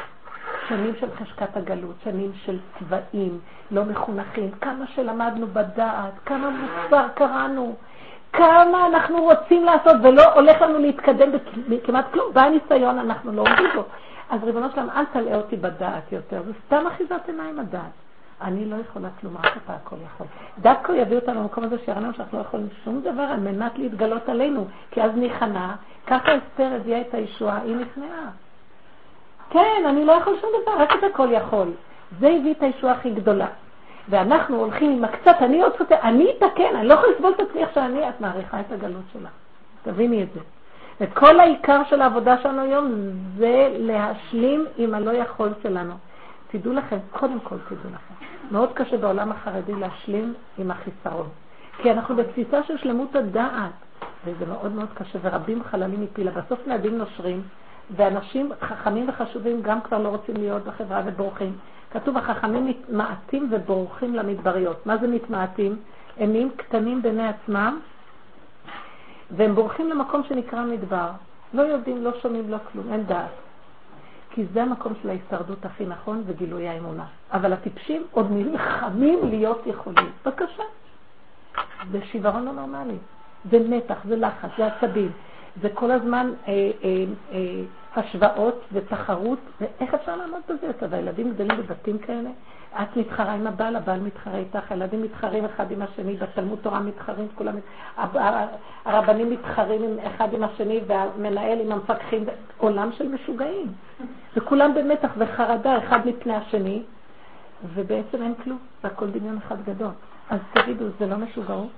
שנים של חשקת הגלות, שנים של צבעים, לא מחונכים, כמה שלמדנו בדעת, כמה מוסר קראנו, כמה אנחנו רוצים לעשות ולא הולך לנו להתקדם כמעט כלום. בא הניסיון, אנחנו לא עומדים בו. אז ריבונו שלם, אל תלאה אותי בדעת יותר, זה סתם אחיזת עיניים הדעת. אני לא יכולה כלום, רק אתה הכל יכול. דווקא יביא אותנו למקום הזה שיראה לנו שאנחנו לא יכולים שום דבר על מנת להתגלות עלינו, כי אז ניכנע, ככה אסתר הביאה את הישועה, היא נכנעה. כן, אני לא יכול שום דבר, רק את הכל יכול. זה הביא את הישועה הכי גדולה. ואנחנו הולכים עם הקצת, אני עוד סותר, אני אתקן, אני לא יכולה לסבול את עצמי איך שאני, את מעריכה את הגלות שלה. תביני את זה. וכל העיקר של העבודה שלנו היום זה להשלים עם הלא יכול שלנו. תדעו לכם, קודם כל תדעו לכם, מאוד קשה בעולם החרדי להשלים עם החיסרון. כי אנחנו בתפיסה של שלמות הדעת, וזה מאוד מאוד קשה, ורבים חללים מפילה. בסוף נהדים נושרים, ואנשים חכמים וחשובים גם כבר לא רוצים להיות בחברה ובורחים. כתוב, החכמים מתמעטים ובורחים למדבריות. מה זה מתמעטים? הם נהיים קטנים בעיני עצמם, והם בורחים למקום שנקרא מדבר. לא יודעים, לא שומעים, לא כלום, אין דעת. כי זה המקום של ההישרדות הכי נכון וגילוי האמונה. אבל הטיפשים עוד נלחמים להיות יכולים. בבקשה. זה שיוורון לא נורמלי. זה מתח, זה לחץ, זה עצבים. זה כל הזמן אה, אה, אה, השוואות ותחרות, ואיך אפשר לעמוד בזה יותר? והילדים גדלים בבתים כאלה, את מתחרה עם הבעל, הבעל מתחרה איתך, הילדים מתחרים אחד עם השני, בתלמוד תורה מתחרים, כולם, הרבנים מתחרים אחד עם השני, והמנהל עם המפקחים, עולם של משוגעים. וכולם במתח וחרדה אחד מפני השני, ובעצם אין כלום, זה הכל דמיון אחד גדול. אז תגידו, זה לא משוגעות?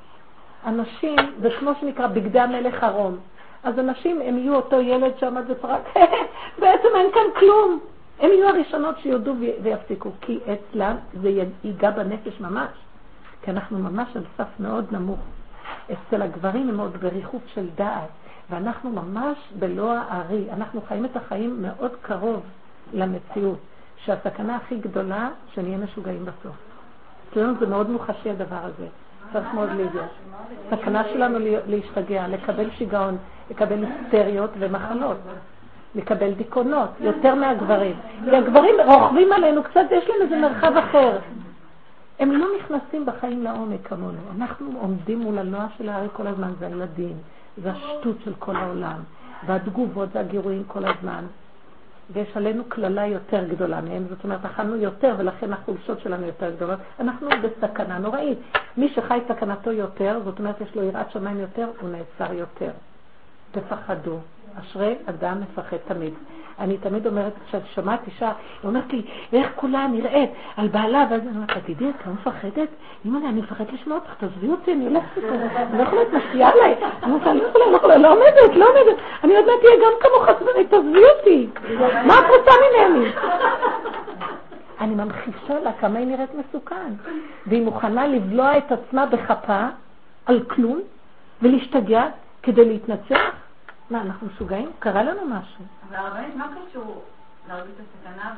אנשים, זה כמו שנקרא בגדי המלך ערום. אז אנשים, הם יהיו אותו ילד שעמד וצחק, בעצם אין כאן כלום. הם יהיו הראשונות שיודו ויפסיקו, כי אצלם זה ייגע בנפש ממש, כי אנחנו ממש על סף מאוד נמוך. אצל הגברים הם עוד בריחוף של דעת, ואנחנו ממש בלא הארי, אנחנו חיים את החיים מאוד קרוב למציאות, שהסכנה הכי גדולה, שנהיה משוגעים בסוף. אצלנו זה מאוד מוחשי הדבר הזה. צריך מאוד להיות. סכנה שלנו להשתגע, לקבל שיגעון, לקבל היסטריות ומחלות, לקבל דיכאונות, יותר מהגברים. כי הגברים רוכבים עלינו קצת, יש להם איזה מרחב אחר. הם לא נכנסים בחיים לעומק כמונו. אנחנו עומדים מול הנוער של הארי כל הזמן, זה הילדים, זה השטות של כל העולם, והתגובות והגירויים כל הזמן. ויש עלינו קללה יותר גדולה מהם, זאת אומרת, אכלנו יותר ולכן החולשות שלנו יותר גדולות. אנחנו בסכנה נוראית. מי שחי סכנתו יותר, זאת אומרת, יש לו יראת שמיים יותר, הוא נעצר יותר. תפחדו. אשרי אדם מפחד תמיד. אני תמיד אומרת, כשאת שומעת אישה, היא אומרת לי, איך כולה נראית על בעלה, ואז אני אומרת, תגידי, את לא מפחדת? אמא לי, אני מפחדת לשמוע אותך, תעזבי אותי, אני הולכת איתו, אני לא יכולה, את משפיעה עליי. אני אומרת, לא יכולה, לא לא עומדת, לא עומדת. אני עוד מעט תהיה גם כמוך תעזבי אותי. מה את רוצה ממני? אני ממחישה לה כמה היא נראית מסוכן. והיא מוכנה לבלוע את עצמה בכפה על כלום ולהשתגע כדי להתנצח. מה, אנחנו משוגעים? קרה לנו משהו. אבל הרבנית, מה קשור להרגיש את הסכנה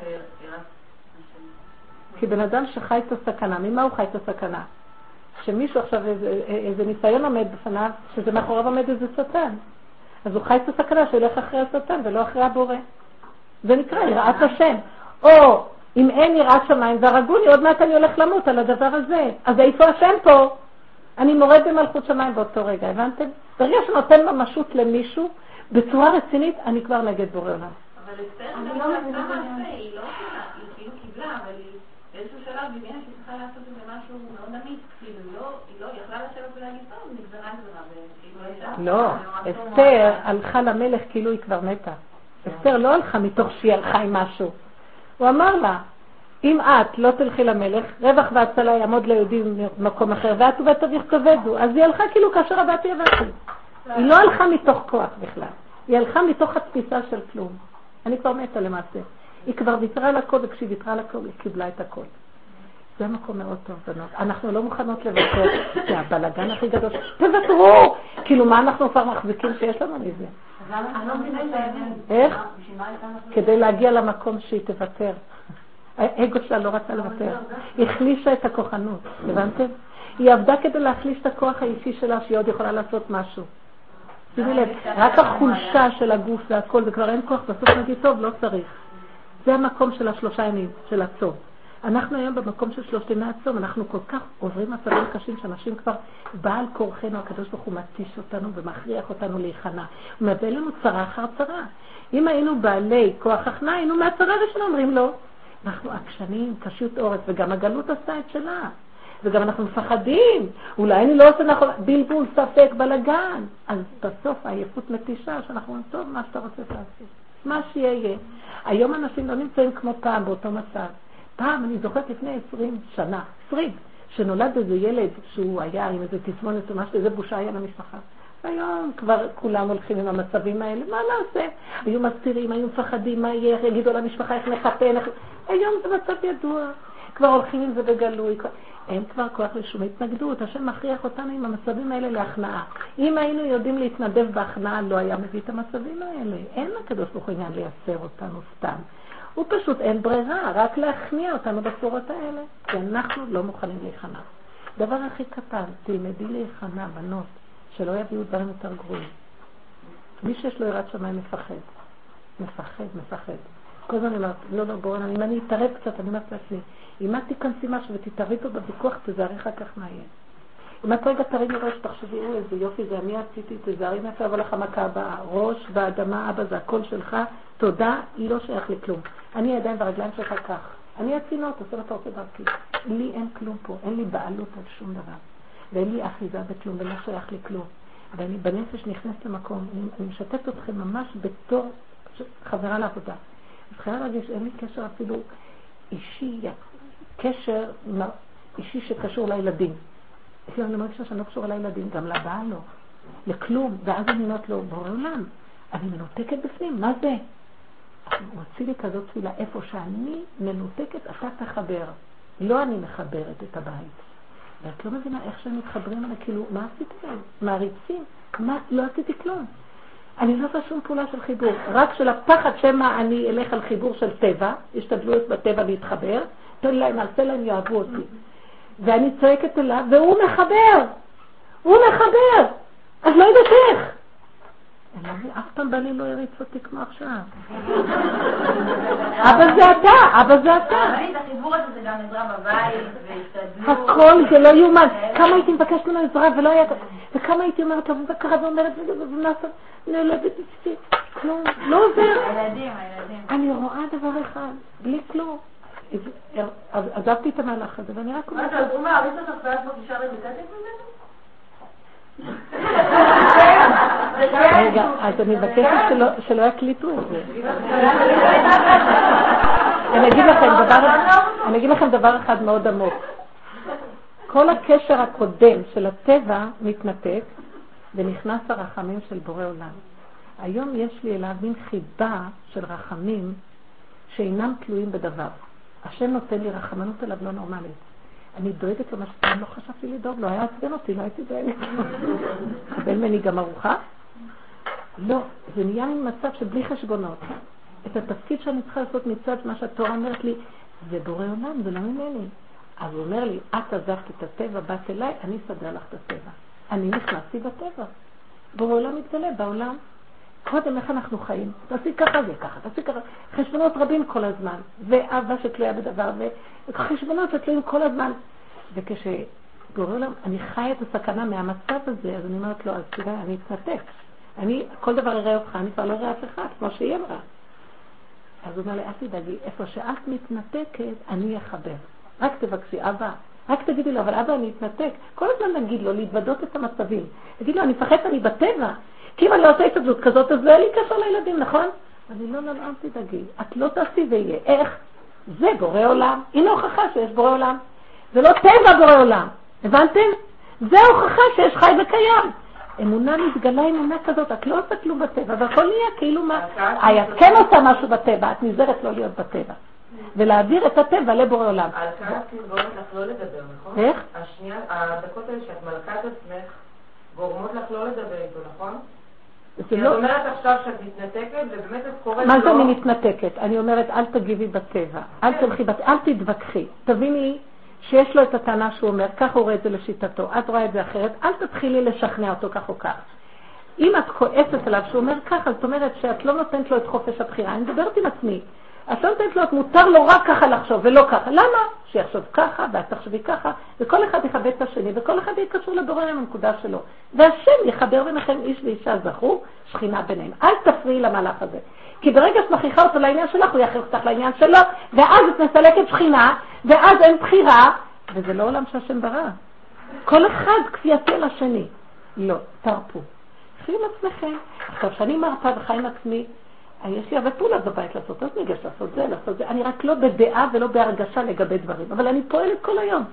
כי בן אדם שחי את הסכנה, ממה הוא חי את הסכנה? שמישהו עכשיו, איזה, איזה ניסיון עומד בפניו, שזה מאחוריו עומד איזה שטן. אז הוא חי את הסכנה שילך אחרי השטן ולא אחרי הבורא. זה נקרא יראת השם. או אם אין יראת שמיים והרגוני, עוד מעט אני הולך למות על הדבר הזה. אז איפה השם פה? אני מורד במלכות שמיים באותו רגע, הבנתם? ברגע שנותן ממשות למישהו, בצורה רצינית, אני כבר נגד בורא עולם. אבל אסתר גם לא עשתה מעשה, היא לא היא כאילו קיבלה, אבל היא באיזשהו שלב הבינה שהיא צריכה לעשות איזה משהו מאוד אמיץ, כאילו היא לא, היא לא, יכלה לשבת ולהגיד, טוב, נגזרה גזרה, וכאילו לא, אסתר הלכה למלך כאילו היא כבר מתה. אסתר לא הלכה מתוך שהיא הלכה עם משהו. הוא אמר לה, אם את לא תלכי למלך, רווח והצלה יעמוד ליהודים במקום אחר, ואת ובית אביך תאבדו. אז היא הלכה כאילו כאשר עבדתי הבאתי. היא לא הלכה מתוך כוח בכלל, היא הלכה מתוך התפיסה של כלום. אני כבר מתה למעשה. היא כבר ויתרה על הכל, וכשהיא ויתרה על הכל, היא קיבלה את הכל. זה מקום מאוד טוב, בנות. אנחנו לא מוכנות לוותר, זה הבלאגן הכי גדול. תוותרו! כאילו, מה אנחנו כבר מחזיקים שיש לנו מזה? איך? כדי להגיע למקום שהיא תוותר. האגו שלה לא רצה לוותר. היא החלישה את הכוחנות, הבנתם? היא עבדה כדי להחליש את הכוח האישי שלה, שהיא עוד יכולה לעשות משהו. שימי לב, רק החולשה של הגוף והכל, וכבר אין כוח, בסוף נגיד, טוב, לא צריך. זה המקום של השלושה ימים, של הצום. אנחנו היום במקום של שלושת ימי הצום, אנחנו כל כך עוברים מצבים קשים שאנשים כבר, בעל כורחנו, הקדוש ברוך הוא מתיש אותנו ומכריח אותנו להיכנע. הוא מביא לנו צרה אחר צרה. אם היינו בעלי כוח הכנעה, היינו מהצרה הראשונה אומרים לו, אנחנו עקשנים, קשות עורף, וגם הגלות עשתה את שלה. וגם אנחנו מפחדים, אולי אני לא עושה נכון, בלבול, ספק, בלגן. אז בסוף העייפות מתישה, שאנחנו אומרים, טוב, מה שאתה רוצה לעשות. מה שיהיה. היום אנשים לא נמצאים כמו פעם באותו מצב. פעם, אני זוכרת לפני עשרים שנה, עשרים, שנולד איזה ילד שהוא היה עם איזה תסמונת או משהו, איזה בושה היה למשפחה. היום כבר כולם הולכים עם המצבים האלה, מה נעשה? היו מסתירים, היו מפחדים, מה יהיה, יגידו למשפחה איך נחתן, איך... היום זה מצב ידוע, כבר הולכים עם זה בגלוי, אין כבר כוח לשום התנגדות, השם מכריח אותנו עם המצבים האלה להכנעה. אם היינו יודעים להתנדב בהכנעה, לא היה מביא את המצבים האלה. אין לקדוש ברוך הוא עניין לייסר אותנו סתם. הוא פשוט אין ברירה, רק להכניע אותנו בצורות האלה, כי אנחנו לא מוכנים להיכנע. דבר הכי קטן, תלמדי להיכנע, בנות. שלא יביאו דברים יותר גרועים. מי שיש לו יראת שמיים מפחד. מפחד, מפחד. כל הזמן אומרת, לא, לא, בואו, אם אני אתערב קצת, אני אומרת לעצמי, אם את תיכנסי משהו ותתערבי פה בוויכוח, תזהרי אחר כך מה יהיה. אם את רגע תרימי ראש, תחשבי, אוי, איזה יופי זה, אני עשיתי, תזהרי מאיפה יבוא לך המכה הבאה. ראש באדמה, אבא, זה הקול שלך, תודה, לא שייך לכלום. אני הידיים והרגליים שלך כך. אני הצינור, תעשה מה אתה רוצה דרכי. לי אין כלום פה, אין לי בעלות על שום דבר. ואין לי אחיזה בכלום ולא שייך לי כלום. ואני בנפש נכנסת למקום, אני, אני משתפת אתכם ממש בתור חברה לעבודה. אז חייב להגיד שאין לי קשר אפילו אישי, קשר אישי שקשור לילדים. כאילו אני מרגישה שאני לא קשורה לילדים, גם לבעל לא, לכלום. ואז אני אומרת לו, בורא עולם, אני מנותקת בפנים, מה זה? הוא הוציא לי כזאת תפילה, איפה שאני מנותקת, אתה תחבר. לא אני מחברת את הבית. ואת לא מבינה איך שהם מתחברים אליי, כאילו, מה עשיתי להם? מעריצים? מה? לא עשיתי כלום. אני לא עושה שום פעולה של חיבור, רק של הפחד שמא אני אלך על חיבור של טבע, השתדלות בטבע להתחבר, תן להם, אעשה להם, יאהבו אותי. ואני צועקת אליו, והוא מחבר! הוא מחבר! אז לא יודעת איך. אף פעם בני לא הריץ אותי כמו עכשיו. אבא זה אתה, אבא זה אתה. החיבור הזה זה גם עזרה בבית, והשתדלות. הכל זה לא יאומן. כמה הייתי מבקשת ממנו עזרה ולא היה... וכמה הייתי אומרת לו, וזה קרה ואומרת, ונעשה, נולדת אצלי, כלום, לא עובר. הילדים, הילדים. אני רואה דבר אחד, בלי כלום. עזבתי את המהלך הזה, ואני רק אומרת, הוא מעריץ אותך ואת מרגישה מרותקת ממנו? רגע, אז אני מבקשת שלא- יקליטו את זה. אני אגיד לכם דבר, אחד מאוד עמוק. כל הקשר הקודם של הטבע מתנתק ונכנס הרחמים של בורא עולם. היום יש לי אליו מין חיבה של רחמים שאינם תלויים בדבר. השם נותן לי רחמנות אליו לא נורמלית. אני דואגת לו מה לא חשבתי לדאוג לו, היה עצבן אותי, לא הייתי דואגת. קבל ממני גם ארוחה? לא, זה נהיה מצב שבלי חשבונות. את התפקיד שאני צריכה לעשות מצד מה שהתורה אומרת לי, זה בורא עולם, זה לא ממני. אז הוא אומר לי, את עזבת את הטבע, באת אליי, אני אסדר לך את הטבע. אני נכנסתי בטבע. בורא עולם מתגלה בעולם. קודם איך אנחנו חיים, תעשי ככה זה ככה, תעשי ככה, חשבונות רבים כל הזמן, ואהבה שתלויה בדבר, וחשבונות שתלויים כל הזמן. וכשבורא עולם, אני חיה את הסכנה מהמצב הזה, אז אני אומרת לו, אז תראה, אני אתנתק. אני, כל דבר אראה אותך, אני כבר לא אראה אף אחד, כמו שהיא אמרה. אז הוא אומר לי, אל תדאגי, איפה שאת מתנתקת, אני אחבר. רק תבקשי, אבא, רק תגידי לו, אבל אבא, אני אתנתק. כל הזמן נגיד לו, להתוודות את המצבים. תגיד לו, אני מפחדת, אני בטבע. כי אם אני לא עושה התאבדות כזאת, אז לא יהיה לי קשר לילדים, נכון? אני לא, לא, לא, אל תדאגי. את לא תעשי ויהיה. איך? זה בורא עולם. הנה הוכחה שיש בורא עולם. זה לא טבע בורא עולם. הבנתם? זה ההוכחה שיש חי וקיים. אמונה מתגלה אמונה כזאת, את לא עושה כלום בטבע, והכל נהיה כאילו מה... את כן עושה משהו בטבע, את נזהרת לא להיות בטבע. ולהעביר את הטבע לבורא עולם. על כמה גורמת לך לא לדבר, נכון? איך? השנייה, הדקות האלה שאת מלכה את עצמך, גורמות לך לא לדבר איתו, נכון? זה כי את לא... אומרת עכשיו שאת מתנתקת, ובאמת את קוראת מה זה אני מתנתקת? אני אומרת, אל תגיבי בטבע, אל תלכי, בת- אל תתווכחי. תביני שיש לו את הטענה שהוא אומר, ככה הוא רואה את זה לשיטתו, את רואה את זה אחרת, אל תתחילי לשכנע אותו כך או כך. אם את כועסת עליו שהוא אומר ככה, זאת אומרת שאת לא נותנת לו את חופש הבחירה. אני מדברת עם עצמי. את לא נותנת לו, מותר לו רק ככה לחשוב ולא ככה. למה? שיחשוב ככה ואת תחשבי ככה, וכל אחד יכבד את השני, וכל אחד יהיה קשור לבורא עם הנקודה שלו. והשם יחבר ביניכם איש ואישה זכו, שכינה ביניהם. אל תפריעי למהלך הזה. כי ברגע שאת מכריחה אותו לעניין שלך, הוא יכריח אותך לעניין שלו, ואז את מסלקת שכינה, ואז אין בחירה, וזה לא עולם שהשם ברא. כל אחד כפייתי על השני. לא, תרפו. חי עם עצמכם. עכשיו, כשאני מרפה וחי עם עצמי, יש לי הרבה פעולות בבית לעשות, אז ניגש לעשות זה, לעשות זה. אני רק לא בדעה ולא בהרגשה לגבי דברים, אבל אני פועלת כל היום.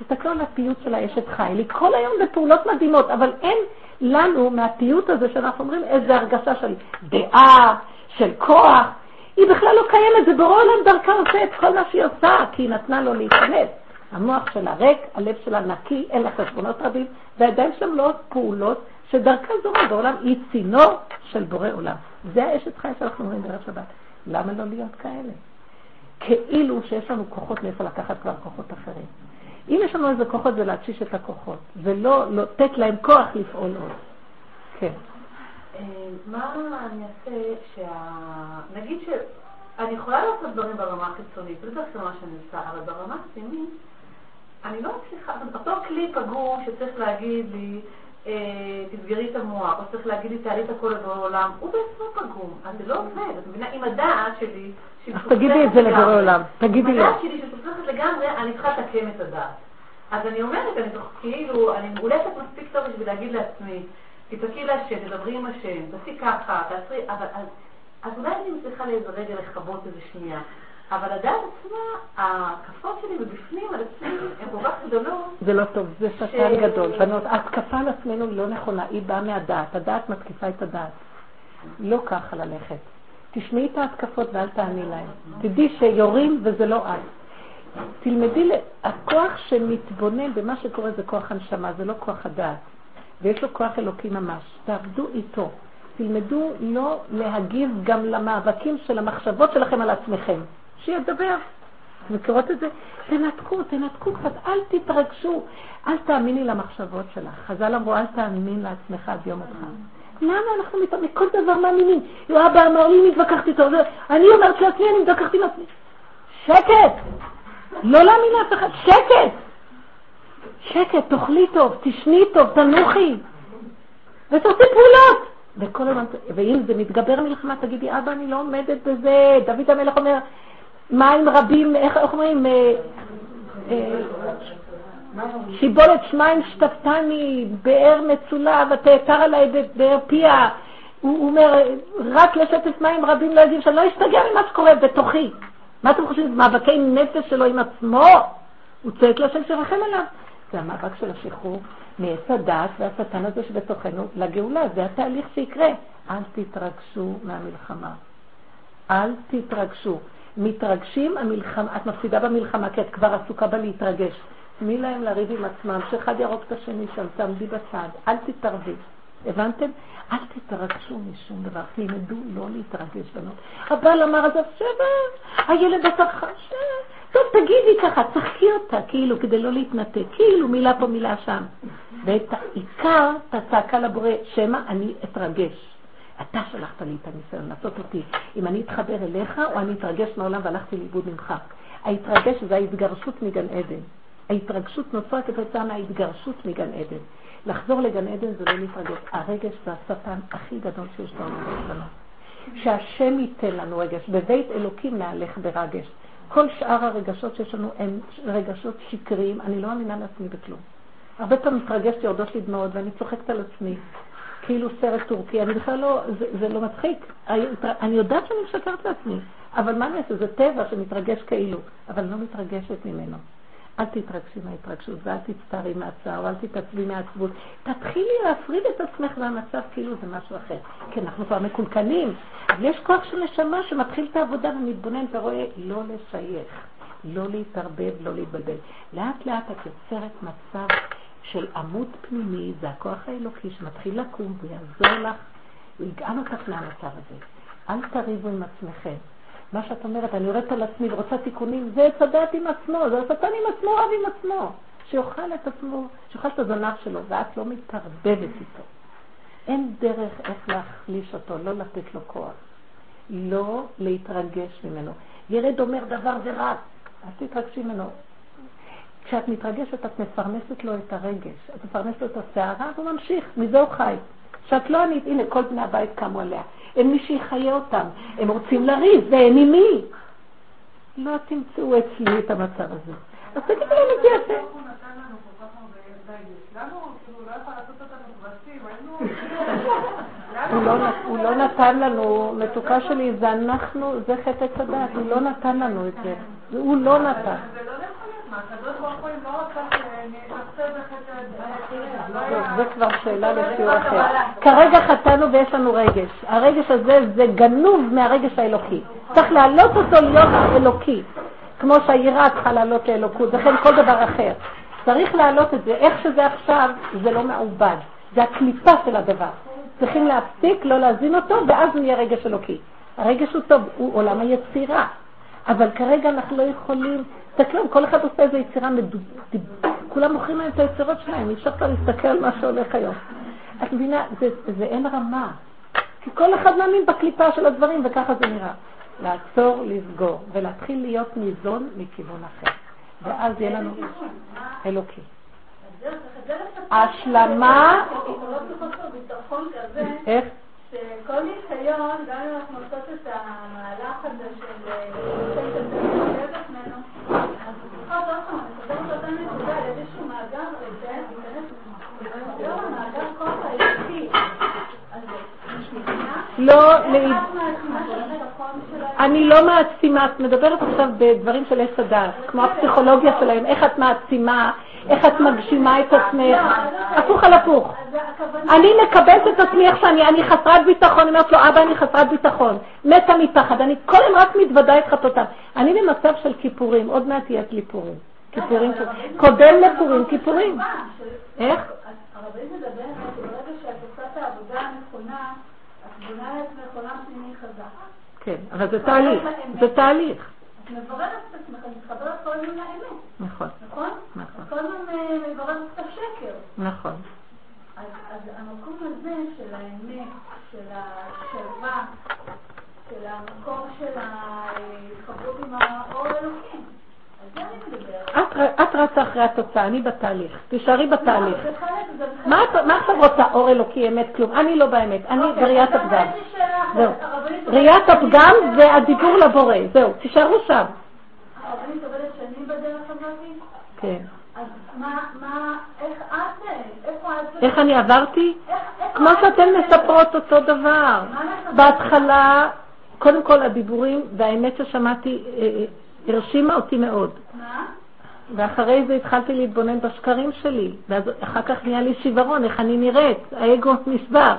תסתכלו על הפיוט של האשת חי, לי כל היום בפעולות מדהימות, אבל אין לנו מהפיוט הזה שאנחנו אומרים איזה הרגשה של דעה, של כוח. היא בכלל לא קיימת, זה בורא עולם דרכה עושה את כל מה שהיא עושה, כי היא נתנה לו להיכנס. המוח שלה ריק, הלב שלה נקי, אין לה חשבונות רבים, והידיים שלה מלאות פעולות שדרכה זורה בעולם, היא צינור של בורא עולם. זה האשת חי שאנחנו אומרים בערב שבת. למה לא להיות כאלה? כאילו שיש לנו כוחות מאיפה לקחת כבר כוחות אחרים. אם יש לנו איזה כוחות זה להתשיש את הכוחות, ולא לתת להם כוח לפעול עוד. כן. אה, מה אני אעשה שה... נגיד שאני יכולה לעשות דברים ברמה החיצונית, זה דווקא מה שאני עושה, אבל ברמה הפנימית, אני לא מצליחה, אותו כלי פגום שצריך להגיד לי, תסגרי את המוח, או צריך להגיד לי, תעלי את הכל לבורא עולם, הוא בעצמו פגום, אז זה לא עובד, את מבינה, עם הדעת שלי, שהיא אז תגידי את זה לבורא. עולם, תגידי עם לו. הדעת שלי שמסוכסכת לגמרי, אני צריכה לתקן את הדעת. אז אני אומרת, אני תוך כאילו, אני מאולצת מספיק טוב בשביל להגיד לעצמי, תתעקי להשם, תדברי עם השם, תעשי ככה, תעשי, אבל אז, אז אולי אני מצליחה לאיזה רגע לכבות איזה שנייה. אבל הדעת עצמה, ההקפות שלי מבפנים על עצמי הן כל כך גדולות. זה לא טוב, זה שטן גדול. בנות, ההתקפה על עצמנו לא נכונה, היא באה מהדעת. הדעת מתקיפה את הדעת. לא ככה ללכת. תשמעי את ההתקפות ואל תעני להן. תדעי שיורים וזה לא את. תלמדי, הכוח שמתבונן במה שקורה זה כוח הנשמה, זה לא כוח הדעת. ויש לו כוח אלוקי ממש. תעבדו איתו. תלמדו לא להגיב גם למאבקים של המחשבות שלכם על עצמכם. שידבר. מכירות את זה? תנתקו, תנתקו קצת, אל תתרגשו, אל תאמיני למחשבות שלך. חז"ל אמרו, אל תאמין לעצמך עד יום אותך. למה אנחנו מת- מכל דבר מאמינים? אבא אמר לי, אני התווכחת איתו, אני אומרת לעצמי, אני מתווכחת עם עצמי. שקט! לא להאמין לאף אחד, שקט! שקט, תאכלי טוב, תשני טוב, תנוחי. ותעשי פעולות. וכל הזמן, ואם זה מתגבר מלחמה, תגידי, אבא, אני לא עומדת בזה. דוד המלך אומר, מים רבים, איך אומרים? אה, אה, שיבולת שמיים שטפתני, באר מצולה, ותאתר עליי בבאר פיה. הוא אומר, רק לשטף מים רבים לא יודעים שאני לא אשתגע ממה שקורה בתוכי. מה אתם חושבים? מאבקי נפש שלו עם עצמו? הוא צועק לשם שרחם עליו. זה המאבק של השחרור מעץ הדעת והשטן הזה שבתוכנו לגאולה. זה התהליך שיקרה. אל תתרגשו מהמלחמה. אל תתרגשו. מתרגשים, המלחמה, את מפסידה במלחמה כי את כבר עסוקה בלהתרגש. תני להם לריב עם עצמם, שאחד ירוק את השני שם, תעמדי בצד, אל תתערבי. הבנתם? אל תתרגשו משום דבר, תלמדו לא להתרגש בנות. הבעל אמר אז שבע, הילד עשה חשב, טוב תגידי ככה, צחקי אותה, כאילו, כדי לא להתנתק, כאילו מילה פה מילה שם. ואת העיקר, את הצעקה לבורא, שמא אני אתרגש. אתה שלחת לי את הניסיון לעשות אותי, אם אני אתחבר אליך או אני אתרגש מהעולם והלכתי לאיבוד ממך. ההתרגש זה ההתגרשות מגן עדן. ההתרגשות נוצרה כתוצאה מההתגרשות מגן עדן. לחזור לגן עדן זה לא להתרגש. הרגש זה השטן הכי גדול שיש בעולם שלנו. שהשם ייתן לנו רגש. בבית אלוקים נהלך ברגש. כל שאר הרגשות שיש לנו הם רגשות שקריים. אני לא מאמינה לעצמי בכלום. הרבה פעמים מתרגשת, יורדות לי דמעות, ואני צוחקת על עצמי. כאילו סרט טורקי, אני בכלל לא, זה, זה לא מצחיק. אני יודעת שאני משקרת לעצמי, אבל מה אני אעשה? זה טבע שמתרגש כאילו, אבל אני לא מתרגשת ממנו. אל תתרגשי מההתרגשות ואל תצטערי מהצער ואל תתעצבי מהעצבות. תתחילי להפריד את עצמך מהמצב כאילו זה משהו אחר. כי אנחנו כבר מקולקלים. אבל יש כוח של נשמה שמתחיל את העבודה ומתבונן ורואה לא לשייך, לא להתערבב, לא להתבלבל. לאט לאט את יוצרת מצב של עמוד פנימי, זה הכוח האלוקי שמתחיל לקום ויעזור לך, הוא יגאל אותך מהמצב הזה. אל תריבו עם עצמכם. מה שאת אומרת, אני יורדת על עצמי ורוצה תיקונים, זה עץ הדעת עם עצמו, זה השטן עם עצמו, רב עם עצמו. שיאכל את עצמו, שיאכל את הזנב שלו, ואת לא מתערבבת איתו. אין דרך איך להחליש אותו, לא לתת לו כוח. לא להתרגש ממנו. ילד אומר דבר ורק, אל תתרגשי ממנו. כשאת מתרגשת, את מפרנסת לו את הרגש. את מפרנסת לו את הסערה, והוא ממשיך, מזה הוא חי. שאת לא ענית, הנה, כל בני הבית קמו עליה. אין מי שיחיה אותם. הם רוצים לריב, ואין עם מי. לא תמצאו אצלי את המצב הזה. אז תגידו להם את זה יפה. הוא לא נתן לנו, מתוקה שלי, זה אנחנו, זה חטא הדעת, הוא לא נתן לנו את זה. הוא לא נתן. זה כבר שאלה לשיעור אחר. כרגע חטאנו ויש לנו רגש. הרגש הזה זה גנוב מהרגש האלוקי. צריך להעלות אותו להיות אלוקי. כמו שהיראה צריכה לעלות לאלוקות, וכן כל דבר אחר. צריך להעלות את זה. איך שזה עכשיו, זה לא מעובד. זה הקליפה של הדבר. צריכים להפסיק, לא להזין אותו, ואז הוא יהיה רגש אלוקי. הרגש הוא טוב, הוא עולם היצירה. אבל כרגע אנחנו לא יכולים, תסתכלו, כל אחד עושה איזו יצירה מדוברת, כולם מוכרים להם את היצירות שלהם, אי אפשר כבר להסתכל על מה שהולך היום. את מבינה, זה, אין רמה. כי כל אחד מאמין בקליפה של הדברים, וככה זה נראה. לעצור, לסגור, ולהתחיל להיות ניזון מכיוון אחר. ואז יהיה לנו אלוקי. ההשלמה... איך? שכל ניסיון, גם אם אנחנו עושות את המהלך הזה של עצמנו, אז צריכות עוד פעם, נסדר את אותה נקודה על איזשהו מאגר, להיכנס למאגר כוח האלוקי. לא, אני לא מעצימה, את מדברת עכשיו בדברים של עץ הדעת, כמו הפסיכולוגיה שלהם, איך את מעצימה, איך את מגשימה את עצמך, הפוך על הפוך. אני מקבלת את עצמי איך שאני, אני חסרת ביטחון, אומרת לו, אבא, אני חסרת ביטחון, מתה מפחד, אני כל הזמן רק מתוודה את חטאותיו. אני במצב של כיפורים, עוד מעט יהיה לי פורים. כיפורים, קודם לפורים, כיפורים. איך? הרבי מדבר שברגע שאת עושה את העבודה הנכונה, בונה לעצמך עולם פנימי חזק. כן, אבל זה תהליך, זה תהליך. את מבררת את עצמך, את מתחברת כל הזמן לאמת. נכון. נכון? נכון. כל הזמן מבררת את השקר. נכון. אז המקום הזה של האמת, של השלווה, של המקום של ההתחברות עם האור האלוקי, אז את, רצה אחרי התוצאה, אני בתהליך. תישארי בתהליך. מה עכשיו רוצה? אור אלוקי, אמת, כלום. אני לא באמת, אני אוקיי, בראיית הפגם. זהו. ראיית הפגם זה הדיבור לבורא. זהו, תישארו שם. הרבנית עובדת שנים בדרך הזאת? כן. אז מה, איך את, איפה את? איך אני עברתי? כמו את- שאתן מספרות אותו דבר. בהתחלה, קודם כל הדיבורים והאמת ששמעתי אה, אה, הרשימה אותי מאוד. מה? ואחרי זה התחלתי להתבונן בשקרים שלי, ואז אחר כך נהיה לי שיוורון, איך אני נראית, האגו נשבר.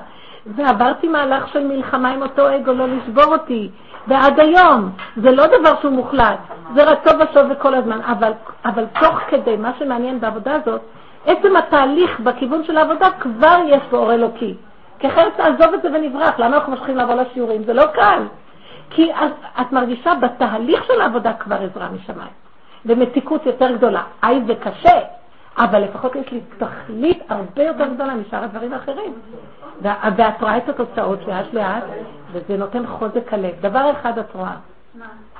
ועברתי מהלך של מלחמה עם אותו אגו, לא לשבור אותי. ועד היום, זה לא דבר שהוא מוחלט, זה רצו ושוב וכל הזמן, אבל, אבל תוך כדי, מה שמעניין בעבודה הזאת, עצם התהליך בכיוון של העבודה כבר יש בו אור אלוקי. כי אחרת תעזוב את זה ונברח, למה אנחנו ממשיכים לבוא לשיעורים? זה לא קל. כי אז את מרגישה בתהליך של העבודה כבר עזרה משמיים. ומתיקות יותר גדולה. היי, זה קשה, אבל לפחות יש לי תכלית הרבה יותר גדולה משאר הדברים האחרים. ואת רואה את התוצאות לאט לאט, וזה נותן חוזק הלב. דבר אחד את רואה?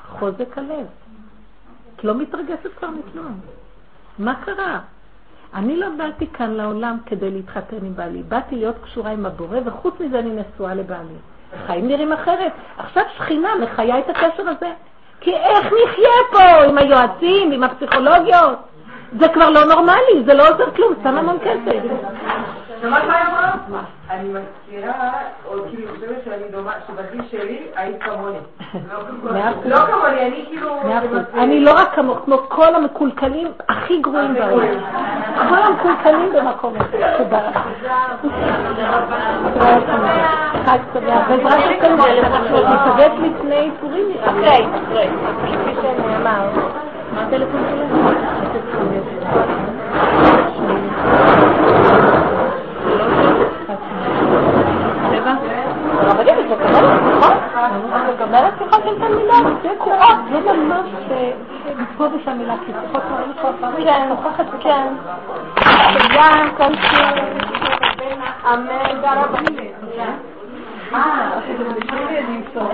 חוזק הלב. את לא מתרגשת כבר מכלום. מה קרה? אני לא באתי כאן לעולם כדי להתחתן עם בעלי, באתי להיות קשורה עם הבורא, וחוץ מזה אני נשואה לבעלי. חיים נראים אחרת. עכשיו שכינה מחיה את הקשר הזה. כי איך נחיה פה עם היועצים, עם הפסיכולוגיות? זה כבר לא נורמלי, זה לא עוזר כלום, סתם המון כסף. אני מזכירה, או כאילו חושבת שאני דומה, שבגיל שלי היית כמוני. לא כמוני, אני כאילו... אני לא רק כמוך, כמו כל המקולקלים הכי גרועים בעולם. כל המקולקלים במקום הזה. תודה. חג שמח. בעזרת השם, אנחנו ניפגש לפני פורים. אחרי, אחרי. כפי שנאמר. מה הטלפון שלך? מקבלת שיחות של תלמידות? זה קורה. זה ממש אה, פה ושם מילה, כי שיחות ראינו כבר פעם. כן, נוכחת, כן. תודה, כל שיעור. אמן, והרבנית. אה, זה נשמע לי אני אמסור.